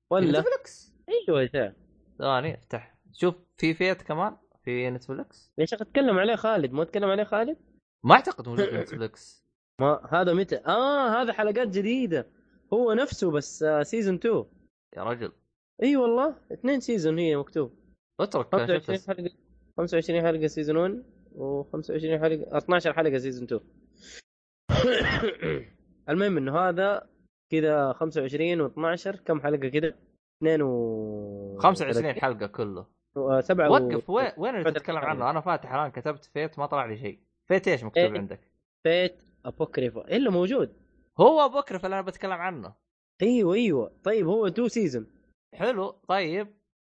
ولا؟ Netflix أيوه شيخ. ثواني افتح. شوف في Fate كمان؟ في Netflix يا شيخ أتكلم عليه خالد. ما أتكلم عليه خالد؟ ما أعتقد موجود في Netflix ما هذا متى؟ آه هذا حلقات جديدة. هو نفسه بس آه season 2 يا رجل. إي والله اثنين season هي مكتوب. اترك أنا 25 شفت حلقة 25 حلقة season 1 و25 حلقة 12 حلقة season 2 المهم إنه هذا كذا 25 و12 كم حلقة كذا؟ 2 و 25 حلقة كله. 7 وقف وين وين اللي تتكلم. عنه؟ أنا فاتح الآن كتبت Fate ما طلع لي شيء. Fate إيش مكتوب إيه. عندك؟ Fate Apocrypha الا موجود؟ Apocrypha اللي أنا بتكلم عنه. أيوه أيوه. طيب هو 2 season حلو طيب.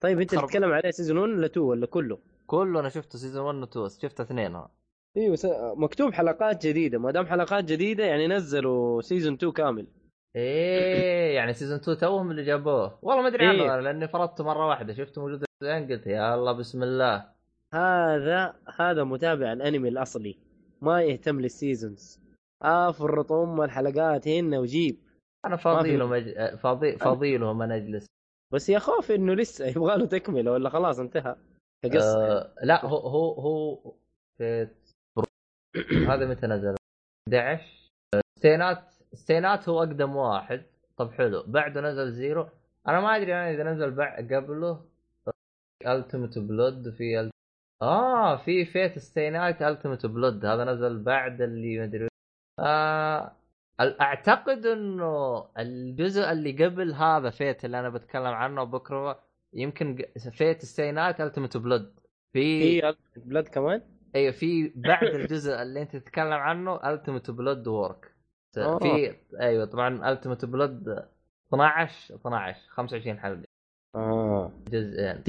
طيب أنت. تتكلم عليه season 1 ولا 2 ولا كله؟ كله أنا شفته season 1 و 2 شفت اثنين. ها. أيوه س... مكتوب حلقات جديدة. ما دام حلقات جديدة يعني نزلوا season 2 كامل. إيه يعني season 2 توهم اللي جابوه. والله ما أدري عنه إيه. لأني فرطته مرة واحدة. شفته موجود قلت يا الله بسم الله. هذا هذا متابع الأنمي الأصلي. ما يهتم لل seasons افرط أم الحلقات هنا وجيب. أنا فاضي في- له مج... فاضي فاضي له ما نجلس بس يا خوف إنه لسه يبغى له تكملة ولا خلاص انتهى. آه لا هو هو هو فيت هذا متى نزل؟ 11 stay night stay night هو أقدم واحد. طب حلو. بعده نزل Zero. أنا ما أدري أنا إذا نزل بع... قبله. Unlimited Blade وفي ال... آه في Fate stay night Unlimited Blade هذا نزل بعد اللي ما أدري آه أعتقد إنه الجزء اللي قبل هذا Fate اللي أنا بتكلم عنه بكرة يمكن Fate stay night Unlimited Blade في في Blade كمان؟ أيوه في بعد الجزء اللي أنت تتكلم عنه Unlimited Blade Work. في أيوه طبعا Unlimited Blade 12 12 25 حلقة. آه. جزئين.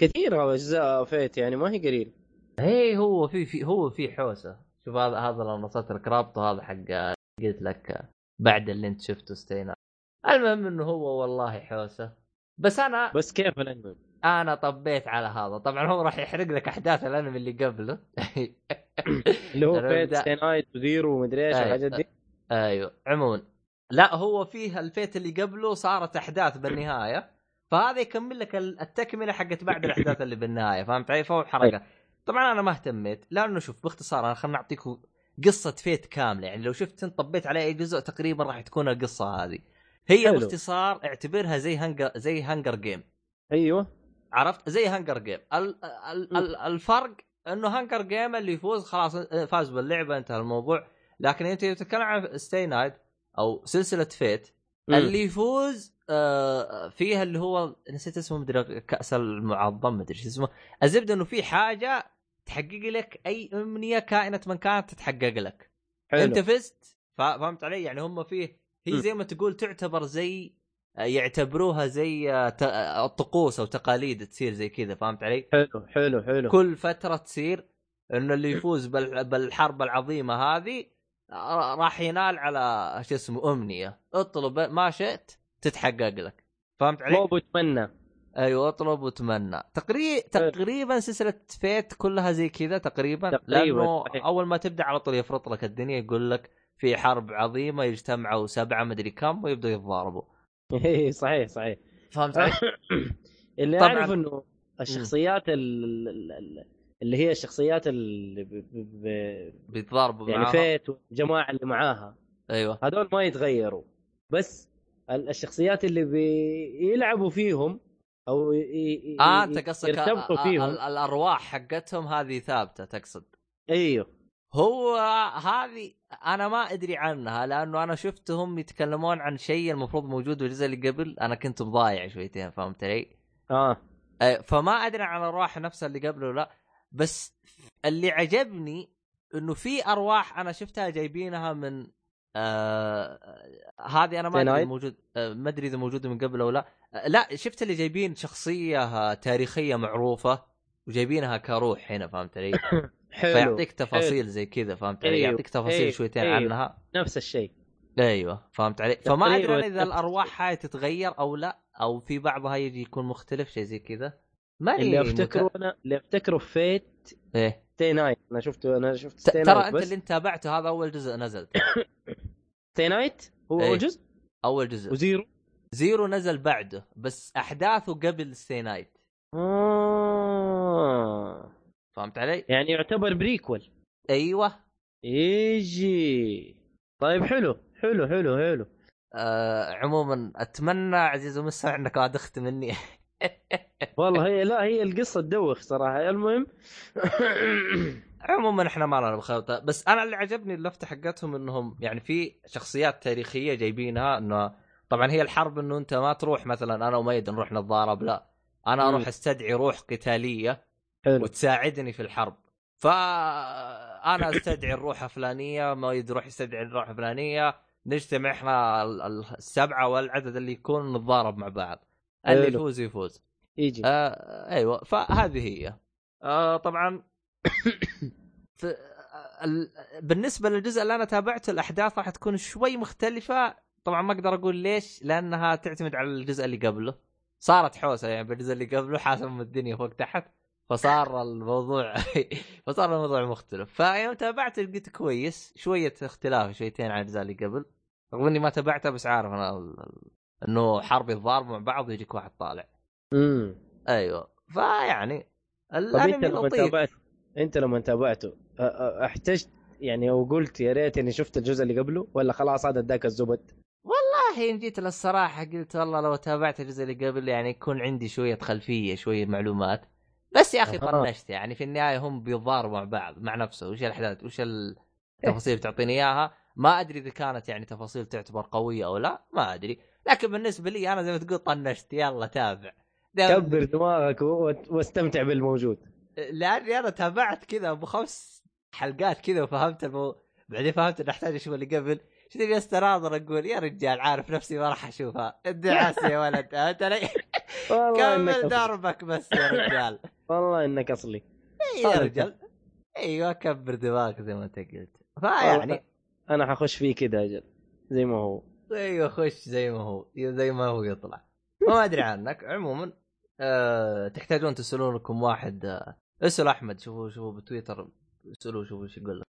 كثير أجزاء Fate يعني ما هي قليل. إيه هو في في هو في حوسة. شوف هذا هذا لو نصت لك رابطه هذا حق قلت لك بعد اللي انت شفته stay night. المهم إنه هو والله حوسة. بس أنا بس كيف الأنمي؟ أنا طبيت على هذا. طبعا هو راح يحرق لك أحداث الأنمي اللي قبله. اللي هو Fate بدأ- stay night و Zero ومدري إيش أي. الحاجات دي. أيوه. عموما. لا هو فيه ال Fate اللي قبله صارت أحداث بالنهاية. فهذا يكمل لك ال- التكملة حقت بعد الأحداث اللي بالنهاية فهمت علي؟ فهو حركة. طبعا أنا ما اهتميت لأنه شوف باختصار أنا خلنا اعطيكم قصة Fate كاملة يعني لو شفت أنت طبيت عليه أي جزء تقريبا راح تكون القصة هذه. هي حلو. باختصار اعتبرها زي Hunger زي Hunger Game. أيوه. عرفت؟ زي Hunger Game. ال ال ال الفرق إنه Hunger Game اللي يفوز خلاص فاز باللعبة انتهى الموضوع. لكن أنت تتكلم عن stay night أو سلسلة Fate. اللي يفوز آه، فيها اللي هو نسيت اسمه مدري كأس المعظم مدري شو اسمه. الزبدة إنه في حاجة تحقق لك أي أمنية كائنة من كانت تتحقق لك. حلو. أنت فزت فهمت علي؟ يعني هم فيه هي. زي ما تقول تعتبر زي يعتبروها زي آه، ت- آه، الطقوس أو تقاليد تصير زي كذا فهمت علي؟ حلو حلو حلو. كل فترة تصير إنه اللي يفوز بال- بالحرب العظيمة هذه آه، راح ينال على شو اسمه أمنية. اطلب ما شئت تتحقق لك. فهمت علي؟ مو بتمنى أيوه اطلب وتمنى تقريبا تقريبا سلسلة فيت كلها زي كذا تقريبا, تقريباً، لأنه صحيح. أول ما تبدأ على طول يفرط لك الدنيا يقول لك في حرب عظيمة يجتمعوا سبعة مدري كم ويبدأوا يتضاربوا. إيه صحيح صحيح. فهمت علي؟ اللي طبعاً. اعرف إنه الشخصيات ال- ال- ال- اللي هي الشخصيات اللي ب... ب... ب... بيتضاربوا يعني معاها. فيت والجماعة اللي معاها. أيوه. هذول ما يتغيروا. بس الشخصيات اللي بيلعبوا فيهم أو ي... آه أنت قصدك يرتبطوا آه، آه، فيهم. ال- الأرواح حقتهم هذه ثابتة تقصد؟ أيوه. هو هذه أنا ما أدري عنها لأنه أنا شفتهم يتكلمون عن شيء المفروض موجود بالجزء اللي قبل أنا كنت مضايع شويتين فهمت علي؟ آه. آه، فما أدري عن الأرواح نفسها اللي قبله لأ بس اللي عجبني إنه في أرواح أنا شفتها جايبينها من آه هذه أنا ما أدري موجود آه ما أدري إذا موجوده من قبل أو لا. آه لا شفت اللي جايبين شخصية تاريخية معروفة وجايبينها كروح هنا فهمت علي؟ حلو فيعطيك تفاصيل زي كذا فهمت علي؟ أيوه، يعطيك تفاصيل أيوه، شويتين أيوه. عنها. نفس الشيء. أيوه فهمت علي؟ فما أدري أنا إذا الأرواح هاي تتغير أو لا أو في بعضها يجي يكون مختلف شيء زي كذا. ماني اللي أفتكره أنا اللي أفتكره Fate إيه. stay night أنا شفته أنا شفت stay ترى أنت بس. اللي انت تابعته هذا أول جزء نزل. stay night هو إيه. أول جزء؟ أول جزء. و Zero. Zero نزل بعده بس أحداثه قبل stay night آه. فهمت علي؟ يعني يعتبر prequel أيوه. يجي طيب حلو. حلو حلو حلو. آه عموما أتمنى عزيز المستمع إنك ما دخت مني. والله هي لا هي القصة تدوخ صراحة. المهم عموما إحنا ما لنا بخلطه بس أنا اللي عجبني اللفتة حقتهم إنهم يعني في شخصيات تاريخية جايبينها إنه طبعا هي الحرب إنه أنت ما تروح مثلا أنا وميد نروح نتضارب لا. أنا. أروح أستدعي روح قتالية حلو. وتساعدني في الحرب. فانا أستدعي الروح الفلانية ما يروح يستدعي الروح الفلانية. نجتمع إحنا ال- ال- السبعة والعدد اللي يكون نتضارب مع بعض. اللي. يفوز يفوز. يجي. آه أيوه. فهذه هي. آه طبعا. بالنسبة للجزء اللي أنا تابعته الأحداث راح تكون شوي مختلفة. طبعا ما أقدر أقول ليش لأنها تعتمد على الجزء اللي قبله. صارت حوسة يعني بالجزء اللي قبله حاسم الدنيا فوق تحت فصار الموضوع فصار الموضوع مختلف. فيوم تابعت لقيت كويس شوية اختلاف شويتين عن الاجزاء اللي قبل. رغم إني ما تابعتها بس عارف أنا إنه حرب يتضاربوا مع بعض ويجيك واحد طالع. امم أيوه. فيعني الأنمي لطيف. أنت لما تابعته أحتجت يعني أو قلت يا ريت إني شفت الجزء اللي قبله ولا خلاص هذا اداك الزبد؟ والله إن جيت للصراحة قلت والله لو تابعت الجزء اللي قبل يعني يكون عندي شوية خلفية شوية معلومات. بس يا أخي أها. طنشت يعني في النهاية هم بيتضاربوا مع بعض مع نفسه وش الأحداث؟ وش التفاصيل بتعطيني إياها؟ ما أدري إذا كانت يعني تفاصيل تعتبر قوية أو لا ما أدري. لكن بالنسبة لي أنا زي ما تقول طنشت يلا تابع. كبر دماغك واستمتع بالموجود. لأني أنا تابعت كذا أبو خمس حلقات كذا وفهمت المو... بعدين فهمت اني أحتاج أشوف اللي قبل. تبي استناظر أقول يا رجال عارف نفسي ما راح أشوفها. الدعاس يا ولد أنت لي- كمل. دربك بس يا رجال. والله إنك أصلي. إي يا. رجال. أيوه كبر دماغك زي ما أنت قلت. فيعني أنا حخش فيه كذا أجل زي ما هو. أيوه خش زي ما هو زي ما هو يطلع. ما أدري عنك عموما أه تحتاجون تسالونكم واحد أه اسأل أحمد شوفوا شوفوا بتويتر اسألوه شوفوا إيش يقول لك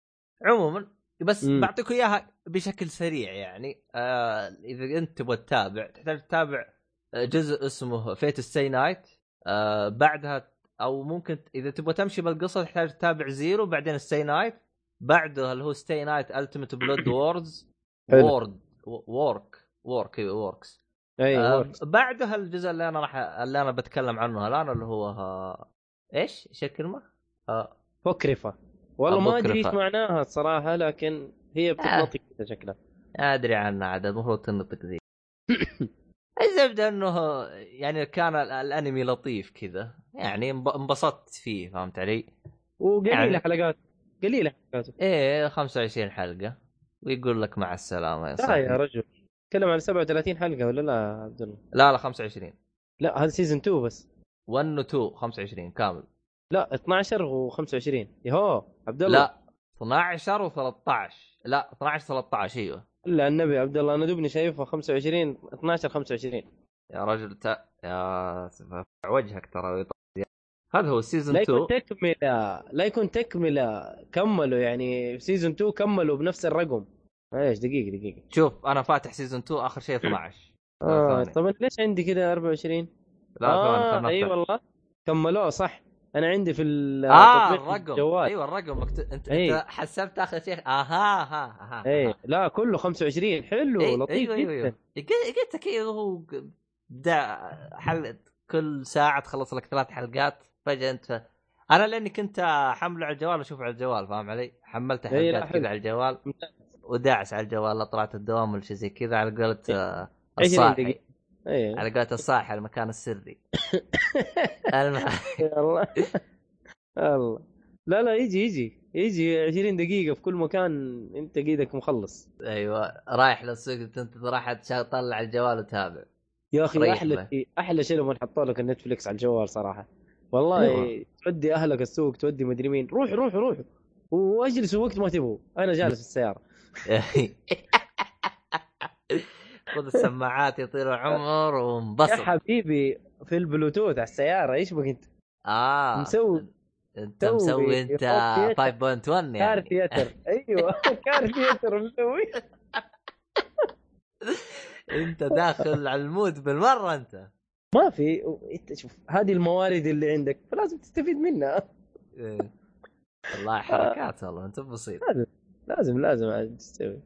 عموما بس مم. بعطيكم إياها بشكل سريع يعني أه إذا أنت تبغى تتابع تحتاج تتابع آه، جزء اسمه Fate stay night أه بعدها أو ممكن إذا تبغى تمشي بالقصة تحتاج تتابع Zero بعدين stay night بعده اللي هو stay night Unlimited Blade Words. Word Work Work أيوه Works اي آه Works. بعدها الجزء اللي أنا راح اللي أنا بتكلم عنه الآن اللي هو ها... إيش؟ إيش الكلمة؟ Apocrypha والله ما أدري إيش. معناها الصراحه لكن هي بتتنطق كذا شكلها. أدري عنه عاد المفروض تنطق ذي الزبدة إنه يعني كان ال- الأنمي لطيف كذا. يعني انب- انبسطت فيه فهمت علي؟ وقليلة يعني- حلقات. قليلة حلقاته إيه 25 حلقة. ويقول لك مع السلامة يا لا يا صاحبي رجل. تكلم عن 37 حلقة ولا لا عبد الله؟ لا لا 25 لا هذا سيزون 2 بس. 1 و 2 25 كامل. لا 12 و25 يهو عبد الله لا 12 و13 لا 12 13 أيوه. لا النبي عبد الله أنا دوبني شايفه 25 12 25 يا رجل تا... يا وجهك ترى. هذا هو season لا 2 يكون تكملة لا يكون تكملة كملوا يعني season 2 كملوا بنفس الرقم. إيش دقيقة دقيقة. شوف أنا فاتح season 2 آخر شيء 12 آه ثواني. طب ليش عندي كذا 24 لا خلنا أي. والله. كملوه صح. أنا عندي في آه تطبيق الرقم. الجوال. أيوه الرقم. مكتوب أنت إيه. أنت حسبت آخر شيء. أها ها ها إيه لا كله 25 حلو إيه، لطيف أيوه أيوه جدا. أيوه قلت لك هو بدا حل كل ساعة تخلص لك ثلاث حلقات. فجأة أنت أنا لأني كنت حمله على الجوال أشوف على الجوال فاهم علي؟ حملت حلقات. كذا على الجوال. وداعس على الجوال لا طلعت الدوام ولا شيء زي كذا. على قولة آه، 20 الصاحي إيه. على قولة الصاحي المكان السري. الله الله لا لا يجي يجي يجي 20 دقيقة في كل مكان أنت قيدك مخلص. أيوه. رايح للسوق تنتظر أحد طلع الجوال وتابع. يا أخي أحلى. شيء أحلى شيء لما حطوا لك النتفلكس على الجوال صراحة. والله أيوة. تودي أهلك السوق تودي مدري مين. روحوا روحوا روحوا واجلسوا وقت ما تبغوا. أنا جالس في السيارة. خذ السماعات يا طويل العمر يا وانبسط. حبيبي في البلوتوث على السيارة إيش بك انت آه مسوي أنت مسوي أنت يحط 5.1 يعني. كار ثياتر أيوه car theater مسوي. أنت داخل على ال mood بالمرة أنت. ما في إنت شوف هذه الموارد اللي عندك فلازم تستفيد منها. إيه. والله حركات والله أنت بسيط. لازم لازم تستوي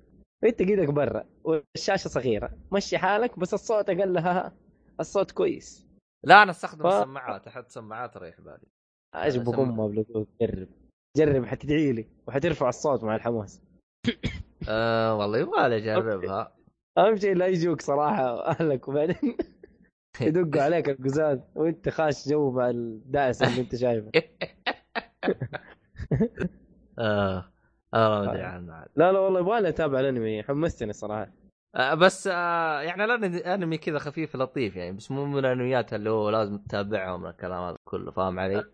انت قيدك برا والشاشة صغيرة. مشي حالك بس الصوت أقل لها الصوت كويس. لا أنا أستخدم ف- السماعات أحط سماعات ريح بالي. سمع. بكم بلوتوث جرب. جرب حتدعي لي وحترفع الصوت مع الحماس. آه والله يبغى لي أجربها. أهم شيء لا يجوك صراحة أهلك وبعدين يدقوا عليك القزاز وأنت خاش جو مع الدعس اللي أنت شايفه. آه. ما ادري عنه عاد لا لا والله يبغى لي اتابع الانمي حمستني صراحة آه بس آه يعني الأنمي- انمي كذا خفيف لطيف يعني بس مو من الأنميات اللي هو لازم تتابعهم الكلام هذا كله فاهم علي؟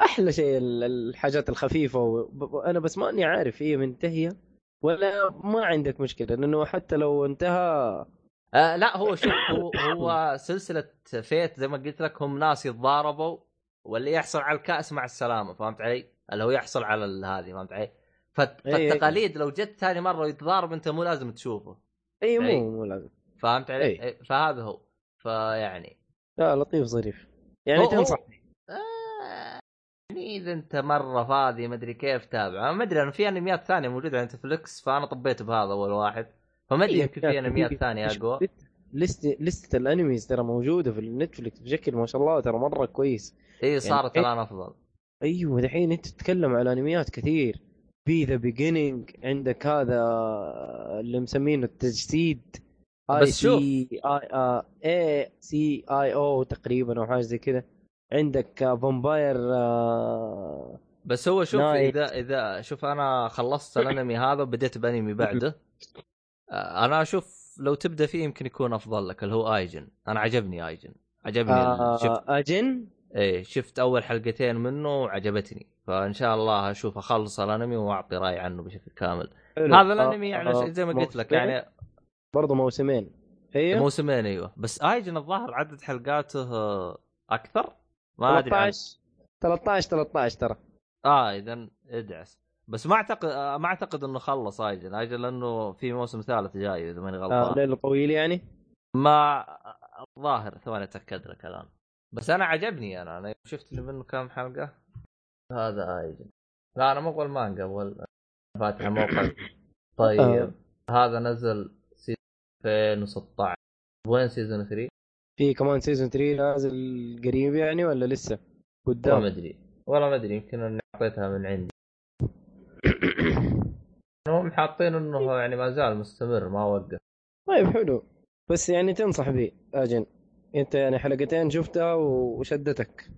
أحلى شيء ال- الحاجات الخفيفة و... أنا بس ماني عارف هي منتهية ولا ما عندك مشكلة لأنه حتى لو انتهى آه لا هو شوف هو, هو سلسلة فيت زي ما قلت لك هم ناس يتضاربوا واللي يحصل على الكأس مع السلامة فهمت علي؟ اللي هو يحصل على هذه فهمت علي؟ فت- إي إي. فالتقاليد لو جت ثاني مرة ويتضارب انت مو لازم تشوفه. اي أي. مو مو لازم. فهمت علي؟ إي، فهذا هو. فيعني لا لطيف ظريف. يعني هو- هو- تنصح آه، يعني إذا انت مرة فاضي ما أدري كيف تابع ما أدري أنا في أنميات ثانية موجودة على نتفلكس فأنا طبيت بهذا أول واحد. فما أدري يمكن في أنميات ثانية أقوى. لست لستة الأنميز ترى موجودة في النتفلكس بشكل ما شاء الله ترى مرة كويس. اي صارت يعني- الآن أفضل. أيوه دحين أنت تتكلم على أنميات كثير. في ذا بيجيننج عندك هذا اللي مسمينه التجسيد اي. سي اي اي سي اي أو تقريبا أو حاجة زي كذا عندك آه، فامباير آه، بس هو شوف نايت. إذا إذا شوف أنا خلصت الأنمي هذا وبديت بأنمي بعده آه، أنا أشوف لو تبدأ فيه يمكن يكون أفضل لك اللي هو ايجن أنا عجبني ايجن عجبني ال- شفت آه، اجن إيه شفت أول حلقتين منه وعجبتني. فإن شاء الله أشوف أخلص الأنمي وأعطي رأي عنه بشكل كامل. حلو. هذا الأنمي يعني آه، زي ما قلت لك؟ يعني برضه موسمين. هي موسمين أيوه. بس آيجن الظاهر عدد حلقاته آه، أكثر؟ ما أدري عن- 13 13 13 ترى. آه اذا ادعس. بس ما أعتقد آه، ما أعتقد إنه خلص آيجن. آيجن لأنه في موسم ثالث جاي إذا ماني آه غلطان. ليل طويل يعني؟ ما الظاهر ثواني أتأكد لك الآن. بس أنا عجبني أنا أنا شفت منه كم حلقة؟ هذا ايجن لا أنا مو اول مانجا اول فاتح موقع طيب. آه. هذا نزل season 2016 وين season 3؟ في كمان season 3 نازل قريب يعني ولا لسه؟ والله ما قدام أدري. والله ما أدري يمكن إني اعطيتها من عندي. هم حاطين إنه يعني ما زال مستمر ما وقف. طيب حلو. بس يعني تنصح به آجن. أنت يعني حلقتين شفتها وشدتك.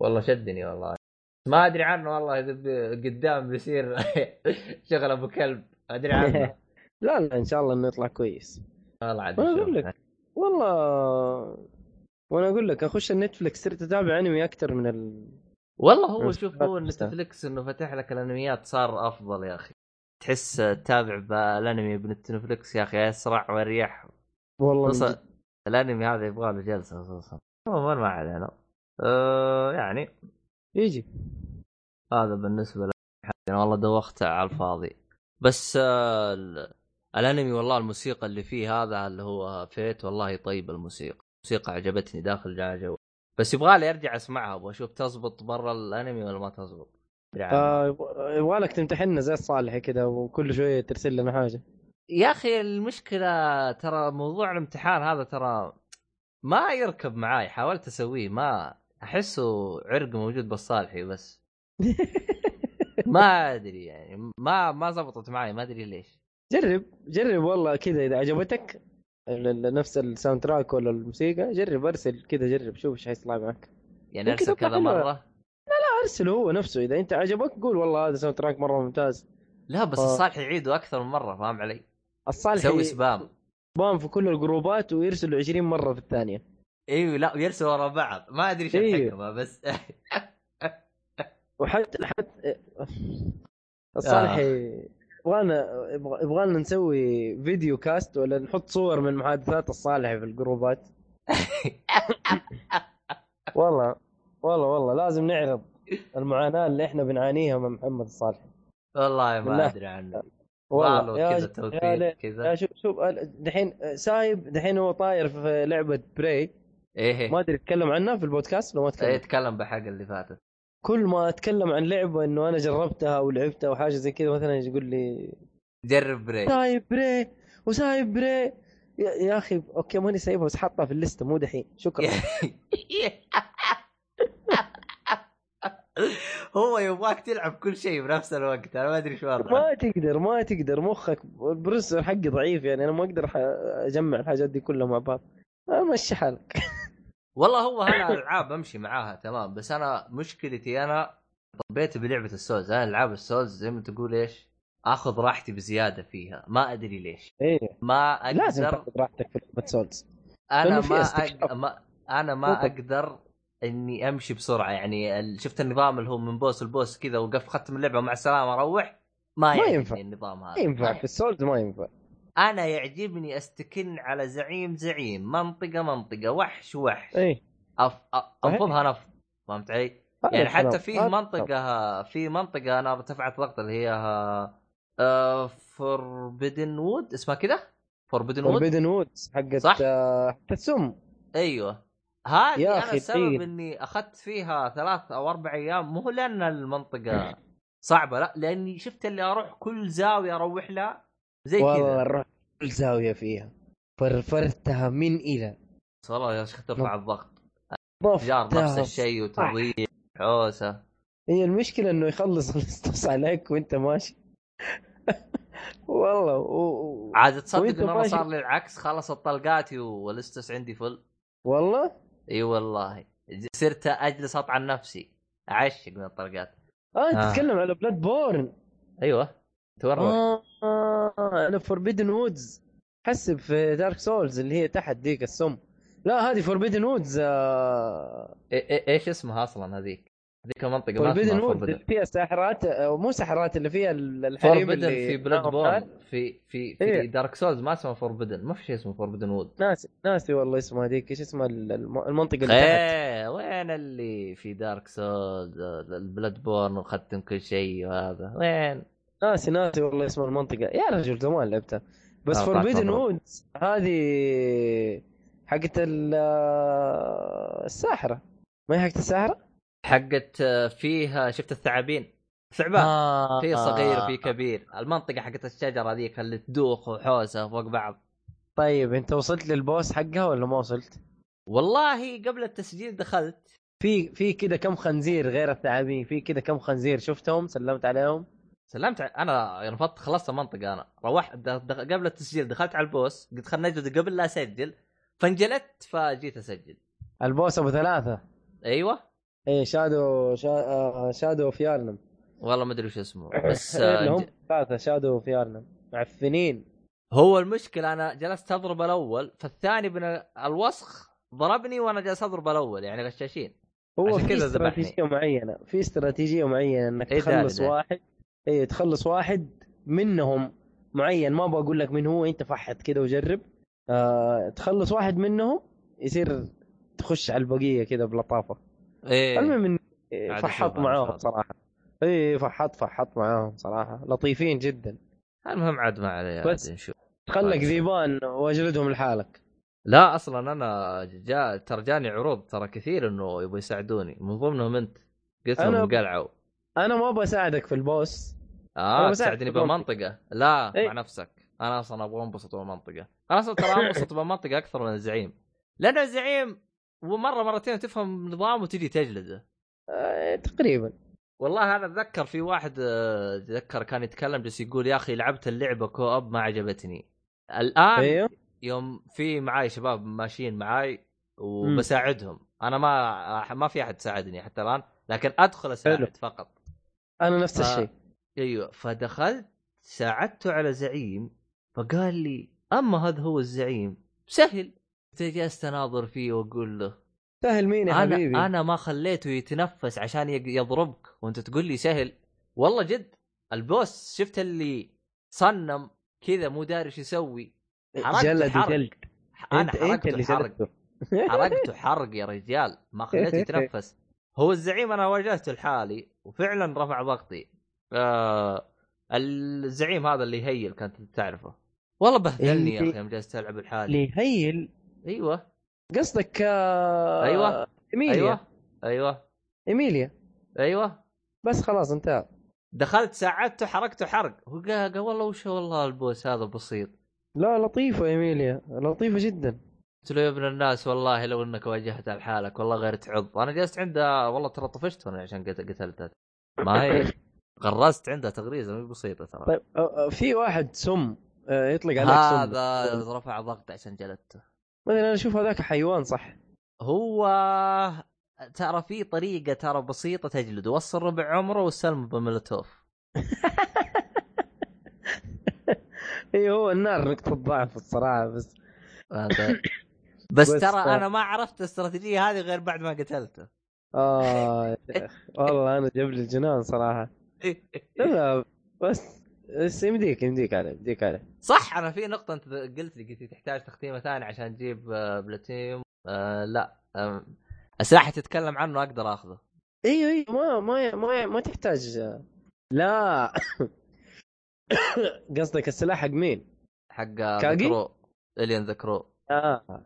والله شدني والله. ما أدري عنه والله إذا قدام بيصير شغل أبو كلب أدري عنه. لا لا إن شاء الله إنه يطلع كويس. والله عاد. أقول لك والله وأنا أقول لك أخش النتفلكس صرت أتابع أنمي أكثر من ال... والله هو شوف هو بس- نتفلكس إنه فتح لك الأنميات صار أفضل يا أخي. تحس تتابع بالانمي بنتفلكس يا أخي اسرع واريح والله جد. الأنمي هذا يبغى له جلسة خصوصا عموما ما علينا. أه يعني يجي. هذا بالنسبة لي حقنا والله دوختها على الفاضي. بس آه ال- الأنمي والله الموسيقى اللي فيه هذا اللي هو فيت والله طيب الموسيقى. الموسيقى عجبتني داخل جو بس يبغى لي أرجع أسمعها. أبغى أشوف تزبط برا الأنمي ولا ما تزبط. آه يبغى- يبغالك تمتحننا زي الصالحي كذا وكل شوية ترسل لنا حاجة. يا أخي المشكلة ترى موضوع الامتحان هذا ترى ما يركب معاي. حاولت أسويه ما أحسه عرق موجود بالصالحي بس. ما أدري يعني ما ما زبطت معي ما أدري ليش. جرب جرب والله كذا إذا عجبتك نفس ال soundtrack ولا الموسيقى جرب أرسل كذا جرب شوف إيش حيطلع معك. يعني أرسل كذا. مرة؟ ارسل هو نفسه. إذا أنت عجبك قول والله هذا soundtrack مرة ممتاز. لا بس آه. الصالح يعيده أكثر من مرة فاهم علي؟ الصالح يسوي spam spam في كل الجروبات ويرسل 20 مرة في الثانية. أيوه لا ويرسل ورا بعض ما أدري إيش إيوه. الحكمة بس وحتى حتى الصالح يبغانا يبغى- يبغانا نسوي فيديو كاست ولا نحط صور من محادثات الصالح في الجروبات والله والله والله لازم نعرض المعاناة اللي إحنا بنعانيها مع محمد الصالح والله ما. أدري عنه والله كذا توفيق. كذا شوف شوف دحين سايب دحين هو طاير في لعبة Prey إيه. ما أدري أتكلم عنها في البودكاست لو ما إيه اتكلم اتكلم بحق اللي فاتت. كل ما أتكلم عن لعبة إنه أنا جربتها ولعبتها أو حاجة زي كذا مثلا يقول لي جرب Prey ليه سايب Prey وسايب Prey. يا, يا أخي أوكي ماني سايبها بس حاطها في الليستة مو دحين. شكرا. هو يبغاك تلعب كل شيء بنفس الوقت أنا ما أدري إيش وضعه. ما تقدر ما تقدر مخك ال processor حقي ضعيف يعني أنا ما أقدر أجمع الحاجات دي كلها مع بعض. مشي حالك. والله هو أنا العاب امشي معاها تمام. بس أنا مشكلتي أنا طبيت بلعبة ال Souls. أنا ألعاب ال Souls زي ما تقول إيش؟ آخذ راحتي بزيادة فيها. ما أدري ليش. إيه. ما لازم أقدر تأخذ راحتك في لعبة Souls. أنا ما. أق... ما أنا ما. أقدر إني أمشي بسرعة. يعني شفت النظام اللي هو من boss ل boss كذا وقف ختم اللعبة مع السلامة أروح؟ ما, ما ينفع. النظام هذا. ما ينفع في ال Souls ما ينفع. أنا يعجبني أستكن على زعيم زعيم منطقة منطقة وحش وحش إيه أف... انفضها نفض فهمت علي؟ يعني. حتى هذا منطقة في منطقة أنا ارتفعت ضغط اللي هي Forbidden Wood اسمها كذا؟ Forbidden Wood Forbidden Woods حقت صح؟ آه، حقت سم أيوه هذه يا أنا السبب. إني أخذت فيها ثلاث أو أربع أيام مو لأن المنطقة صعبة لا لأني شفت اللي أروح كل زاوية أروح لها زي والله كذا. رحت كل زاوية فيها. فرفرتها من إلى. والله يا شيخ ترفع الضغط. جار نفس الشيء وتضييع حوسة. هي المشكلة إنه يخلص الاستوس عليك وأنت ماشي. والله و... عاد تصدق وأنت ان أنا ماشي- صار لي العكس؟ خلصت طلقاتي والاستس عندي فل والله؟ إي والله. صرت أجلس أطعن نفسي. أعشق من الطلقات. آه أنت آه. تتكلم على Bloodborne أيوه. تورط. آه، أنا Forbidden Woods حسب في Dark Souls اللي هي تحت ديك السم. لا هذه Forbidden Woods آه. إيش اسمها أصلا هذيك؟ هذيك المنطقة ما Forbidden اسمها Woods اللي فيها ساحرات آه، مو ساحرات اللي فيها ال- الحريم اللي في Bloodborne. في في في إيه. Dark Souls ما اسمه Forbidden ما في شيء اسمه Forbidden Wood ناسي ناسي والله اسمها هذيك. إيش اسمها ال- الم- المنطقة اللي تحت؟ إيه وين اللي في Dark Souls ال Bloodborne وختم كل شيء وهذا. وين؟ ناسي ناسي والله اسم المنطقة. يا رجل زمان لعبتها بس آه، Forbidden مبروك. Woods هذه حقت آه، الساحرة. ما هي حقت الساحرة؟ حقت آه، فيها شفت الثعابين؟ ثعبان آه في صغير وفي كبير. المنطقة حقت الشجرة ذيك اللي تدوخ وحوسة فوق بعض. طيب انت وصلت لل boss حقها ولا ما وصلت؟ والله قبل التسجيل دخلت. في في كذا كم خنزير غير الثعابين؟ في كذا كم خنزير شفتهم سلمت عليهم؟ سلمت ع- أنا رفضت خلصت المنطقة أنا. روحت د- د- قبل التسجيل دخلت على ال boss قلت خلنا نجلد قبل لا أسجل. فانجلدت فجيت أسجل. ال boss أبو ثلاثة. أيوه. إيه شادو شا... آه، Shadow of Yharnam والله ما أدري وش اسمه. بس إيه، آه، هم ثلاثة شادو فيارنم معفنين. هو المشكلة أنا جلست أضرب الأول فالثاني من الوسخ ضربني وأنا جالس أضرب الأول يعني غشاشين. هو في كذا. استراتيجية معينة. في استراتيجية معينة إنك إيه تخلص؟ واحد اي تخلص واحد منهم معين ما بقول لك من هو أنت فحت كده وجرب. آه تخلص واحد منهم يصير تخش على البقية كده بلطافة. إيه. المهم عاد فحط معاهم. صراحة. اي فحط فحط معاهم صراحة. لطيفين جدا. المهم عاد ما عليه بس. نشوف. تخلك. ذيبان واجلدهم لحالك. لا أصلا أنا جاء ترى جاني عروض ترى كثير إنه يبغوا يساعدوني. من ضمنهم أنت. قلت لهم قلعوا. أنا ما بساعدك في البوس. آه تساعدني. بالمنطقة لا إيه. مع نفسك. أنا أصلا أبغى أنبسط بالمنطقة أنا أصلا ترى أنبسط بالمنطقة أكثر من الزعيم. لأن الزعيم ومره مرتين تفهم نظام وتجي تجلده. آه تقريبا. والله أنا أتذكر في واحد آه، أتذكر كان يتكلم بس يقول يا أخي لعبت اللعبة كوب ما عجبتني. الآن إيوه. يوم في معاي شباب ماشيين معاي وبساعدهم. أنا ما ما في أحد ساعدني حتى الآن لكن أدخل أساعد. فقط. أنا نفس آه. الشيء. أيوه فدخلت ساعدته على زعيم فقال لي أما هذا هو الزعيم سهل. جلست اناظر فيه وأقول له. سهل مين يا أنا حبيبي؟ أنا ما خليته يتنفس عشان يضربك وأنت تقول لي سهل. والله جد البوس شفت اللي صنم كذا مو داري إيش يسوي. حركته جلد حرق. جلد أنا حرقته اللي حرق. حرقته حرق يا رجال. ما خليته يتنفس. هو الزعيم أنا واجهته لحالي. وفعلا رفع ضغطي. آه الزعيم هذا اللي يهيل كنت تعرفه. والله بهذلني يا اللي- أخي يوم جلست ألعب لحالي اللي هيل؟ أيوه. قصدك آه، أيوة. إيميليا. أيوه. أيوه. إيميليا. أيوه. بس خلاص انتهى. دخلت ساعدته حركته حرق. هو قال والله وش والله البوس هذا بسيط؟ لا لطيفة إيميليا. لطيفة جدا. قلت له يا ابن الناس والله لو إنك واجهتها لحالك والله غير تعض. أنا جلست عندها والله ترى طفشت أنا عشان قت- قتلتها ما هي غرست عندها تغريزة مو بسيطة ترى. طيب في واحد سم يطلق عليك سم. هذا رفع ضغط عشان جلدته. مثلا أنا أشوف هذاك حيوان صح؟ هو ترى في طريقة ترى بسيطة تجلده وصل ربع عمره والسلم بملتوف اي هو النار نقطة ضعف الصراحة بس. بس بس ترى أنا ما عرفت الاستراتيجيه هذه غير بعد ما قتلته. آه يا والله أنا جاب لي الجنان صراحة. لا بس بس يمديك يمديك عليه يمديك عليه. صح أنا في نقطة أنت قلت لي قلت لي تحتاج تختيمة ثانية عشان تجيب آه، بلاتينيوم. آه لا آه السلاح تتكلم عنه أقدر أخذه. إيوه إيوه ما ما ما ما تحتاج. لا. قصدك السلاح حق مين؟ حق كاجي؟ ذكرو الين ذكرو.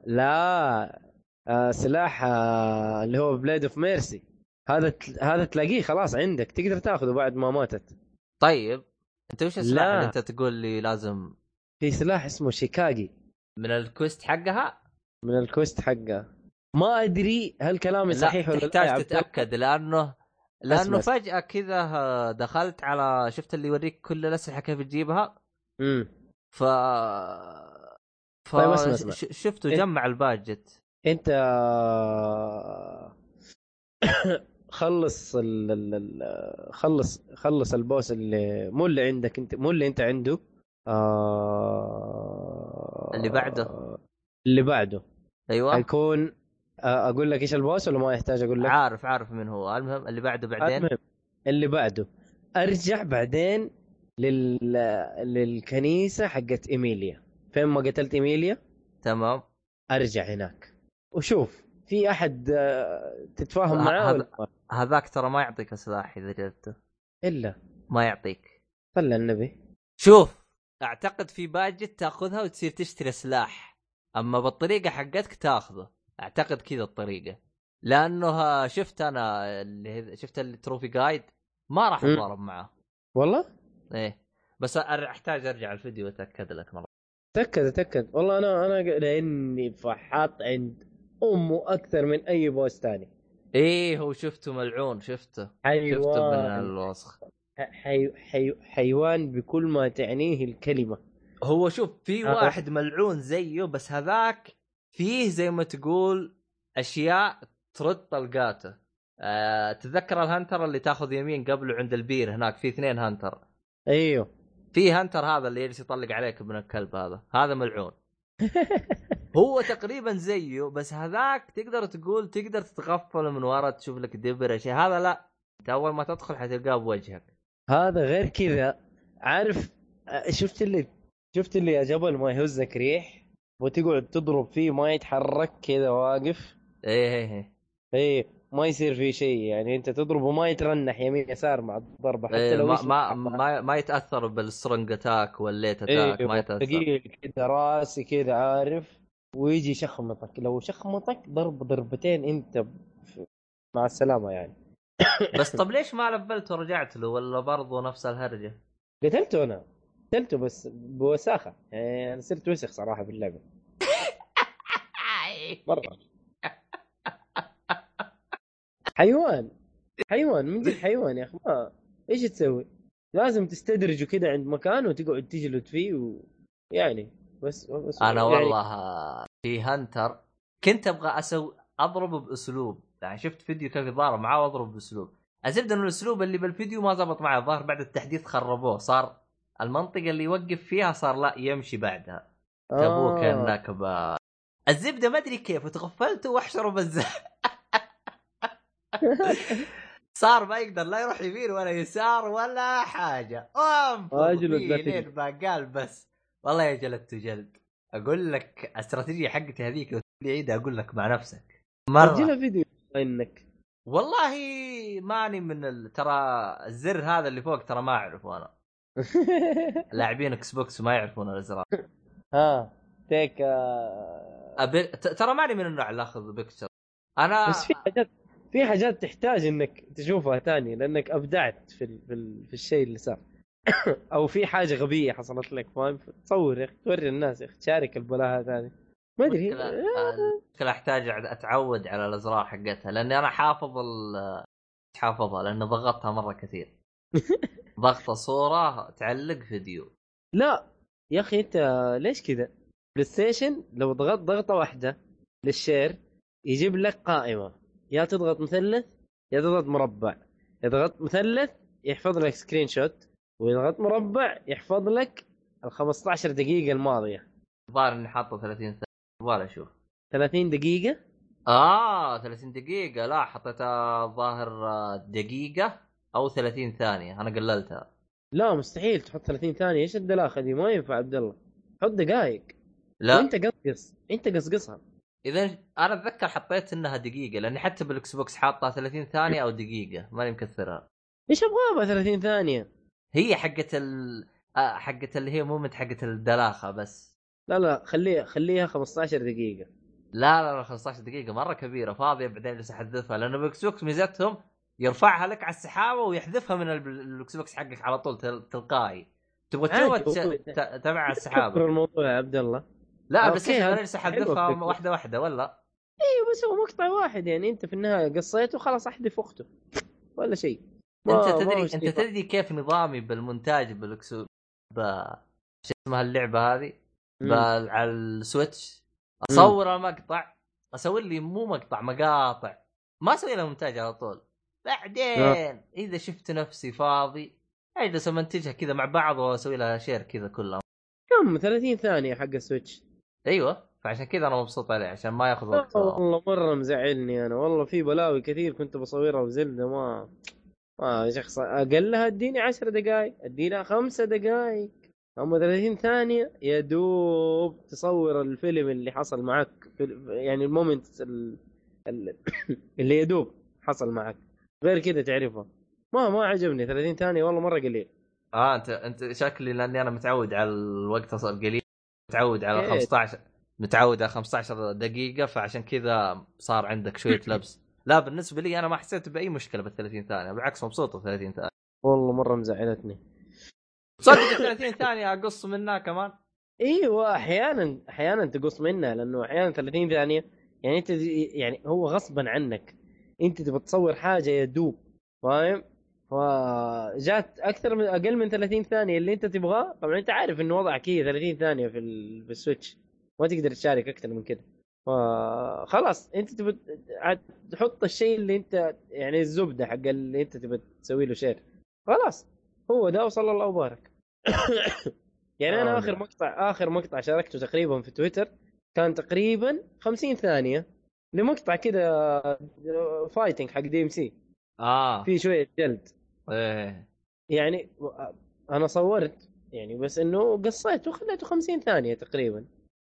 لا آه سلاح آه اللي هو Blade of Mercy هذا ت- هذا تلاقيه خلاص عندك تقدر تاخذه بعد ما ماتت. طيب انت وش السلاح لا. اللي انت تقول لي لازم؟ في سلاح اسمه Chikage من ال quest حقها؟ من ال quest حقه. ما أدري هل كلامي لا صحيح ولا لا تحتاج؟ تتأكد لأنه لأنه أسمع. فجأة كذا آه، دخلت على شفت اللي يوريك كل الأسلحة كيف تجيبها؟ امم ف ف طيب اسمع، اسمع. شفته إيه. جمع الباجت انت خلص ال ال ال خلص خلص البوس اللي مو اللي عندك انت مو اللي انت عنده آه اللي بعده. اللي بعده أيوه حيكون آه، أقول لك إيش البوس ولا ما يحتاج أقول لك؟ عارف عارف من هو المهم اللي بعده بعدين المهم اللي بعده أرجع بعدين لل... للكنيسة حقت إيميليا فين ما قتلت إيميليا؟ تمام. أرجع هناك. وشوف في أحد آه، تتفاهم معاه ما؟ هذاك ترى ما يعطيك سلاح إذا جبته إلا. ما يعطيك. صلى النبي. شوف أعتقد في باجت تأخذها وتصير تشتري سلاح. أما بالطريقة حقتك تأخذه. أعتقد كذا الطريقة. لأنه ها- شفت أنا اللي شفت التروفي جايد؟ ما راح. أتضارب معاه والله؟ إيه. بس أحتاج أرجع الفيديو وأتأكد لك مرة تأكد تأكد. والله أنا أنا لأني فحاط عند أمه أكثر من أي بوس ثاني إيه هو شفته ملعون شفته. شفته من حيوان. الوسخ. حي... حي... حيوان بكل ما تعنيه الكلمة. هو شوف في آه. واحد ملعون زيه بس هذاك فيه زي ما تقول أشياء ترد طلقاته. أه تذكر الهنتر اللي تاخذ يمين قبله عند البير هناك في اثنين هنتر. أيوه. في هنتر هذا اللي يجلس يطلق عليك ابن الكلب هذا. هذا ملعون. هو تقريبا زيه بس هذاك تقدر تقول تقدر تتغفل من ورا تشوف لك دبر شيء. هذا لا. أنت أول ما تدخل حتلقاه بوجهك. هذا غير كذا. عارف شفت اللي شفت اللي يا جبل ما يهزك ريح؟ وتقعد تضرب فيه ما يتحرك كذا واقف؟ إيه إيه إيه. اي ما يصير فيه شيء يعني أنت تضرب وما يترنح يمين يسار مع الضربة حتى إيه لو ما ما. ما, ما يتاثر بال strong attack وال light attack ما يتأثر. دقيقة كذا راسي كذا عارف؟ ويجي يشخمطك لو شخمطك ضرب ضربتين أنت مع السلامة يعني. بس طب ليش ما لبلت ورجعت له؟ ولا برضو نفس الهرجة؟ قتلته أنا قتلته بس بوساخة. يعني أنا صرت وسخ صراحة باللعبة مرة. حيوان حيوان من جد حيوان يا أخي ما إيش تسوي؟ لازم تستدرجه كذا عند مكان وتقعد تجلد فيه و... يعني بس, بس أنا يعني والله في هنتر كنت أبغى أسوي اضربه بأسلوب يعني شفت فيديو كيف يضارب معاه وأضرب بأسلوب الزبده إنه الأسلوب اللي بالفيديو ما زبط معي الظاهر بعد التحديث خربوه صار المنطقة اللي يوقف فيها صار لا يمشي بعدها جابوه آه. كانك. الزبدة ما أدري كيف وتغفلته واحشره بالزهر صار ما يقدر لا يروح يمين ولا يسار ولا حاجة. تجلد. لين ما قال بس. والله يا جلدته جلد أقول لك الاستراتيجيه حقتي هذيك لو تقول عيدها أقول لك مع نفسك. مرة. فيديو إنك. والله ماني من ال... ترى الزر هذا اللي فوق ترى ما أعرفه أنا. لاعبين Xbox ما يعرفون الأزرار. ها تيك ترى ماني من النوع اللي أخذ picture أنا بس في حاجات في حاجات تحتاج إنك تشوفها تاني لأنك أبدعت في ال... في, ال... في الشيء اللي صار. أو في حاجة غبية حصلت لك فاهم؟ تصور يا أخي توري الناس يا أخي تشارك البلاهه ثاني ما أدري. المشكلة المشكلة أحتاج أتعود على الازرار حقتها لأني أنا حافظ ال حافظها لأني ضغطتها مرة كثير. ضغط صورة تعلق فيديو. لا يا أخي أنت ليش كذا؟ PlayStation لو ضغطت ضغطة واحدة لل share يجيب لك قائمة. يا تضغط مثلث يا تضغط مربع. إذا ضغطت مثلث يحفظ لك سكرين شوت وإذا ضغطت مربع يحفظ لك ال 15 دقيقة الماضية. الظاهر إني حاطه 30 ثانية. يبغالي أشوف. 30 دقيقة؟ آه 30 دقيقة. لا حطيتها الظاهر دقيقة أو 30 ثانية. أنا قللتها. لا مستحيل تحط 30 ثانية. إيش الدلاخة دي؟ ما ينفع عبد الله. حط دقائق لا. وإنت قصقص. إنت قصقصها. إذا أنا أتذكر حطيت إنها دقيقة لأني حتى بال Xbox حاطها 30 ثانية أو دقيقة ماني مكثرها. إيش أبغى 30 ثانية؟ هي حقت ال آه، حقت اللي هي moment حقت الدلاخة بس. لا لا خليها خليها 15 دقيقة. لا لا لا 15 دقيقة مرة كبيرة فاضية بعدين جالس أحذفها لأنه بال Xbox ميزتهم يرفعها لك على السحابة ويحذفها من ال- ال Xbox حقك على طول تل- تلقائي. تبغى تشوفها عادي، تش- هو- ت- تبع السحابة. الموضوع يا عبد الله. لا بس أنا احذفها الفكرة. واحدة واحدة ولا؟ أيوه بس هو مقطع واحد يعني أنت في النهاية قصيته خلاص أحذف اخته ولا شيء. أنت تدري أنت تدري كيف نظامي بالمونتاج بالاكس ب شو اسمها اللعبة هذه. على ال Switch. أصور المقطع أسوي لي مو مقطع مقاطع. ما أسوي لها مونتاج على طول. بعدين إذا شفت نفسي فاضي أجلس أمنتجها كذا مع بعض وأسوي لها share كذا كلها. كم؟ 30 ثانية حق ال Switch. أيوه فعشان كذا أنا مبسوط عليه عشان ما ياخذ وقت والله مرة مزعلني أنا والله في بلاوي كثير كنت بصورها و Zelda ما ما شخص أقلها أديني 10 دقائق ادينا خمسة دقائق اما 30 ثانية يا دوب تصور الفيلم اللي حصل معك في يعني ال moment ال- ال- اللي يا دوب حصل معك غير كذا تعرفها ما ما عجبني 30 ثانية والله مرة قليل. آه أنت أنت شكلي لأني أنا متعود على الوقت القليل متعود على إيه. 15 متعود على 15 دقيقة فعشان كذا صار عندك شوية لبس. لا بالنسبة لي أنا ما حسيت بأي مشكلة بال 30 ثانية بالعكس مبسوط بال 30 ثانية. والله مرة مزعلتني. صدق ال 30 ثانية أقص منها كمان؟ إيوه أحيانا أحيانا تقص منها لأنه أحيانا 30 ثانية يعني أنت يعني هو غصبا عنك. أنت تبغى تصور حاجة يا دوب فاهم؟ فجات أكثر من أقل من 30 ثانية اللي أنت تبغاه. طبعا أنت عارف إنه وضعك هي 30 ثانية في ال... في ال Switch. ما تقدر تشارك أكثر من كده فخلاص أنت تبغى عاد تحط الشيء اللي انت يعني الزبدة حق اللي أنت تبغى تسوي له share خلاص. هو ده وصلى الله وبارك. يعني أنا آه، اخر. مقطع آخر مقطع شاركته تقريبا في تويتر كان تقريبا 50 ثانية لمقطع كذا fighting حق DMC آه. في شوية جلد. إيه. يعني أنا صورت يعني بس إنه قصيته وخليته 50 ثانية تقريبا.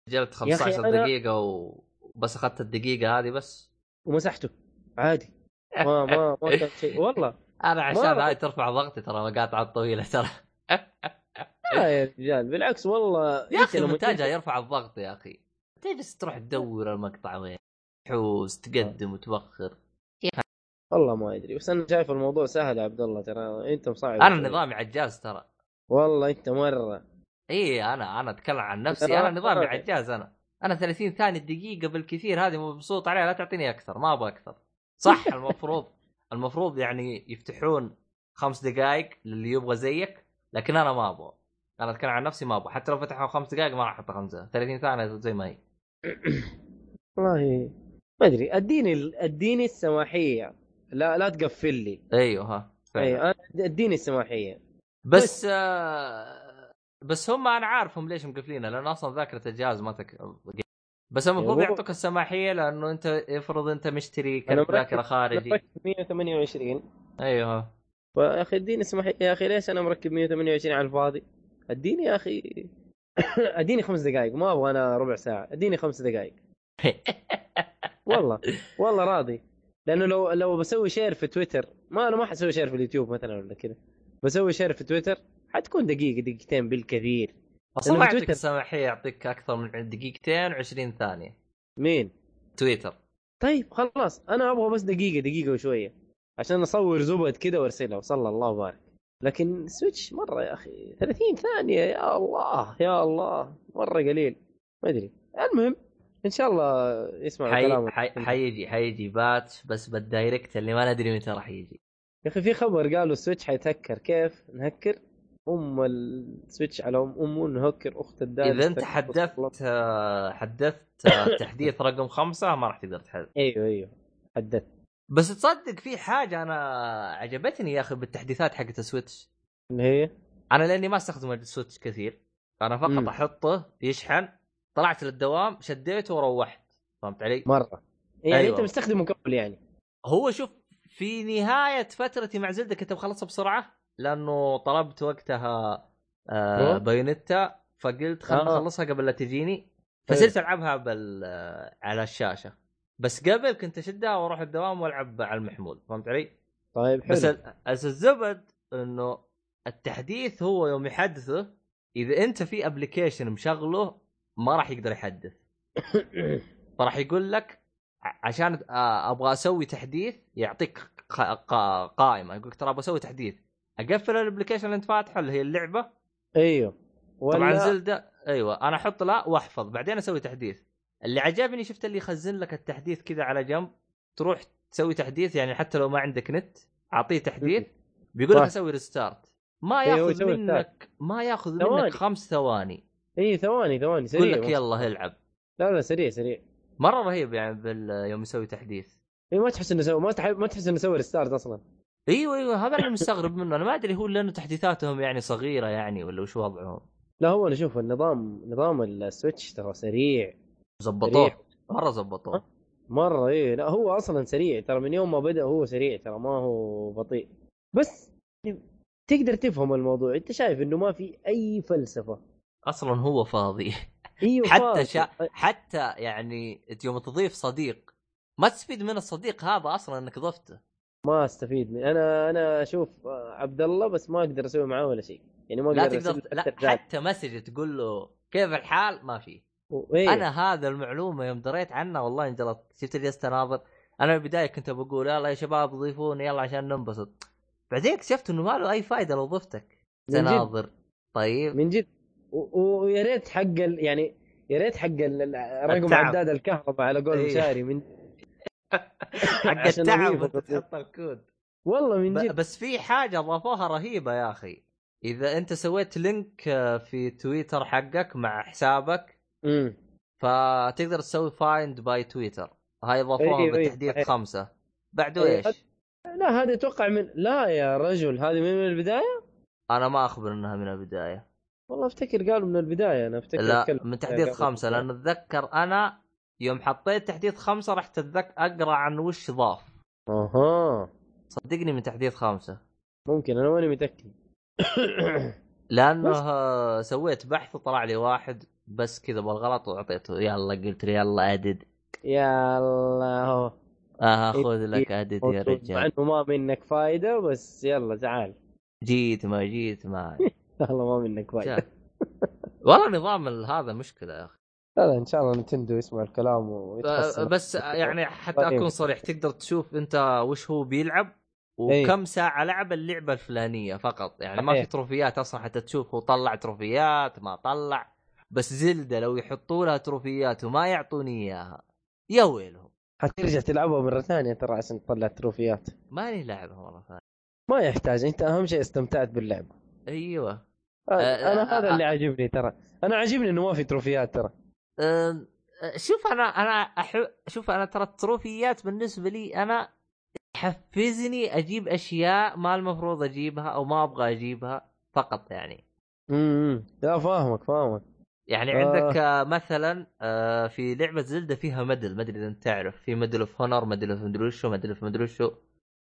سجلت يا أخي 15 أنا- دقيقة وبس أخذت الدقيقة هذه بس. ومسحته. عادي. ما ما ما كان شيء. والله. أنا عشان هاي ترفع ضغطي ترى مقاطعات طويلة ترى. لا يا رجال بالعكس والله يا أخي المونتاج يرفع الضغط يا أخي. تجلس تروح تدور المقطع وين؟ تحوس تقدم وتوخر؟ والله ما أدري بس أنا شايف الموضوع سهل يا عبد الله ترى انت مصعب أنا. نظامي عجاز ترى. والله أنت مرة. إي أنا أنا أتكلم عن نفسي أنا نظامي عجاز أنا. أنا 30 ثانية دقيقة بالكثير هذه مبسوط عليها لا تعطيني أكثر ما أبغى أكثر. صح المفروض المفروض يعني يفتحون خمس دقائق للي يبغى زيك لكن أنا ما أبغى. أنا أتكلم عن نفسي ما أبغى. حتى لو فتحوا خمس دقائق ما راح أحط خمسة. 30 ثانية زي ما هي. والله ما أدري أديني أديني السماحية. لا لا تقفل لي. أيوه ها فعلا. اي أنا اديني السماحية. بس آه بس هم أنا عارفهم ليش مقفلينها لأن أصلا ذاكرة الجهاز ما تك... بس المفروض هو- يعطوك السماحية لأنه أنت افرض أنت مشتري كرت ذاكرة خارجي. مركب 128 أيوه فيا أخي اديني السماحية يا أخي ليش أنا مركب 128 على الفاضي؟ اديني يا أخي اديني خمس دقائق ما أبغى أنا ربع ساعة اديني خمس دقائق والله والله راضي. لأنه لو لو بسوي share في تويتر ما أنا ما حسوي share في اليوتيوب مثلا ولا كذا بسوي share في تويتر حتكون دقيقه دقيقتين بالكثير. أصلا تويتر- السماحية يعطيك أكثر من دقيقتين و20 ثانية. مين؟ تويتر. طيب خلاص. أنا أبغى بس دقيقه دقيقة وشوية عشان أصور زبد كذا وأرسلها وصلى الله وبارك لكن Switch مرة يا أخي 30 ثانية يا الله يا الله مرة قليل. ما أدري. المهم إن شاء الله يسمع حي... كلامك حي... حيجي حيجي patch بس بال Direct اللي ما ندري متى راح يجي. يا أخي في خبر قالوا ال Switch حيتهكر. كيف نهكر؟ أم ال Switch على ام امه نهكر أخت الدال إذا أنت حدثت حدثت آه، تحديث رقم خمسة ما راح تقدر تحدث. أيوه أيوه. حدثت. بس تصدق في حاجة أنا عجبتني يا أخي بالتحديثات حقت ال Switch. اللي هي؟ أنا لأني ما أستخدم ال Switch كثير أنا فقط مم. أحطه يشحن طلعت للدوام شديته وروحت فهمت علي؟ مرة يعني أيوة. أنت مستخدمه قبل يعني هو شوف في نهاية فترتي مع Zelda كنت بخلصها بسرعة لأنه طلبت وقتها آه. Bayonetta فقلت خلنا. أخلصها قبل لا تجيني فصرت ألعبها بال آه، على الشاشة بس قبل كنت أشدها وأروح الدوام وألعب على المحمول فهمت علي؟ طيب حلو بس بس الزبد إنه التحديث هو يوم يحدثه إذا أنت في application مشغله ما راح يقدر يحدث. فراح يقول لك عشان آه، أبغى أسوي تحديث يعطيك قائمة. يقول لك ترى أبغى أسوي تحديث. أقفل ال application اللي أنت فاتحه اللي هي اللعبة. أيوه. ولا طبعا Zelda أيوه أنا أحط لا وأحفظ. بعدين أسوي تحديث. اللي عجبني شفت اللي يخزن لك التحديث كذا على جنب. تروح تسوي تحديث يعني حتى لو ما عندك نت أعطيه تحديث. بيقول لك. أسوي restart ما هو ياخذ منك ما ياخذ. منك خمس ثواني. إي ثواني ثواني سريع يقول لك يلا العب. لا لا سريع سريع. مرة رهيب يعني بال... يوم يسوي تحديث. إيه ما تحس إنه سوى ما تحب ما تحس إنه سوى restart أصلا. أيوه أيوه هذا اللي مستغرب منه. أنا ما أدري هو لأنه تحديثاتهم يعني صغيرة يعني ولا وش وضعهم. لا هو أنا شوف النظام نظام ال Switch ترى سريع. زبطوه. مرة زبطوه. مرة إيه لا هو أصلا سريع. ترى من يوم ما بدأ هو سريع ترى ما هو بطيء. بس تقدر تفهم الموضوع. أنت شايف إنه ما في أي فلسفة. أصلا هو فاضي. إيوه حتى. شا... حتى يعني يوم تضيف صديق ما تستفيد من الصديق هذا أصلا إنك ضفته. ما أستفيد من أنا أنا أشوف عبد الله بس ما أقدر أسوي معاه ولا شيء. يعني ما لا أقدر تقدر أرسل له لا حتى message تقول له كيف الحال؟ ما في. إيه. أنا هذا المعلومة يوم دريت عنها والله انجلطت شفت جلست اناظر أنا البداية كنت بقول يلا يا شباب ضيفوني يلا عشان ننبسط. بعدين اكتشفت إنه ما له أي فائده لو ضفتك. تناظر طيب. من جد؟ ويا ريت حق ال... يعني يا ريت حق ال- رقم. عداد الكهرباء على قول إيه. مشاري من حق التعب. تحط الكود والله من جد بس في حاجة أضافوها رهيبة يا أخي إذا أنت سويت link آه، في تويتر حقك مع حسابك امم فتقدر تسوي find by Twitter هاي أضافوها أيوة، بالتحديث صحيح. خمسة بعده أيوة. إيش؟ لا هذا أتوقع من لا يا رجل هذه من البداية أنا ما أخبر إنها من البداية والله أفتكر قالوا من البداية أنا أفتكر لا من تحديث من لأن أتذكر أنا يوم حطيت تحديث خمسة رحت اتذكر أقرأ عن وش ضاف. أها. صدقني من تحديث خمسة. ممكن أنا ماني متأكد. لأنه سويت بحث وطلع لي واحد بس كذا بالغلط وأعطيته يلا قلت له يلا أدد. يلا. هو آه خذ لك أدد يا مع رجال. إنه ما منك فايدة بس يلا تعال جيت ما جيت ما والله ما منك فايده. والله نظام هذا مشكلة يا أخي. لا إن شاء الله نتندو يسمع الكلام ويتحسن. بس يعني حتى طيب. أكون صريح تقدر تشوف أنت وش هو بيلعب إيه. وكم ساعة لعب اللعبة الفلانية فقط. يعني ما في صحيح. تروفيات أصلا حتى تشوف هو طلع تروفيات ما طلع. بس زلدة لو يحطوا لها تروفيات وما يعطوني إياها يا ويلهم. حترجع تلعبها مرة ثانية ترى عشان تطلع تروفيات. ماني لاعبها مرة ثانية. ما يحتاج أنت أهم شيء استمتعت باللعبه أيوه. أنا آه، هذا آه، اللي عاجبني ترى. أنا عاجبني إنه ما في تروفيات ترى. شوف أنا أنا أحب شوف أنا ترى التروفيات بالنسبة لي أنا تحفزني أجيب أشياء ما المفروض أجيبها أو ما أبغى أجيبها فقط يعني. امم لا فاهمك فاهمك. يعني آه. عندك آه، مثلا آه، في لعبة زلدة فيها medal ما أدري إذا أنت تعرف. في medal of honor medal of مدري وشو medal of مدري وشو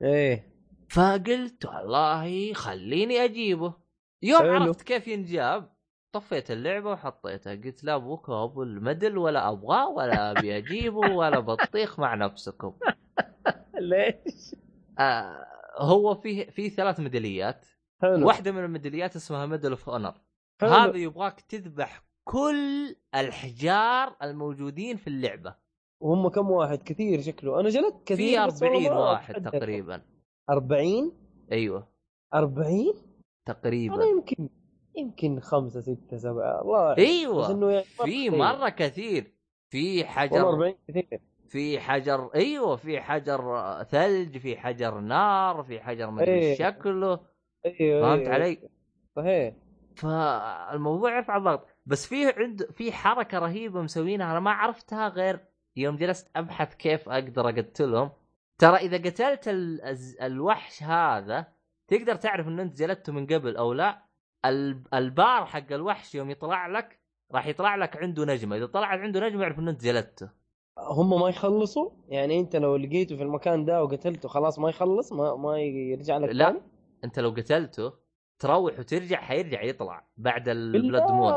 إيه. فقلت والله خليني أجيبه. يوم حلو. عرفت كيف ينجاب طفيت اللعبة وحطيتها. قلت لا أبوك ابو ال medal ولا أبغاه ولا أبي أجيبه ولا بطيخ مع نفسكم. ليش؟ آه هو فيه في ثلاث ميداليات. حلو. واحدة من الميداليات اسمها medal of honor. هذا يبغاك تذبح كل الحجار الموجودين في اللعبة. وهم كم واحد؟ كثير شكله. أنا جلدت كثير في بس والله 40 ما واحد. تقريبا. 40 أيوه. 40 أنا تقريبا يمكن يمكن خمسة ستة سبعة الله بس أيوه إنه يعني مرة في. مرة كثير في حجر 40 كثير في حجر أيوه في حجر ثلج في حجر نار في حجر مدري إيه. إيش شكله أيوه فهمت أيوه. علي؟ صحيح فالموضوع يرفع الضغط بس في عند في حركة رهيبة مسوينها أنا ما عرفتها غير يوم جلست أبحث كيف أقدر أقتلهم ترى إذا قتلت ال... الوحش هذا تقدر تعرف إن أنت جلدته من قبل أو لا ال... البار حق الوحش يوم يطلع لك راح يطلع لك عنده نجمة. إذا طلعت عنده نجمة يعرف إن أنت جلدته. هم ما يخلصوا؟ يعني أنت لو لقيته في المكان ده وقتلته خلاص ما يخلص؟ ما ما يرجع لك لا. ثاني؟ أنت لو قتلته تروح وترجع حيرجع يطلع بعد البلاد مون.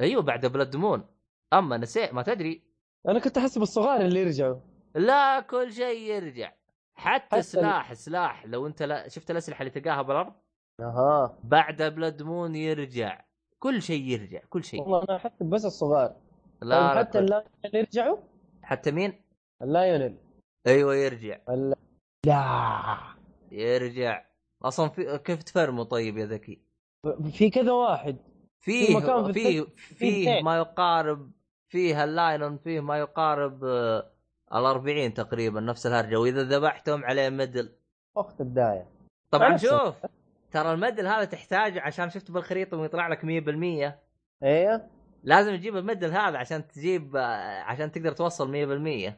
أيوه بعد blood moon أما نسيت ما تدري. أنا كنت احسب الصغار اللي يرجعوا. لا كل شيء يرجع. حتى, حتى سلاح سلاح. لو انت لا شفت الأسلحة اللي تلقاها بالأرض؟ أها. بعد blood moon يرجع. كل شيء يرجع كل شيء. والله أنا احسب بس الصغار. لا, طيب حتى. ال Lynel يرجعوا؟ حتى مين؟ ال Lynel أيوه يرجع. ال... لا. يرجع. أصلا في... كيف تفرموا طيب يا ذكي؟ في كذا واحد. فيه في فيه فيه اثنين. ما يقارب فيه اللاينون فيه ما يقارب آه، ال 40 تقريبا نفس الهرجة. وإذا ذبحتهم عليه مدل. اخت الداية. طبعا شوف ترى المدل هذا تحتاجه عشان شفت بالخريطة ويطلع لك 100% إيه. لازم تجيب المدل هذا عشان تجيب عشان تقدر توصل 100%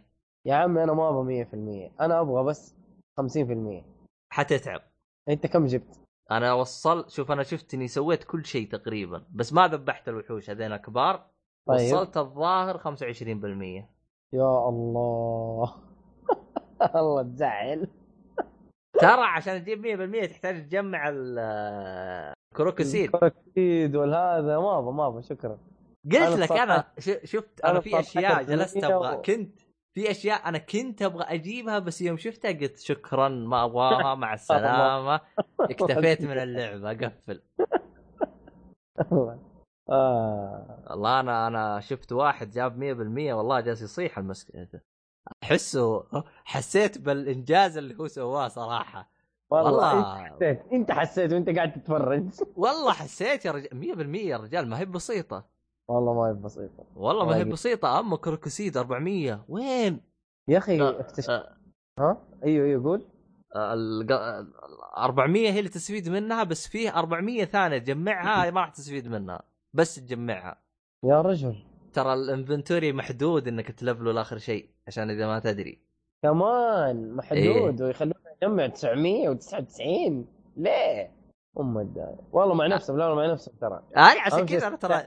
يا عمي أنا ما أبغى 100% أنا أبغى بس 50% حتتعب. أنت كم جبت؟ أنا وصل شوف أنا شفت إني سويت كل شيء تقريبا بس ما ذبحت الوحوش هذين كبار. طيب. وصلت الظاهر 25% يا الله. الله تزعل. ترى عشان تجيب 100% تحتاج تجمع ال- ال Korok seed Korok seed والهذا. ما أبغى ما أبغى شكرا. قلت لك أنا شفت أنا أنا في أشياء جلست أبغى كنت في أشياء أنا كنت أبغى أجيبها بس يوم شفتها قلت شكرا ما أبغاها مع السلامة. اكتفيت من اللعبة اقفل آه. والله أنا أنا شفت واحد جاب 100% والله جالس يصيح المسك أحسه حسيت بالإنجاز اللي هو سواه صراحة. والله, والله. إنت حسيت إنت حسيت وأنت قاعد تتفرج. والله حسيت يا رجال 100% يا رجال ما هي بسيطة. والله ما هي بسيطة. والله ما هي. بسيطة. أما Korok seed 400 وين؟ يا أخي آه، اكتشفت آه، ها؟ أيوه أيوه قول. الق- ال 400 هي اللي تستفيد منها بس فيه 400 ثانية تجمعها ما راح تستفيد منها. بس تجمعها. يا رجل. ترى ال inventory محدود إنك تلفله لآخر شيء عشان إذا ما تدري. كمان محدود ويخلونا نجمع 999 ليه؟ أم الداية والله مع نفسهم لا مع نفسهم ترى. هاي عشان أهم شيء كذا أنا ترى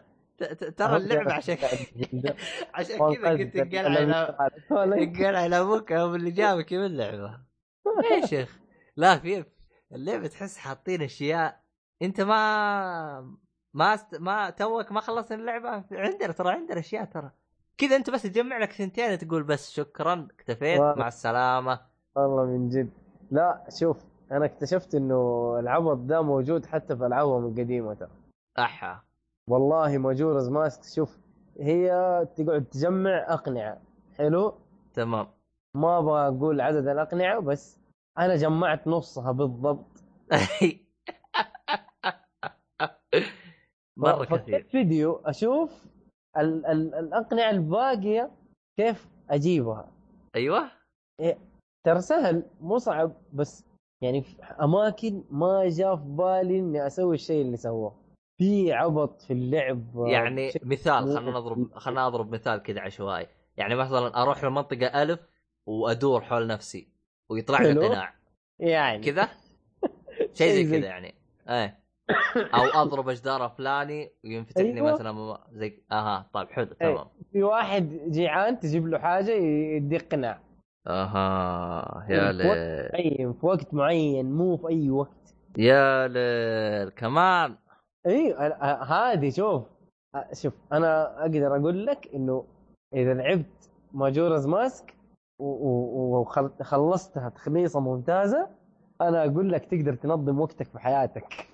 ترى اللعبة عشان. عشان كذا قلت جدا. انقلع على على أبوك هو اللي جابك من اللعبه يا شيخ. لا في اللعبة تحس حاطين أشياء أنت ما ما است... ما توك ما خلصت اللعبة. عندنا ترى عندنا أشياء ترى. كذا أنت بس تجمع لك ثنتين تقول بس شكرا اكتفيت. مع السلامة. والله من جد. لا شوف أنا اكتشفت إنه العبط ده موجود حتى في ألعابهم القديمة ترى. أحا. والله ماجورز ماسك شوف هي تقعد تجمع أقنعة. حلو؟ تمام. ما أبغى أقول عدد الأقنعة بس أنا جمعت نصها بالضبط. مرة كثير. فيديو أشوف ال ال الأقنعة الباقية كيف أجيبها. أيوه. ترى سهل مو صعب بس يعني في أماكن ما جاء في بالي إني أسوي الشيء اللي سووه في عبط في اللعب يعني مثال خلينا نضرب خلينا اضرب مثال كذا عشوائي. يعني مثلا أروح لمنطقة ألف وأدور حول نفسي ويطلع لي. قناع. يعني. كذا؟ شيء زي كذا يعني. إيه. أو أضرب اجدار فلاني وينفتح لي أيوة. مثلا زي أها طيب حلو إيه. تمام. في واحد جيعان تجيب له حاجة يديك قناع. أها يا ليل. معين في وقت معين مو في أي وقت. يا ليل كمان. اي أنا- أ- هذه شوف أ- شوف أنا أقدر أقول لك إنه إذا لعبت ماجورز ماسك وخلصتها تخليصة ممتازة أنا أقول لك تقدر تنظم وقتك في حياتك.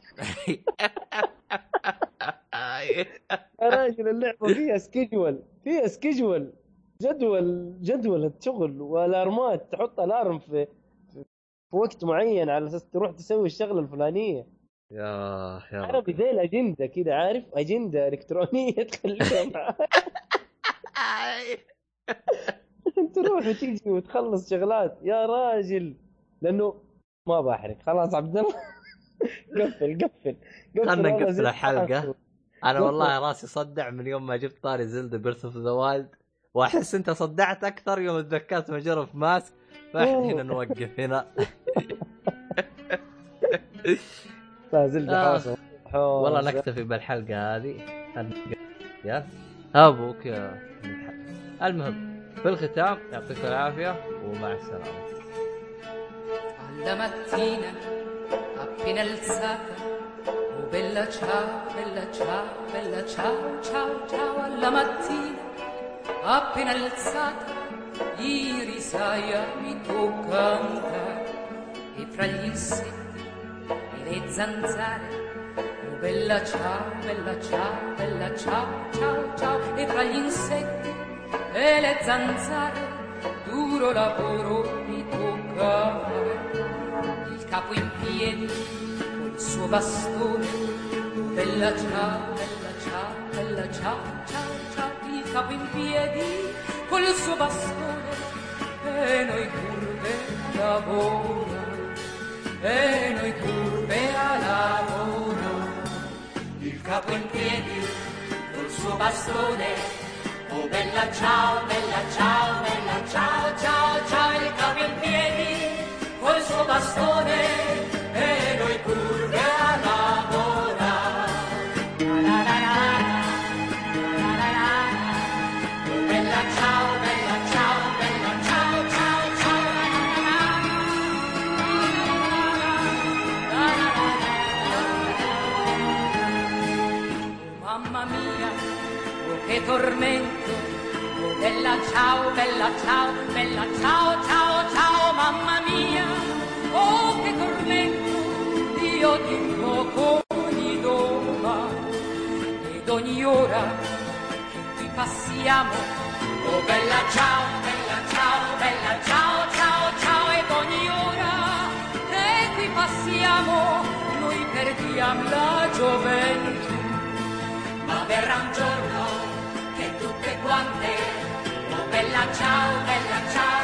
يا راجل اللعبة فيها schedule فيها schedule جدول جدولة شغل والارمات تحط alarm في في وقت معين على أساس تروح تسوي الشغلة الفلانية. يا يا عربي رب. زي الأجندة كذا عارف؟ أجندة إلكترونية تخليها معاك. تروح وتيجي وتخلص شغلات. يا راجل لأنه ما بحرق. خلاص عبد الله. قفل قفل قفل خلنا نقفل الحلقة. أنا. والله راسي صدع من يوم ما جبت طاري زلدا Breath of the Wild وأحس أنت صدعت أكثر يوم تذكرت Majora's Mask. فإحنا هنا نوقف هنا. زلدة آه. والله نكتفي بالحلقة هذه. يا. أبوك يا. المهم في الختام يعطيكم العافية ومع mattina, appena alzata, oh bella ciao, bella ciao, bella ciao, ciao, ciao, alla mattina, appena alzata, i risaia mi tocca cantare, e fra gli insetti e le zanzare, oh bella ciao, bella ciao, bella ciao, ciao, ciao, e fra gli insetti e le zanzare, duro lavoro mi tocca il capo in piedi col suo bastone. Bella ciao bella ciao bella ciao ciao ciao il capo in piedi col suo bastone. E noi curve a lavoro e noi curve a lavoro il capo in piedi col suo bastone. Oh bella ciao, bella ciao, bella ciao, ciao, ciao, il capo in piedi, tormento, oh bella ciao, bella ciao, bella ciao, ciao, ciao, mamma mia, che tormento, io ti invoco ogni doma. Ed ogni ora che qui passiamo, oh bella ciao, bella ciao, bella ciao, ciao, ciao, ed ogni ora che qui passiamo, noi perdiamo la gioventù. Ma verrà un giorno che tutte quante, oh bella ciao, bella ciao,